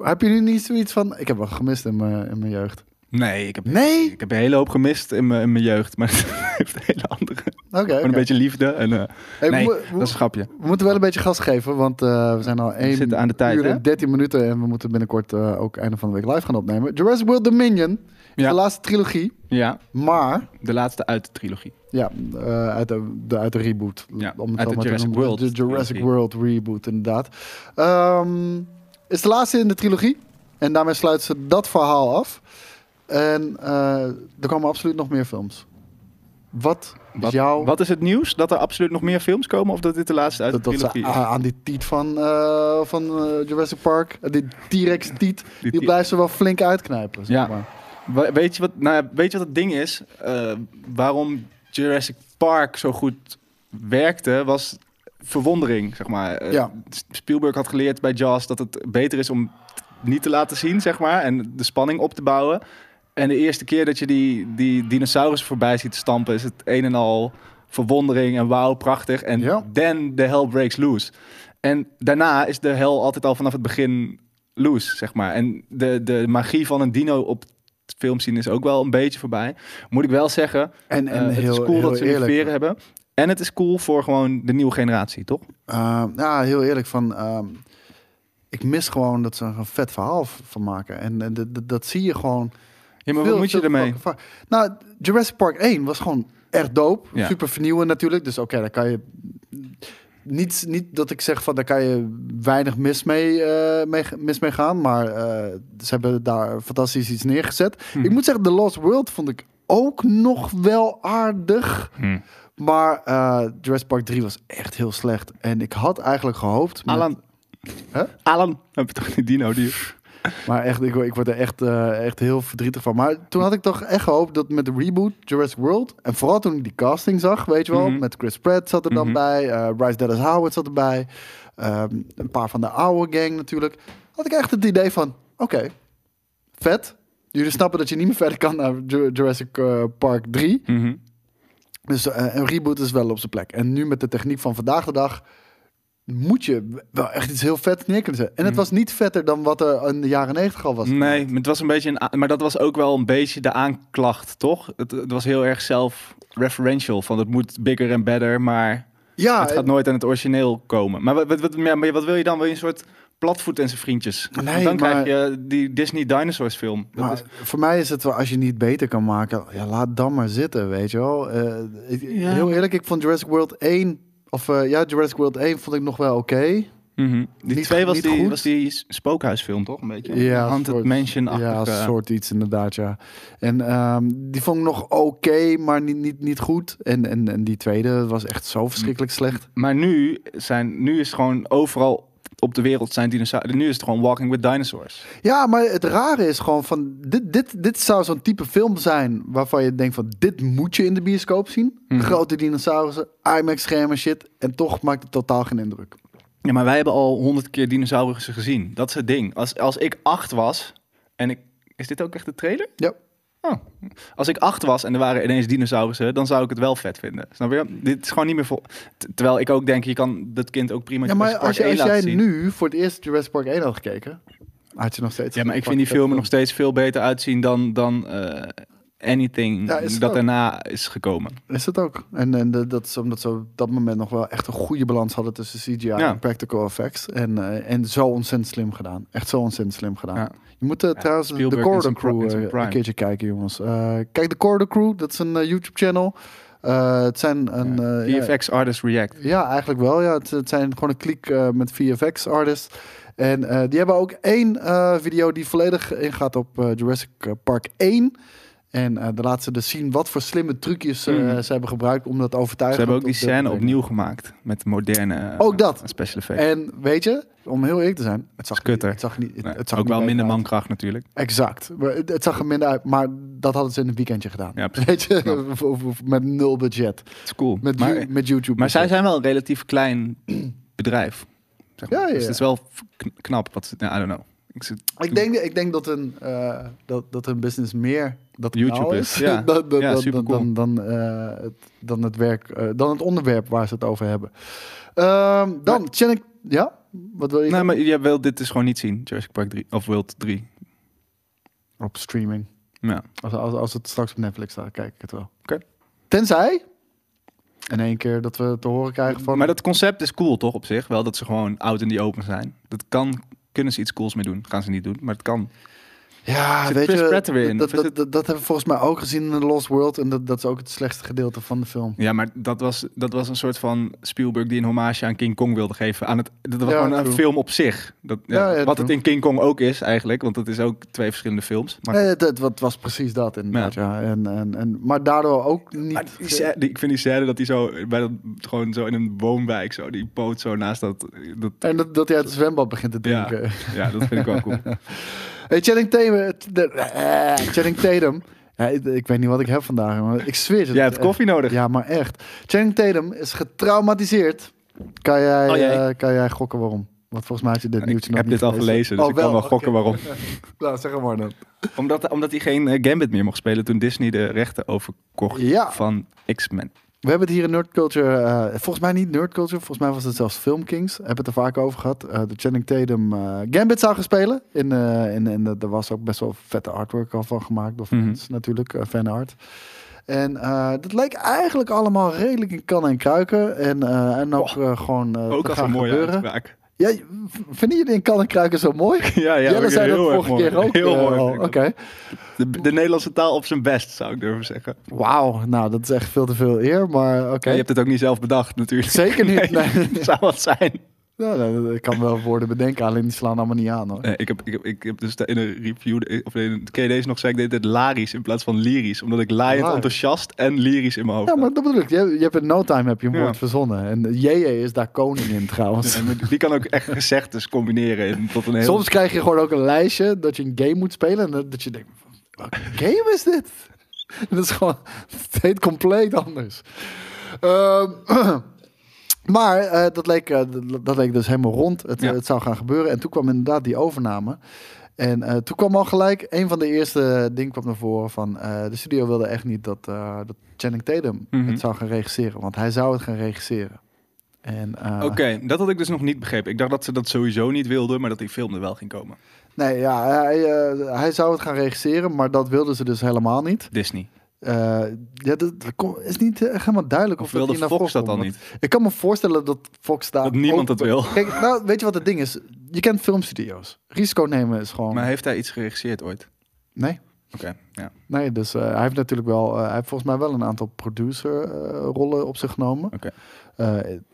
heb je nu niet zoiets van... Ik heb wel gemist in mijn, in mijn jeugd. Nee, ik heb, Nee? ik heb een hele hoop gemist in mijn, in mijn jeugd. Maar het heeft een hele andere. Oké, een beetje liefde. En, eh, Hey, nee, dat is een grapje. we moeten wel een beetje gas geven, want eh, we zijn al 1 zitten aan de tijd, uur en 13 minuten en we moeten binnenkort eh, ook einde van de week live gaan opnemen. Jurassic World Dominion Ja. de laatste trilogie, Ja, maar de laatste uit de trilogie. ja, eh, uit, de, de, uit de reboot. Ja, Om het uit de Jurassic noemen. World De Jurassic trilogie. World reboot, inderdaad. Ehm, is de laatste in de trilogie en daarmee sluiten ze dat verhaal af. En eh, er komen absoluut nog meer films. Wat is Wat, jouw... wat is het nieuws? Dat er absoluut nog meer films komen? Of dat dit de laatste uit Dat, de dat ze trilogie is? a- aan die tiet van, eh, van Jurassic Park, die T-Rex tiet, die, blijft ze wel flink uitknijpen. Zeg Ja. maar. We- Weet je wat, nou weet je wat het ding is? Eh, waarom Jurassic Park zo goed werkte, was verwondering, zeg maar. Eh, Ja. Spielberg had geleerd bij Jaws dat het beter is om niet te laten zien, zeg maar. En de spanning op te bouwen. En de eerste keer dat je die, die dinosaurus voorbij ziet stampen, is het een en al verwondering en wauw, prachtig. En Ja. then the hell breaks loose. En daarna is de hel altijd al vanaf het begin loose, zeg maar. En de, de magie van een dino op het film zien is ook wel een beetje voorbij. Moet ik wel zeggen, En, eh, en het heel, is cool dat ze eerlijk. veren hebben. En het is cool voor gewoon de nieuwe generatie, toch? Uh, ja, heel eerlijk. Van, ehm, ik mis gewoon dat ze er een vet verhaal van maken. En, en dat- zie je gewoon. Ja, maar veel- wat moet je ermee? vaak. Nou, Jurassic Park 1 was gewoon echt dope. Ja. Super vernieuwend natuurlijk. Dus oké, daar kan je... Niet, niet dat ik zeg van daar kan je weinig mis mee, eh, mee, mis mee gaan. Maar eh, ze hebben daar fantastisch iets neergezet. Hm. Ik moet zeggen, The Lost World vond ik ook nog wel aardig. Hm. Maar eh Jurassic Park 3 was echt heel slecht. En ik had eigenlijk gehoopt... met- Alan. Alan, heb je toch die dino die... Maar echt, ik, ik word er echt, eh, echt heel verdrietig van. Maar toen had ik toch echt gehoopt dat met de reboot Jurassic World... en vooral toen ik die casting zag, weet je wel... Mhm. met Chris Pratt zat er dan Mhm. bij... eh Bryce Dallas Howard zat erbij... ehm, een paar van de oude gang natuurlijk... had ik echt het idee van... oké, vet. Jullie snappen dat je niet meer verder kan naar Ju- Jurassic eh, Park 3... Mhm. Dus een reboot is wel op zijn plek. En nu met de techniek van vandaag de dag moet je wel echt iets heel vet neer kunnen zetten. En het Mhm. was niet vetter dan wat er in de jaren negentig al was. Nee, maar het was een beetje een, maar dat was ook wel een beetje de aanklacht, toch? Het, het was heel erg self-referential, van het moet bigger en better, maar Ja, het gaat nooit aan het origineel komen. Maar wat, wat, wat, ja, maar wat wil je dan? Wil je een soort platvoet en zijn vriendjes? Nee, dan maar- krijg je die Disney Dinosaurs film. Dat is, voor mij is het wel, als je niet beter kan maken, ja, laat dan maar zitten, weet je wel. Eh, ik- Ja. Heel eerlijk, ik vond Jurassic World 1, of eh, ja, Jurassic World 1 vond ik nog wel oké. Mhm. Die niet- twee was die, goed. was die spookhuisfilm, toch? Een beetje? Ja, Haunted Mansion-achtige. Ja, een soort iets inderdaad, ja. En ehm, die vond ik nog oké, maar niet, niet, niet goed. En, en, en die tweede was echt zo verschrikkelijk slecht. Maar nu, zijn, nu is gewoon overal op de wereld zijn dinosaurus. Nu is het gewoon Walking with Dinosaurs. Ja, maar het rare is gewoon van... Dit, dit, dit zou zo'n type film zijn waarvan je denkt van... Dit moet je in de bioscoop zien. Mhm. Grote dinosaurussen, IMAX-schermen, shit. En toch maakt het totaal geen indruk. Ja, maar wij hebben al honderd keer dinosaurussen gezien. Dat is het ding. Als, als ik acht was en ik... Is dit ook echt de trailer? Ja. Oh. Als ik acht was en er waren ineens dinosaurussen, dan zou ik het wel vet vinden. Snap je? Dit is gewoon niet meer vol. Terwijl ik ook denk, je kan dat kind ook prima Ja, maar als, je, Park als 1 jij zien. nu voor het eerst Jurassic Park 1 had gekeken... Had je nog steeds... Ja, maar ik vind die filmen nog steeds veel beter uitzien dan, dan eh, anything Ja, dat ook. daarna is gekomen. Is het ook. En, en de- dat is omdat ze op dat moment nog wel echt een goede balans hadden tussen CGI Ja. en practical effects. En, eh, en zo ontzettend slim gedaan. Echt zo ontzettend slim gedaan. Ja. Je moet eh, trouwens de Spielberg Corridor Crew eh, een keertje kijken, jongens. Kijk, de Corridor Crew, dat is een YouTube-channel. Het zijn een... ja, VFX Artist React. ja, eigenlijk wel. Ja. Het, het zijn gewoon een kliek met VFX-artists. En eh, die hebben ook één video die volledig ingaat op Jurassic Park 1. En eh daar laten ze dus zien wat voor slimme trucjes eh, Mhm. ze hebben gebruikt om dat Ze overtuigend hebben ook die de- scène opnieuw gemaakt met moderne eh, Ook dat. special effects. En weet je, om heel eerlijk te zijn, het zag, Kutter. het zag niet. Het, Nee, het zag ook wel minder uit. mankracht natuurlijk. Exact. Het, het zag er minder uit, maar dat hadden ze in een weekendje gedaan. Ja, weet je, Ja. Met nul budget. Het is cool. Met, maar, met YouTube. maar zij zijn wel een relatief klein bedrijf. Zeg maar. Ja, ja, Dus het is wel knap. Wat, ze- nou, I don't know. Ik zit, Ik denk, ik denk dat, een, eh, dat, dat een business meer dat YouTube is, ja. dan, dan, Ja, dan, supercool. dan, dan, eh, het, dan het werk, eh, dan het onderwerp waar ze het over hebben. Ehm, dan, Channing, ja? Wat wil je? nou, maar je wil dit dus gewoon niet zien. Jurassic Park 3 of World 3. Op streaming. Ja. Als, als, als het straks op Netflix staat, kijk ik het wel. Oké. Tenzij, in één keer dat we te horen krijgen van... Maar dat concept is cool toch op zich? Wel dat ze gewoon out in die open zijn. Dat kan, kunnen ze iets cools mee doen. Gaan ze niet doen, maar het kan. Ja, weet Chris je, Pratt weer in? Dat, dat, het- dat, dat hebben we volgens mij ook gezien in The Lost World. En dat, dat is ook het slechtste gedeelte van de film. Ja, maar dat was, dat was een soort van Spielberg die een hommage aan King Kong wilde geven. Aan het, dat was Ja, gewoon een film op zich. Dat, ja, Ja, ja, wat true. het in King Kong ook is eigenlijk. Want het is ook twee verschillende films. Maar, Nee, het, was precies dat inderdaad, ja. En, en, en, maar daardoor ook niet... die die- ik vind die scène dat hij zo, bij dat, gewoon zo in een woonwijk, zo, die poot zo naast dat... dat En dat, dat hij uit het zwembad begint te Ja. drinken. ja, dat vind ik wel cool. Hey, Channing Tatum... de- eh, Channing Tatum... Ja, ik, ik weet niet wat ik heb vandaag, maar ik zweer het. Jij hebt echt. koffie nodig. Ja, maar echt. Channing Tatum is getraumatiseerd. Kan jij, Oh, eh, kan jij gokken waarom? Want volgens mij je dit Ik nieuwtje nog heb niet dit al gelezen, dus Oh, ik kan wel gokken waarom. Nou, zeg maar dan. Omdat, omdat hij geen eh, Gambit meer mocht spelen toen Disney de rechten overkocht Ja. van X-Men. We hebben het hier in Nerd Culture, eh, volgens mij niet Nerd Culture, volgens mij was het zelfs Film Kings. Hebben het er vaak over gehad. Eh de Channing Tatum eh, Gambit zou gaan spelen. In, in, in, er was ook best wel vette artwork al van gemaakt. Of Mhm. mensen natuurlijk, fanart. En dat leek eigenlijk allemaal redelijk in kan en kruiken. En, en ook Oh, gewoon Ook te als gaan een mooie gebeuren. uitspraak. Ja, vinden jullie in kan en kruiken zo mooi? Ja, ja. Jelle zei dat vorige mooi. keer ook. Heel eh, mooi. Oké. dat. De, de Nederlandse taal op zijn best, zou ik durven zeggen. Wauw, nou dat is echt veel te veel eer, maar oké. Ja, je hebt het ook niet zelf bedacht, natuurlijk. Zeker niet. Nee, Nee. zou wat zijn. Ja, nou, ik kan wel woorden bedenken, alleen die slaan allemaal niet aan hoor. Nee, ik, heb, ik, heb, ik heb dus in een review, of in je deze nog, zei ik deed het larisch in plaats van lyrisch. Omdat ik laaiend enthousiast en lyrisch in mijn hoofd Ja, maar dat bedoel ik. Je, je hebt in no time heb je een Ja. woord verzonnen. En JJ is daar koning in trouwens. Ja, die kan ook echt gezegdes combineren in, tot een heel... Soms krijg je gewoon ook een lijstje dat je een game moet spelen. En dat- dat je denkt, welke game is dit? dat is gewoon, het heet compleet anders. Ehm, maar eh, dat, leek, eh, dat, leek dus helemaal rond. Het, Ja. het zou gaan gebeuren. En toen kwam inderdaad die overname. En eh, toen kwam al gelijk, een van de eerste dingen kwam naar voren van... eh, de studio wilde echt niet dat, eh dat Channing Tatum Mhm. het zou gaan regisseren. Want hij zou het gaan regisseren. En, eh, Oké, dat had ik dus nog niet begrepen. Ik dacht dat ze dat sowieso niet wilden, maar dat die film er wel ging komen. Nee, ja, hij, eh, hij zou het gaan regisseren, maar dat wilden ze dus helemaal niet. Disney. Eh, ja, dat, dat is niet eh, helemaal duidelijk of, Of dat wilde naar Fox dat dan niet? Ik kan me voorstellen dat Fox daar Dat niemand het wil. Kijk, nou, weet je wat het ding is? Je kent filmstudio's. Risico nemen is gewoon... Maar heeft hij iets geregisseerd ooit? Nee, Oké, ja. nee. Dus eh, hij heeft natuurlijk wel... hij heeft volgens mij wel een aantal producer-rollen op zich genomen. Oké.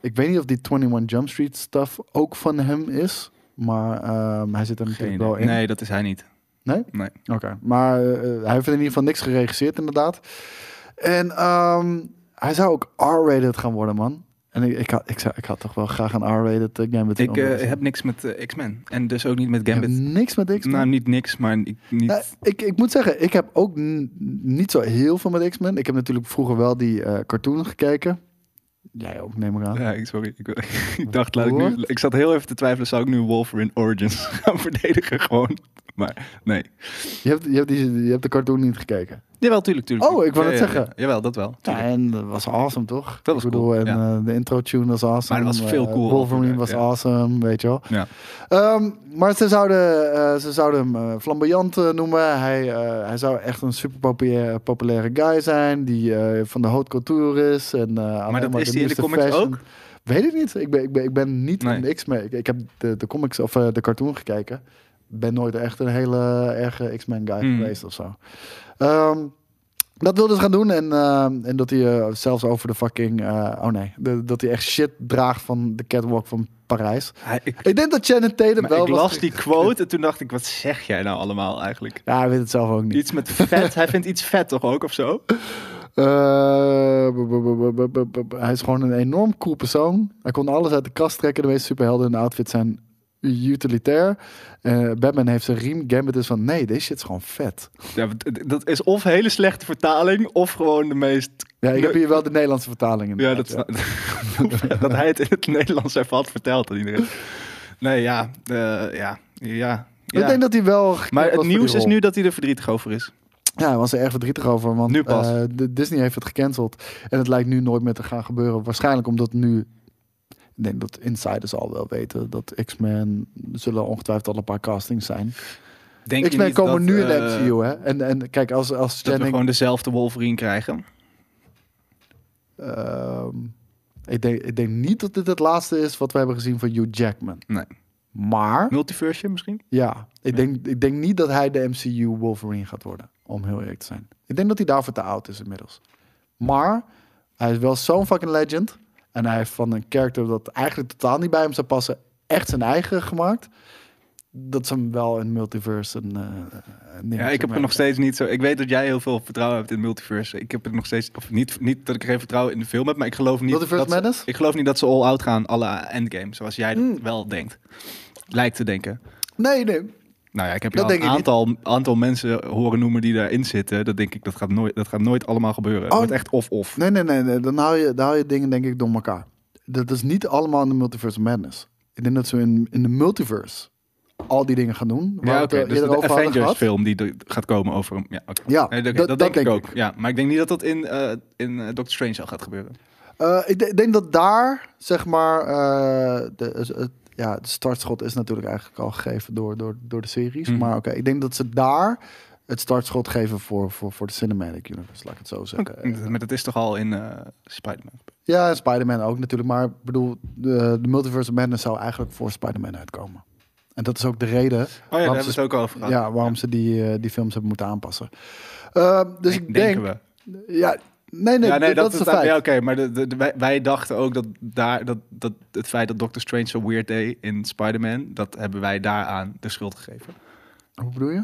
Ik weet niet of die 21 Jump Street stuff ook van hem is. Maar ehm, hij zit er natuurlijk wel in. Nee, dat is hij niet. Nee? Nee. Oké, maar eh, hij heeft in ieder geval niks geregisseerd inderdaad. En ehm, hij zou ook R-rated gaan worden, man. En ik, ik, had, ik, zou, ik had toch wel graag een R-rated uh, Gambit Ik eh, heb niks met eh, X-Men. En dus ook niet met Gambit. niks met X-Men. Nou, niet niks, maar ik, niet... Nou, ik, ik moet zeggen, ik heb ook niet zo heel veel met X-Men. Ik heb natuurlijk vroeger wel die eh cartoon gekeken. Jij ook, neem ik aan. Ja, sorry. Ik, ik dacht, laat ik nu... Ik zat heel even te twijfelen, zou ik nu Wolverine Origins gaan verdedigen gewoon? Maar nee. Je, hebt, je, hebt die, je hebt de cartoon niet gekeken. Jawel, tuurlijk, tuurlijk. Oh, ik wou Ja, net ja, zeggen. ja. Jawel, dat wel. Ja, en dat was awesome, toch? Dat was ik bedoel, cool, en ja. eh, de intro tune was awesome. Maar dat was veel eh, cool Wolverine altijd, was ja. awesome, weet je wel. Ja. Ehm, maar ze zouden, eh, ze zouden hem eh, flamboyant noemen. Hij, eh, hij zou echt een super populaire, populaire guy zijn. Die eh, van de haute couture is. En, eh, alleen dat is de die in de comics fashion. ook? Weet ik niet. Ik ben, ik ben, ik ben niet Nee. in de X-Men. Ik, ik heb de, de comics of eh, de cartoon gekeken. Ben nooit echt een hele erge X-Men guy Hmm. geweest of zo. Ehm, dat wilde ze gaan doen. En, ehm, en dat hij eh, zelfs over de fucking... eh, oh nee. de- dat hij echt shit draagt van de catwalk van Parijs. Ik, Ik denk dat Channing Tatum wel ik was- las die quote en toen dacht ik, wat zeg jij nou allemaal eigenlijk? Ja, hij weet het zelf ook niet. Iets met vet. Hij vindt iets vet toch ook of zo? Eh, hij is gewoon een enorm cool persoon. Hij kon alles uit de kast trekken. De meeste superhelden in de outfit zijn utilitair. Eh, Batman heeft zijn riem. Gambit is van, nee, deze shit is gewoon vet. Ja, dat is of hele slechte vertaling of gewoon de meest... Ja, ik heb hier wel de Nederlandse vertaling in. Ja, dat, dat hij het in het Nederlands even had verteld aan iedereen. Nee, ja. ja. Ja. Ik denk dat hij wel... Maar het nieuws is nu dat hij er verdrietig over is. Ja, hij was er erg verdrietig over. Want Nu pas. eh, Disney heeft het gecanceld. En het lijkt nu nooit meer te gaan gebeuren. Waarschijnlijk omdat nu... Ik denk dat insiders al wel weten dat X-Men... Zullen ongetwijfeld al een paar castings zijn. Denk X-Men komen dat, nu in de eh, MCU, hè? En, en kijk, als, als Dat we Channing... gewoon dezelfde Wolverine krijgen. ehm, ik, denk, ik denk niet dat dit het laatste is wat we hebben gezien van Hugh Jackman. Nee. Maar, Multiverse misschien? ja, ik, Denk, ik denk niet dat hij de MCU Wolverine gaat worden. Om heel eerlijk te zijn. Ik denk dat hij daarvoor te oud is inmiddels. Maar, hij is wel zo'n fucking legend. En hij heeft van een character dat eigenlijk totaal niet bij hem zou passen... echt zijn eigen gemaakt. Dat ze hem wel in multiverse een, eh, Ja, ik heb er nog steeds niet zo. Ik weet dat jij heel veel vertrouwen hebt in multiverse. Ik heb er nog steeds. Of niet, niet dat ik er geen vertrouwen in de film heb, maar ik geloof niet. Multiverse dat ze- Madness? ik geloof niet dat ze all out gaan, alle Endgame, zoals jij dat Mm. wel denkt. Lijkt te denken. Nee, nee. Nou ja, ik heb je Dat al een niet. aantal, mensen horen noemen die daarin zitten. Dat denk ik, dat gaat nooit, dat gaat nooit allemaal gebeuren. Het Oh. wordt echt of-of. Nee, nee, nee, nee. Dan hou je, dan hou je dingen denk ik door elkaar. Dat is niet allemaal in de Multiverse Madness. Ik denk dat ze in, in de multiverse al die dingen gaan doen. Waar Ja, oké. het dus eerder de Avengers film die er gaat komen over. Ja, oké. Ja, Nee, dat, dat- dat, dat denk ik ook. Ja, maar ik denk niet dat dat in, eh in eh, Doctor Strange al gaat gebeuren. Eh, ik de- ik denk dat daar, zeg maar, eh, de, het, het- ja, de startschot is natuurlijk eigenlijk al gegeven door, door, door de series. Mhm. Maar oké, ik denk dat ze daar het startschot geven voor, voor, voor de Cinematic Universe, laat ik het zo zeggen. Oké. Maar dat is toch al in eh Spider-Man. Ja, Spider-Man ook natuurlijk. Maar ik bedoel, de, de Multiverse of Madness zou eigenlijk voor Spider-Man uitkomen. En dat is ook de reden Oh ja, daar waarom, hebben we het ook over gehad. ja, waarom ze die, eh, die films hebben moeten aanpassen. Eh, dus ik denk... We. Ja, nee, nee, ja, nee, dat, is een dat- feit. Ja, oké, maar de, de, de- wij, wij dachten ook dat, daar, dat, dat het feit dat Doctor Strange zo weird deed in Spider-Man, dat hebben wij daaraan de schuld gegeven. Hoe bedoel je?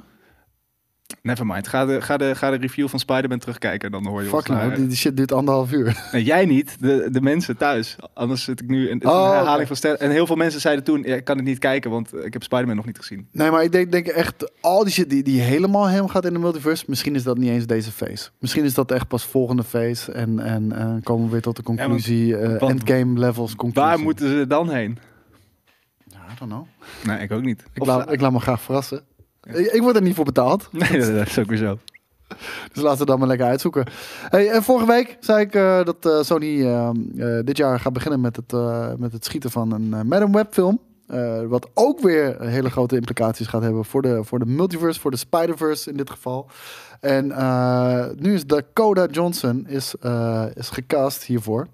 Nevermind. Ga de, ga, de, ga de review van Spider-Man terugkijken, dan hoor je Fuck ons nou, die, die shit duurt anderhalf uur. Nee, jij niet, de, de mensen thuis. Anders zit ik nu in is Oh, een herhaling van sterren. En heel veel mensen zeiden toen, ja, ik kan het niet kijken, want ik heb Spider-Man nog niet gezien. Nee, maar ik denk, denk echt, al die shit die, die helemaal hem gaat in de multiverse, misschien is dat niet eens deze phase. Misschien is dat echt pas volgende phase en, en, en komen we weer tot de conclusie, eh, want endgame levels conclusie. Waar moeten ze dan heen? Ja, I don't know. Nee, ik ook niet. Ik, laat, ik laat me graag verrassen. Ik, ik word er niet voor betaald, Nee, dat, dat is ook weer zo. dus laten we dat maar lekker uitzoeken. Hey, en vorige week zei ik eh, dat eh, Sony eh, eh, dit jaar gaat beginnen met het, met het schieten van een uh, Madam Web film. Wat ook weer hele grote implicaties gaat hebben voor de, voor de multiverse, voor de Spider-Verse in dit geval. En nu is Dakota Johnson is, is gecast hiervoor.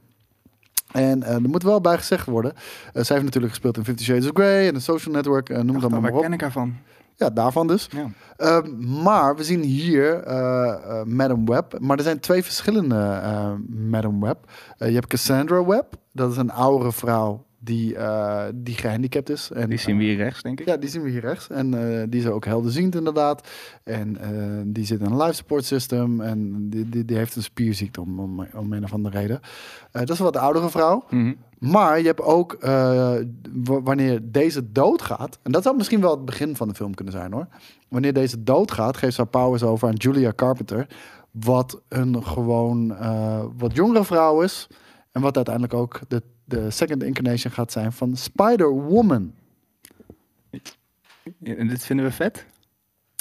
En er moet wel bij gezegd worden. zij heeft natuurlijk gespeeld in Fifty Shades of Grey en The Social Network. en noem Dacht, dat maar, waar maar op. ken ik haar van? Ja, daarvan dus. Ja. Ehm, maar we zien hier eh eh, Madam Web. Maar er zijn twee verschillende eh, Madam Web. Je hebt Cassandra Web. Dat is een oudere vrouw die, die gehandicapt is. En, Die zien we hier rechts, denk ik. ja, die zien we hier rechts. En die is ook helderziend inderdaad. En die zit in een life support system. En die, die, die heeft een spierziekte om, om, om een of andere reden. Dat is een wat oudere vrouw. Mhm. Maar je hebt ook, eh, wanneer deze doodgaat, en dat zou misschien wel het begin van de film kunnen zijn hoor. Wanneer deze doodgaat, geeft ze haar powers over aan Julia Carpenter. Wat een gewoon eh, wat jongere vrouw is. En wat uiteindelijk ook de, de second incarnation gaat zijn van Spider-Woman. En dit vinden we vet?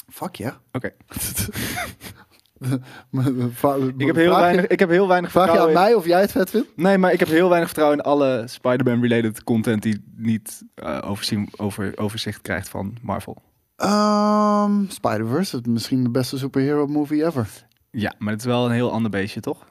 Fuck ja. Oké. ik Ik heb heel weinig, ik heb heel weinig Vraag je aan in- mij of jij het vet vindt? Nee, maar ik heb heel weinig vertrouwen in alle Spider-Man-related content die niet eh, overzien, over, overzicht krijgt van Marvel. Ehm, Spider-Verse is misschien de beste superhero movie ever. Ja, maar het is wel een heel ander beestje, toch?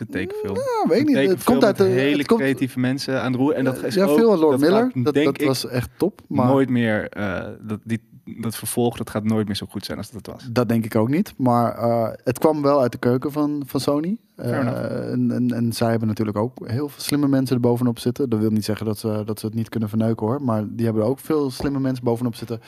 Is tekenfilm. Ja, weet ik niet. Het komt uit de hele komt, creatieve mensen aan het roer. En dat is ja, ook, veel aan Lord dat Miller. gaat, dat denk dat ik, was echt top. Maar nooit meer, eh, dat, die, dat vervolg, dat gaat nooit meer zo goed zijn als dat het was. dat denk ik ook niet. Maar eh, het kwam wel uit de keuken van, van Sony. Eh, en, en, en zij hebben natuurlijk ook heel veel slimme mensen er bovenop zitten. Dat wil niet zeggen dat ze, dat ze het niet kunnen verneuken hoor. Maar die hebben er ook veel slimme mensen bovenop zitten.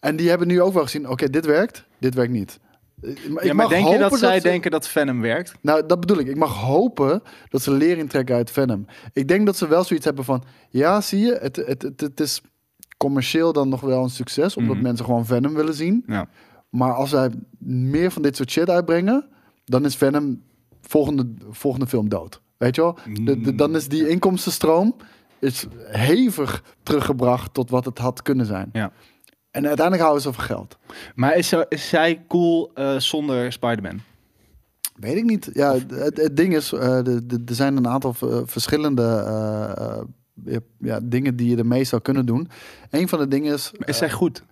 En die hebben nu ook wel gezien, oké, dit werkt, dit werkt niet. Eh, ik ja, maar mag denk je hopen dat zij ze- denken dat Venom werkt? Nou, dat bedoel ik. Ik mag hopen dat ze lering trekken uit Venom. Ik denk dat ze wel zoiets hebben van... Ja, zie je, het, het, het, het is commercieel dan nog wel een succes... omdat Mhm. mensen gewoon Venom willen zien. Ja. Maar als zij meer van dit soort shit uitbrengen... dan is Venom volgende, volgende film dood. Weet je wel? De, de- dan is die inkomstenstroom is hevig teruggebracht... tot wat het had kunnen zijn. Ja. En uiteindelijk houden ze van geld. Maar is, zo- is zij cool eh, zonder Spider-Man? Weet ik niet. Ja, het, het ding is, eh, er zijn een aantal verschillende eh, eh, ja, ja, dingen die je ermee zou kunnen doen. Een van de dingen is. Maar is eh, zij goed?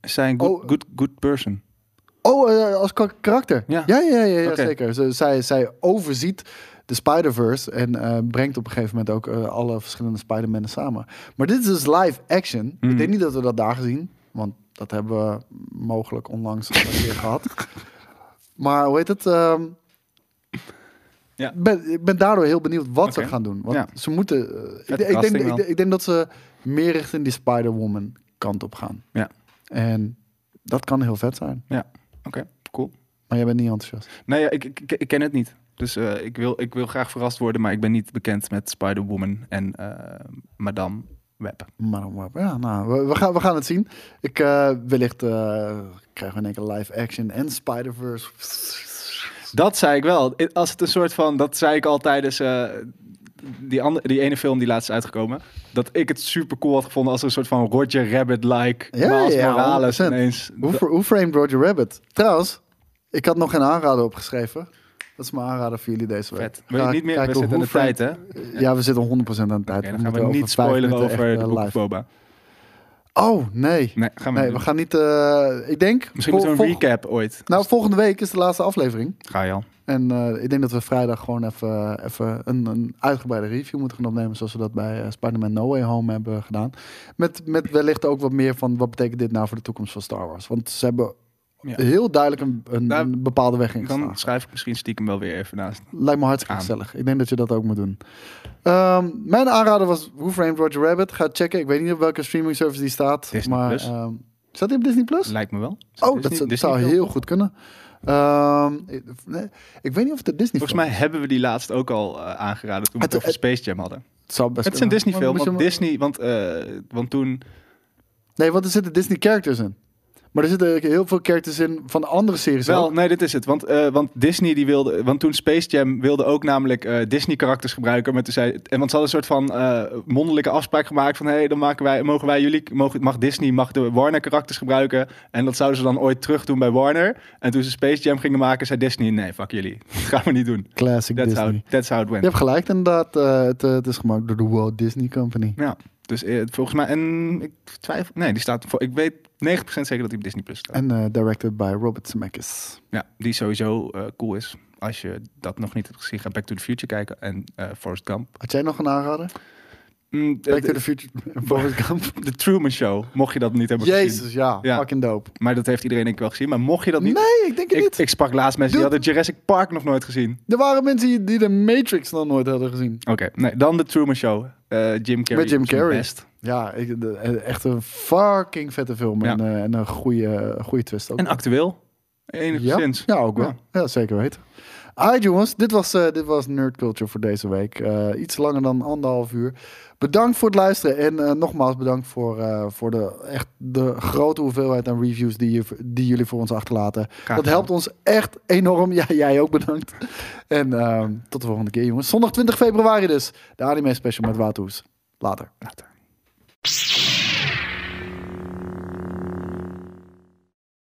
Is zij een good, oh, good, good person? oh, eh, als ka- karakter. Ja. ja, ja, ja, zeker. Ze, zij, zij overziet de Spider-Verse en eh, brengt op een gegeven moment ook eh, alle verschillende Spider-Mannen samen. Maar dit is dus live action. Ik denk niet dat we dat daar gezien, want dat hebben we mogelijk onlangs een keer gehad. Maar hoe heet het? ehm, Ja. ik ben, ik ben daardoor heel benieuwd wat ze gaan doen. Want Ja. ze moeten. eh, ik, denk, ik, ik denk dat ze meer richting die Spider-Woman kant op gaan. Ja. En dat kan heel vet zijn. Oké, cool. Maar jij bent niet enthousiast. Nee, ja, ik, ik, ken het niet. Dus eh, ik, wil, ik wil graag verrast worden, maar ik ben niet bekend met Spider-Woman en eh, Madame Web. Maar dan- ja, nou, we, we gaan, we gaan het zien. Ik, eh, wellicht krijgen we in één keer live action en Spider-Verse. Dat zei ik wel. Als het een soort van, dat zei ik al tijdens, eh, die, andere, die ene film die laatst is uitgekomen, dat ik het super cool had gevonden als een soort van Roger Rabbit-like Ja, Miles ja, Morales 100%. ineens. Hoe, hoe framed Roger Rabbit? Trouwens, ik had nog geen aanrader opgeschreven. Dat is mijn aanrader voor jullie deze week. Vet. Wil je niet meer? We zitten aan de tijd, hè? Ja, we zitten 100% aan de tijd. Dan gaan we niet over minuten over echt, de eh, live. Boba. Oh, nee. Nee, gaan we Nee, gaan niet... eh, ik denk... Misschien moeten we een recap ooit. Nou, volgende week is de laatste aflevering. Ga je al. En eh, ik denk dat we vrijdag gewoon even, even een, een uitgebreide review moeten gaan opnemen. Zoals we dat bij eh, Spider-Man No Way Home hebben gedaan. Met, met wellicht ook wat meer van wat betekent dit nou voor de toekomst van Star Wars. Want ze hebben Ja. heel duidelijk een, een, Daar- een bepaalde weg ingeslagen. Dan schrijf ik misschien stiekem wel weer even naast. Lijkt me hartstikke aan. gezellig. Ik denk dat je dat ook moet doen. Ehm, mijn aanrader was Who Framed Roger Rabbit. Ga checken. Ik weet niet op welke streaming service die staat. Disney maar Plus. ehm, staat die op Disney Plus? Lijkt me wel. Oh, Disney- dat, zou- Disney heel goed kunnen. Ehm, ik, nee, ik weet niet of het de Disney Volgens mij hebben we die laatst ook al eh, aangeraden toen we het Het- over Space Jam hadden. Het, zou best Het is een. Disney film, want Disney, want, eh, want toen... Nee, want er zitten Disney characters in. Maar er zitten heel veel characters in van andere series Wel, ook. nee, dit is het. Want, eh, want Disney die wilde, want toen Space Jam wilde ook namelijk eh, Disney karakters gebruiken. Maar toen zei, en want ze hadden een soort van eh, mondellijke afspraak gemaakt van, hé, hey, dan maken wij, mogen wij jullie, mogen, mag Disney, mag de Warner karakters gebruiken. En dat zouden ze dan ooit terug doen bij Warner. En toen ze Space Jam gingen maken, zei Disney, nee, fuck jullie, dat gaan we niet doen. Classic That's Disney. how, that's how it Je went. hebt gelijk inderdaad. het, het is gemaakt door de Walt Disney Company. Ja, dus eh, volgens mij, en ik twijfel, nee, die staat, voor, ik weet 90% zeker dat die op Disney Plus staat. En eh, directed by Robert Zemeckis. Ja, die sowieso eh, cool is. Als je dat nog niet hebt gezien, ga Back to the Future kijken en eh Forrest Gump. Had jij nog een aanrader? Mm, Back to the Future. Forrest Gump. de Truman Show, mocht je dat niet hebben gezien. Jezus, ja, Ja. Fucking dope. Maar dat heeft iedereen denk ik wel gezien. Maar mocht je dat niet... Nee, ik denk het ik, niet. ik sprak laatst mensen die hadden Jurassic Park nog nooit gezien. Er waren mensen die- de Matrix nog nooit hadden gezien. Oké, nee, dan de Truman Show. Eh, Jim Carrey. Met Jim Carrey. best. Ja, ik, de- echt een fucking vette film. Ja. En, eh, en een goede, goede twist ook. En actueel. ja? Enigszins. ja, ook wel. Ja. Ja, zeker weten. Alright jongens, dit was, eh, dit was Nerd Culture voor deze week. Iets langer dan anderhalf uur. Bedankt voor het luisteren. En eh, nogmaals bedankt voor, eh, voor de, echt de grote hoeveelheid aan reviews die, je, die jullie voor ons achterlaten. Dat helpt ons echt enorm. Ja, jij ook bedankt. En ehm, tot de volgende keer jongens. Zondag 20 februari dus. De anime special met Waterhoes. Later. Later.